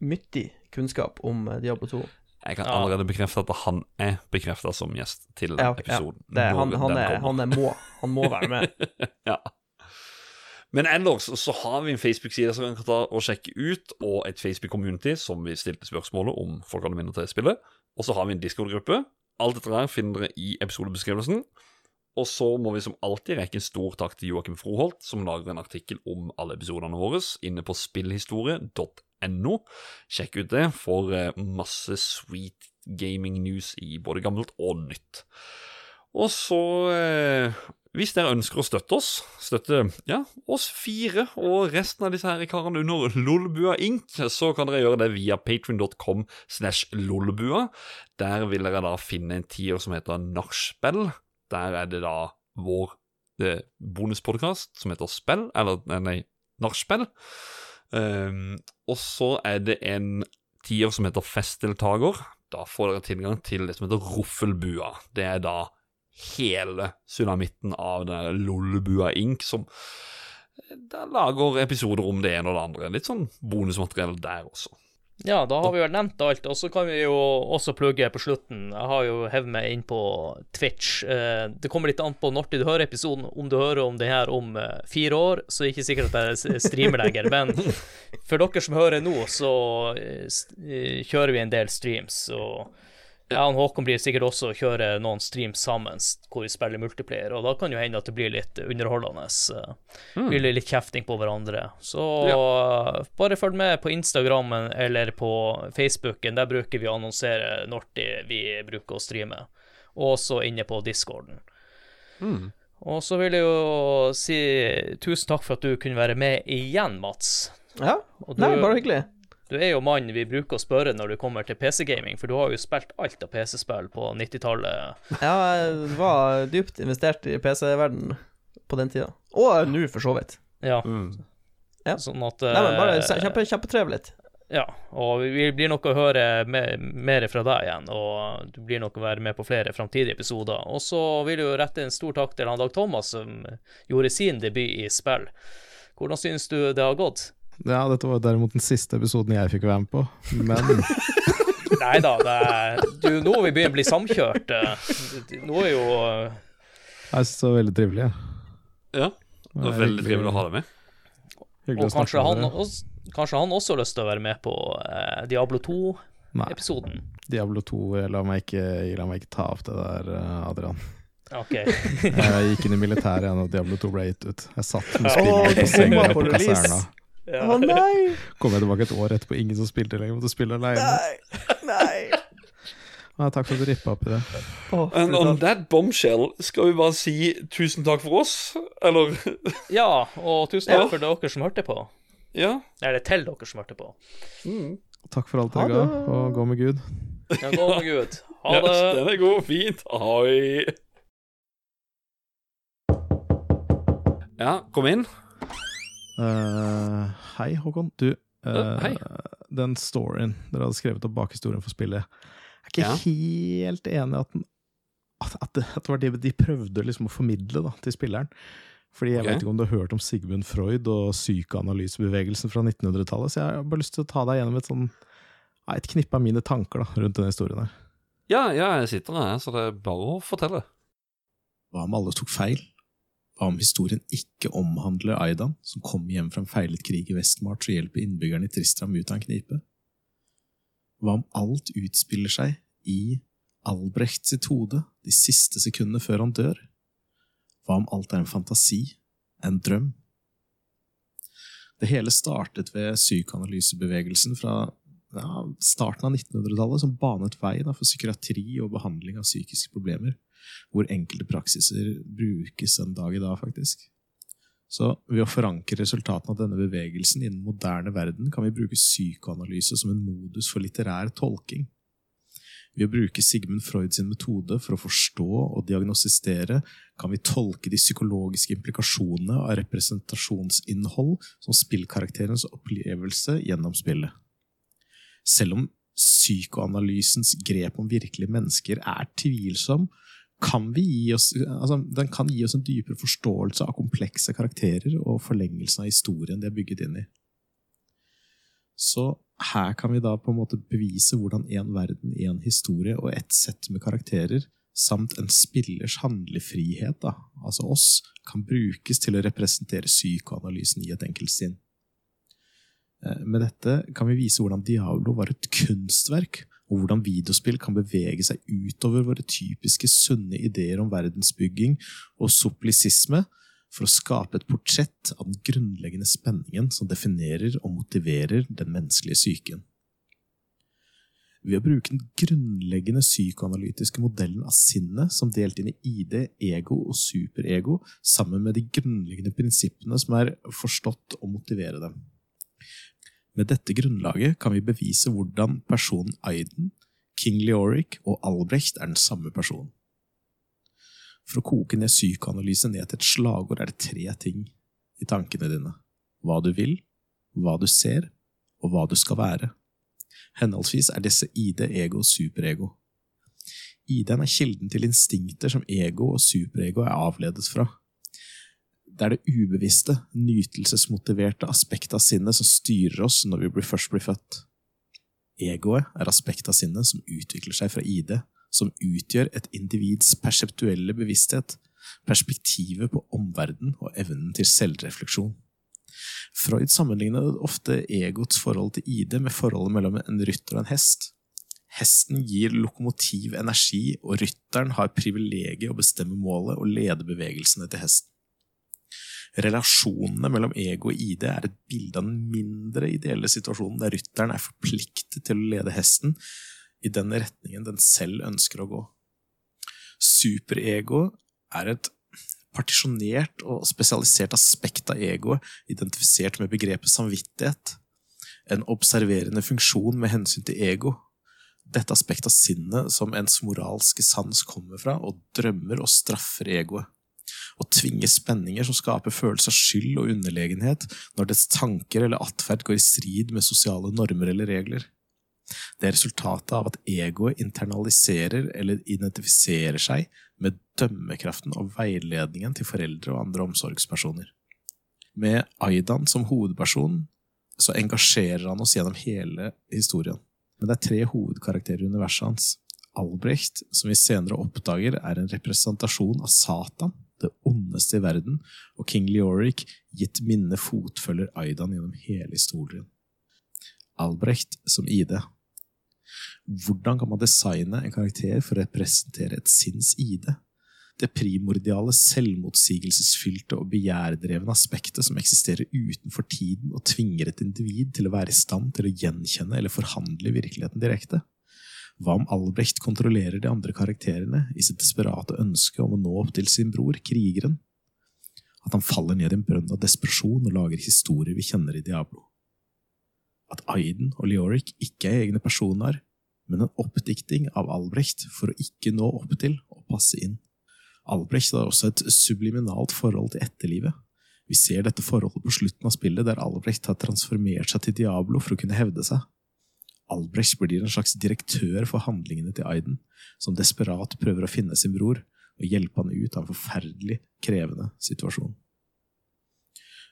mye kunnskap om Diablo 2. Jeg kan Ja. allerede bekrefte at han er bekrefta som gjest til Ja, ok, ja. episoden. Det, er- han, han, er, han er må. Han må være med. <laughs> Ja. Men ellers så har vi en Facebook-side som vi kan ta og sjekke ut, og et Facebook-community som vi stilte spørsmålet om folk hadde minner til spillet. Og så har vi en Discord-gruppe. Alt dette her finner dere i episodebeskrivelsen. Og så må vi som alltid rekke en stor takk til Joakim Froholt, som lager en artikkel om alle episodene våre inne på spillhistorie.no. Sjekk ut det for eh, masse sweet gaming news i både gammelt og nytt. Og så eh, hvis dere ønsker å støtte oss, støtte ja, oss fire og resten av disse her karene under Lolbua Inc., så kan dere gjøre det via patreon.com slash lolbua. Der vil dere da finne en tier som heter Nachspiel. Der er det da vår eh, bonuspodkast som heter Spill, eller nei, nei Nachspiel. Um, og så er det en tier som heter Festdeltaker. Da får dere tilgang til det som heter Roffelbua. Det er da hele sulamitten av den der Lollebua Inc., som der lager episoder om det ene og det andre. Litt sånn bonusmateriell der også. Ja, da har vi vel nevnt alt, og så kan vi jo også plugge på slutten. Jeg har jo hevet meg inn på Twitch. Eh, Det kommer litt an på når du hører episoden. Om du hører om det her om eh, fire år, så er det ikke sikkert at jeg streamer lenger. Men for dere som hører nå, så eh, kjører vi en del streams. Og jeg og Håkon blir sikkert også å kjøre noen streams sammen hvor vi spiller multiplayer, og da kan jo hende at det blir litt underholdende. Mm. Blir litt kjefting på hverandre. Så bare følg med på Instagrammen eller på Facebooken. Der bruker vi å annonsere når vi bruker å streame. Og også inne på discorden. Og så vil jeg jo si tusen takk for at du kunne være med igjen, Mats. Ja. Du, Nei, bare hyggelig. Du er jo mannen vi bruker å spørre når du kommer til PC-gaming, for du har jo spilt alt av PC-spill på 90-tallet. Ja, jeg var dypt investert i PC-verden på den tida. Og nå, for så vidt. Ja. Ja. Sånn at Nei, men bare eh, kjempe, kjempetrevelig. Ja, og vi blir nok å høre me- mer fra deg igjen, og du blir nok å være med på flere framtidige episoder. Og så vil jeg jo rette en stor takk til han Dag Thomas, som gjorde sin debut i spill. Hvordan synes du det har gått? Ja, dette var derimot den siste episoden jeg fikk være med på, men <laughs> Nei da, det er du, Nå har vi begynt å bli samkjørt. eh, Nå er jo eh, jeg syns det var veldig trivelig. jeg. Ja, det var veldig trivelig å ha deg med. Hyggelig Og å snakke kanskje med han, også, kanskje han også har lyst til å være med på eh, Diablo 2-episoden? Diablo 2, jeg la meg ikke, jeg la meg ikke ta opp det der, eh, Adrian. Ok. <laughs> Jeg gikk inn i militæret igjen da Diablo 2 ble gitt ut. Jeg satt med spillet du på senga kaserna. Å nei! <laughs> Kom jeg tilbake et år etterpå, ingen som spilte lenger, måtte spille aleine. Nei! Nei! Nei, takk for at du rippa opp i det. Oh, And on that bombshell skal vi bare si tusen takk for oss, eller <laughs> Ja, og tusen takk for dere som hørte på. Ja. Eller til dere som hørte på. Takk for alt dere ga, og gå med Gud. Ja, gå med Gud. Ha <laughs> ja det. den er god. Fint. Ahoi. Ja, kom inn. Eh, hei, Håkon. Du, eh, hei. den storyen dere hadde skrevet opp bakhistorien for spillet, jeg er ikke Ja. helt enig i at, den- at, at, det, at det var det de prøvde liksom å formidle da, til spilleren. Fordi jeg okay. vet ikke om du har hørt om Sigmund Freud og psykoanalysebevegelsen fra 1900-tallet, så jeg har bare lyst til å ta deg gjennom et sånn et knippe av mine tanker da, rundt denne historien her. Ja, ja, jeg sitter her, så det er bare å fortelle. Hva om alle tok feil? Hva om historien ikke omhandler Aidan, som kommer hjem fra en feilet krig i Vestmart og hjelper innbyggerne i Tristram ut av en knipe? Hva om alt utspiller seg i Albrecht sitt hode de siste sekundene før han dør? Hva om alt er en fantasi, en drøm? Det hele startet ved psykoanalysebevegelsen fra ja, starten av 1900-tallet, som banet vei da, for psykiatri og behandling av psykiske problemer, hvor enkelte praksiser brukes en dag i dag, faktisk. Så ved å forankre resultatene av denne bevegelsen i den moderne verden, kan vi bruke psykoanalyse som en modus for litterær tolking. Ved å bruke Sigmund Freud sin metode for å forstå og diagnostisere, kan vi tolke de psykologiske implikasjonene av representasjonsinnhold som spillkarakterens opplevelse gjennom spillet. Selv om psykoanalysens grep om virkelige mennesker er tvilsom, kan oss, altså, den kan gi oss en dypere forståelse av komplekse karakterer og forlengelsen av historien de er bygget inn i. Så her kan vi da på en måte bevise hvordan en verden, en historie og et sett med karakterer, samt en spillers handlefrihet, da, altså oss, kan brukes til å representere psykoanalysen i et enkelt sinn. med dette kan vi vise hvordan Diablo var et kunstverk, og hvordan videospill kan bevege seg utover våre typiske sunne ideer om verdensbygging og soplisisme for å skape et portrett av den grunnleggende spenningen som definerer og motiverer den menneskelige psyken. Ved å bruke den grunnleggende psykoanalytiske modellen av sinnet som delt inn i ID, ego og superego, sammen med de grunnleggende prinsippene som er forstått å motivere dem. Med dette grunnlaget kan vi bevise hvordan personen Aiden, King Leoric og Albrecht er den samme personen. For å koke ned psykoanalyse ned til et slagord er det tre ting i tankene dine. Hva du vil, hva du ser, og hva du skal være. Henholdsvis er disse ID, ego og superego. ID-en er kilden til instinkter som ego og superego er avledet fra. Det er det ubevisste, nytelsesmotiverte aspektet av sinnet som styrer oss når vi først blir født. Egoet er aspektet av sinnet som utvikler seg fra ID, som utgjør et individs perseptuelle bevissthet, perspektivet på omverdenen og evnen til selvrefleksjon. Freud sammenlignet ofte egots forhold til ID med forholdet mellom en rytter og en hest. Hesten gir lokomotiv energi, og rytteren har privilegiet å bestemme målet og lede bevegelsene til hesten. Relasjonene mellom ego og ID er et bilde av den mindre ideelle situasjonen der rytteren er forpliktet til å lede hesten i den retningen den selv ønsker å gå. Superego er et partisjonert og spesialisert aspekt av egoet, identifisert med begrepet samvittighet, en observerende funksjon med hensyn til ego. Dette aspektet av sinnet som ens moralske sans kommer fra, og drømmer og straffer egoet og tvinge spenninger som skaper følelse av skyld og underlegenhet når dets tanker eller atferd går i strid med sosiale normer eller regler. Det er resultatet av at egoet internaliserer eller identifiserer seg med dømmekraften og veiledningen til foreldre og andre omsorgspersoner. Med Aidan som hovedperson så engasjerer han oss gjennom hele historien. Men det er tre hovedkarakterer i universet hans. Albrecht, som vi senere oppdager er en representasjon av Satan, det ondeste i verden, og King Leoric gitt minne fotfølger Aidan gjennom hele historien. Albrecht som ID. Hvordan kan man designe en karakter for å representere et sinns ID? Det primordiale, selvmotsigelsesfylte og begjærdrevne aspektet som eksisterer utenfor tiden og tvinger et individ til å være i stand til å gjenkjenne eller forhandle virkeligheten direkte. Hva om Albrecht kontrollerer de andre karakterene i sitt desperate ønske om å nå opp til sin bror, krigeren? At han faller ned i en brønn av desperasjon og lager historier vi kjenner i Diablo? At Aiden og Leoric ikke er egne personer, men en oppdikting av Albrecht for å ikke nå opp til og passe inn. Albrecht har også et subliminalt forhold til etterlivet. Vi ser dette forholdet på slutten av spillet, der Albrecht har transformert seg til Diablo for å kunne hevde seg. Albrecht blir en slags direktør for handlingene til Aiden, som desperat prøver å finne sin bror og hjelpe han ut av en forferdelig krevende situasjon.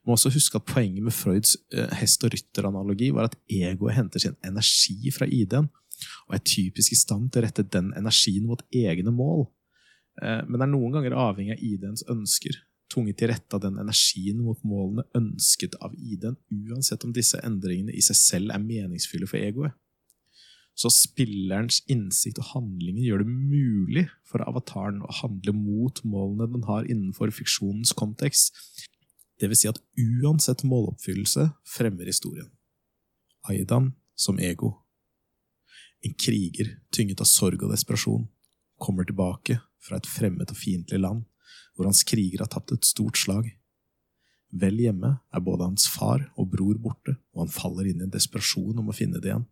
må også huske at Poenget med Freuds eh, hest- og rytteranalogi var at egoet henter sin energi fra ID-en, og er typisk i stand til å rette den energien mot egne mål, eh, men er noen ganger avhengig av ID-ens ønsker, tvunget til rette av den energien mot målene ønsket av ID-en, uansett om disse endringene i seg selv er meningsfulle for egoet. Så spillerens innsikt og handlinger gjør det mulig for avataren å handle mot målene den har innenfor fiksjonens kontekst, det vil si at uansett måloppfyllelse fremmer historien. Aidan som ego. En kriger tynget av sorg og desperasjon kommer tilbake fra et fremmed og fiendtlig land, hvor hans kriger har tapt et stort slag. Vel hjemme er både hans far og bror borte, og han faller inn i en desperasjon om å finne det igjen.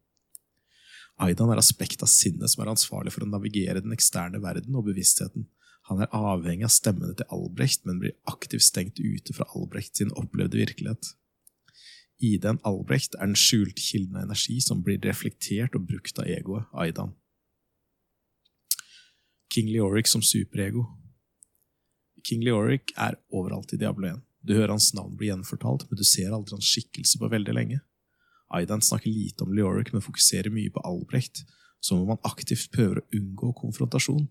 Aidan er aspekt av sinnet som er ansvarlig for å navigere den eksterne verden og bevisstheten. Han er avhengig av stemmene til Albrecht, men blir aktivt stengt ute fra Albrecht sin opplevde virkelighet. Iden Albrecht er den skjulte kilden av energi som blir reflektert og brukt av egoet Aidan. King Leoric som superego King Leoric er overalt i Diablo 1. Du hører hans navn bli gjenfortalt, men du ser aldri hans skikkelse på veldig lenge. Aidan snakker lite om Leoric, men fokuserer mye på Albrecht, som om han aktivt prøver å unngå konfrontasjon.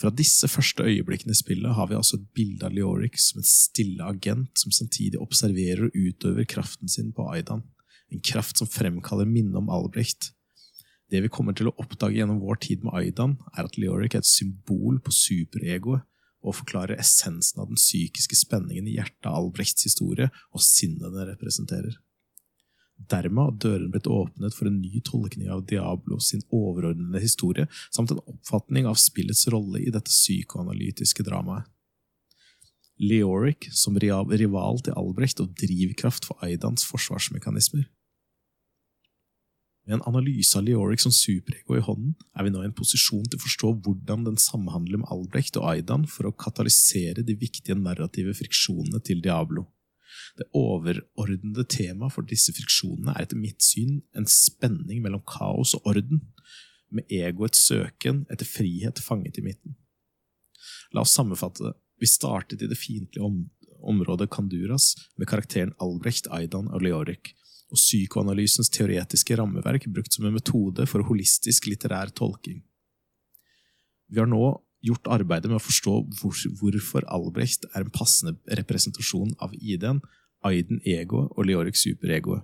Fra disse første øyeblikkene i spillet har vi altså et bilde av Leoric som en stille agent som samtidig observerer og utøver kraften sin på Aidan, en kraft som fremkaller minnet om Albrecht. Det vi kommer til å oppdage gjennom vår tid med Aidan, er at Leoric er et symbol på superegoet og forklarer essensen av den psykiske spenningen i hjertet av Albrechts historie og sinnet den representerer. Dermed har døren blitt åpnet for en ny tolkning av Diablo sin overordnede historie, samt en oppfatning av spillets rolle i dette psykoanalytiske dramaet. Leoric som rival til Albrecht og drivkraft for Aidans forsvarsmekanismer. Med en analyse av Leoric som superego i hånden er vi nå i en posisjon til å forstå hvordan den samhandler med Albrecht og Aidan for å katalysere de viktige narrative friksjonene til Diablo. Det overordnede temaet for disse friksjonene er etter mitt syn en spenning mellom kaos og orden, med egoets søken etter frihet fanget i midten. La oss sammenfatte det. Vi startet i det fiendtlige om området Kanduras med karakteren Albrecht, Aidan og Leoric, og psykoanalysens teoretiske rammeverk brukt som en metode for holistisk litterær tolking. Vi har nå gjort arbeidet med å forstå hvor, hvorfor Albrecht er en passende representasjon av ID-en, Aiden Ego og Leoric Superegoet.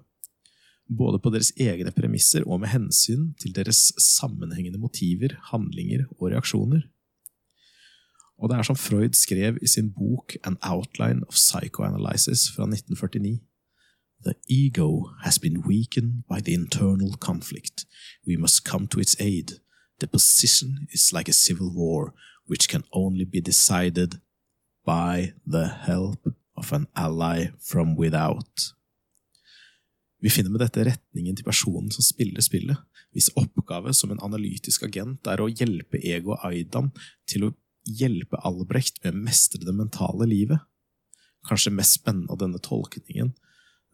Både på deres egne premisser og med hensyn til deres sammenhengende motiver, handlinger og reaksjoner. Og det er som Freud skrev i sin bok An Outline of Psychoanalysis fra 1949. The ego has been weakened by the internal conflict. We must come to its aid. The position is like a civil war, which can only be decided by the help of an ally from without. Vi finner med dette retningen til personen som spiller spillet, hvis oppgave som en analytisk agent er å hjelpe Ego Aidan til å hjelpe Albrecht med å mestre det mentale livet. Kanskje mest spennende av denne tolkningen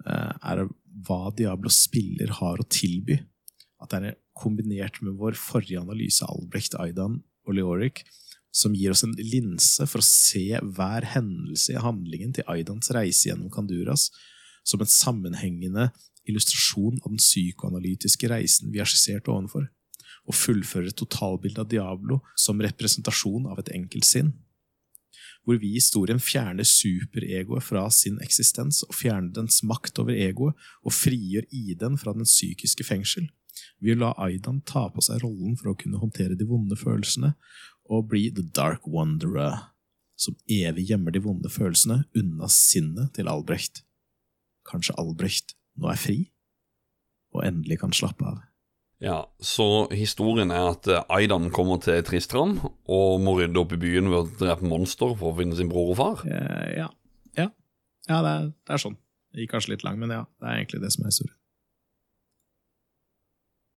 eh, er hva Diablo spiller har å tilby. At det er kombinert med vår forrige analyse av Albrecht, Aidan og Leoric, som gir oss en linse for å se hver hendelse i handlingen til Aidans reise gjennom Kanduras som en sammenhengende illustrasjon av den psykoanalytiske reisen vi har skissert ovenfor, og fullfører et totalbilde av Diablo som representasjon av et enkelt sinn. hvor vi i historien fjerner superegoet fra sin eksistens og fjerner dens makt over egoet og frigjør Iden fra den psykiske fengsel. Vi vil la Aidan ta på seg rollen for å kunne håndtere de vonde følelsene, og bli The Dark Wanderer, som evig gjemmer de vonde følelsene unna sinnet til Albrecht. Kanskje Albrecht nå er fri, og endelig kan slappe av. Ja, så historien er at eh, Aidan kommer til Tristram og må rydde opp i byen ved å drepe monster for å finne sin bror og far. Eh, ja. Ja, ja det, er, det, er, sånn. Det gikk kanskje litt langt, men ja, det er egentlig det som er historien.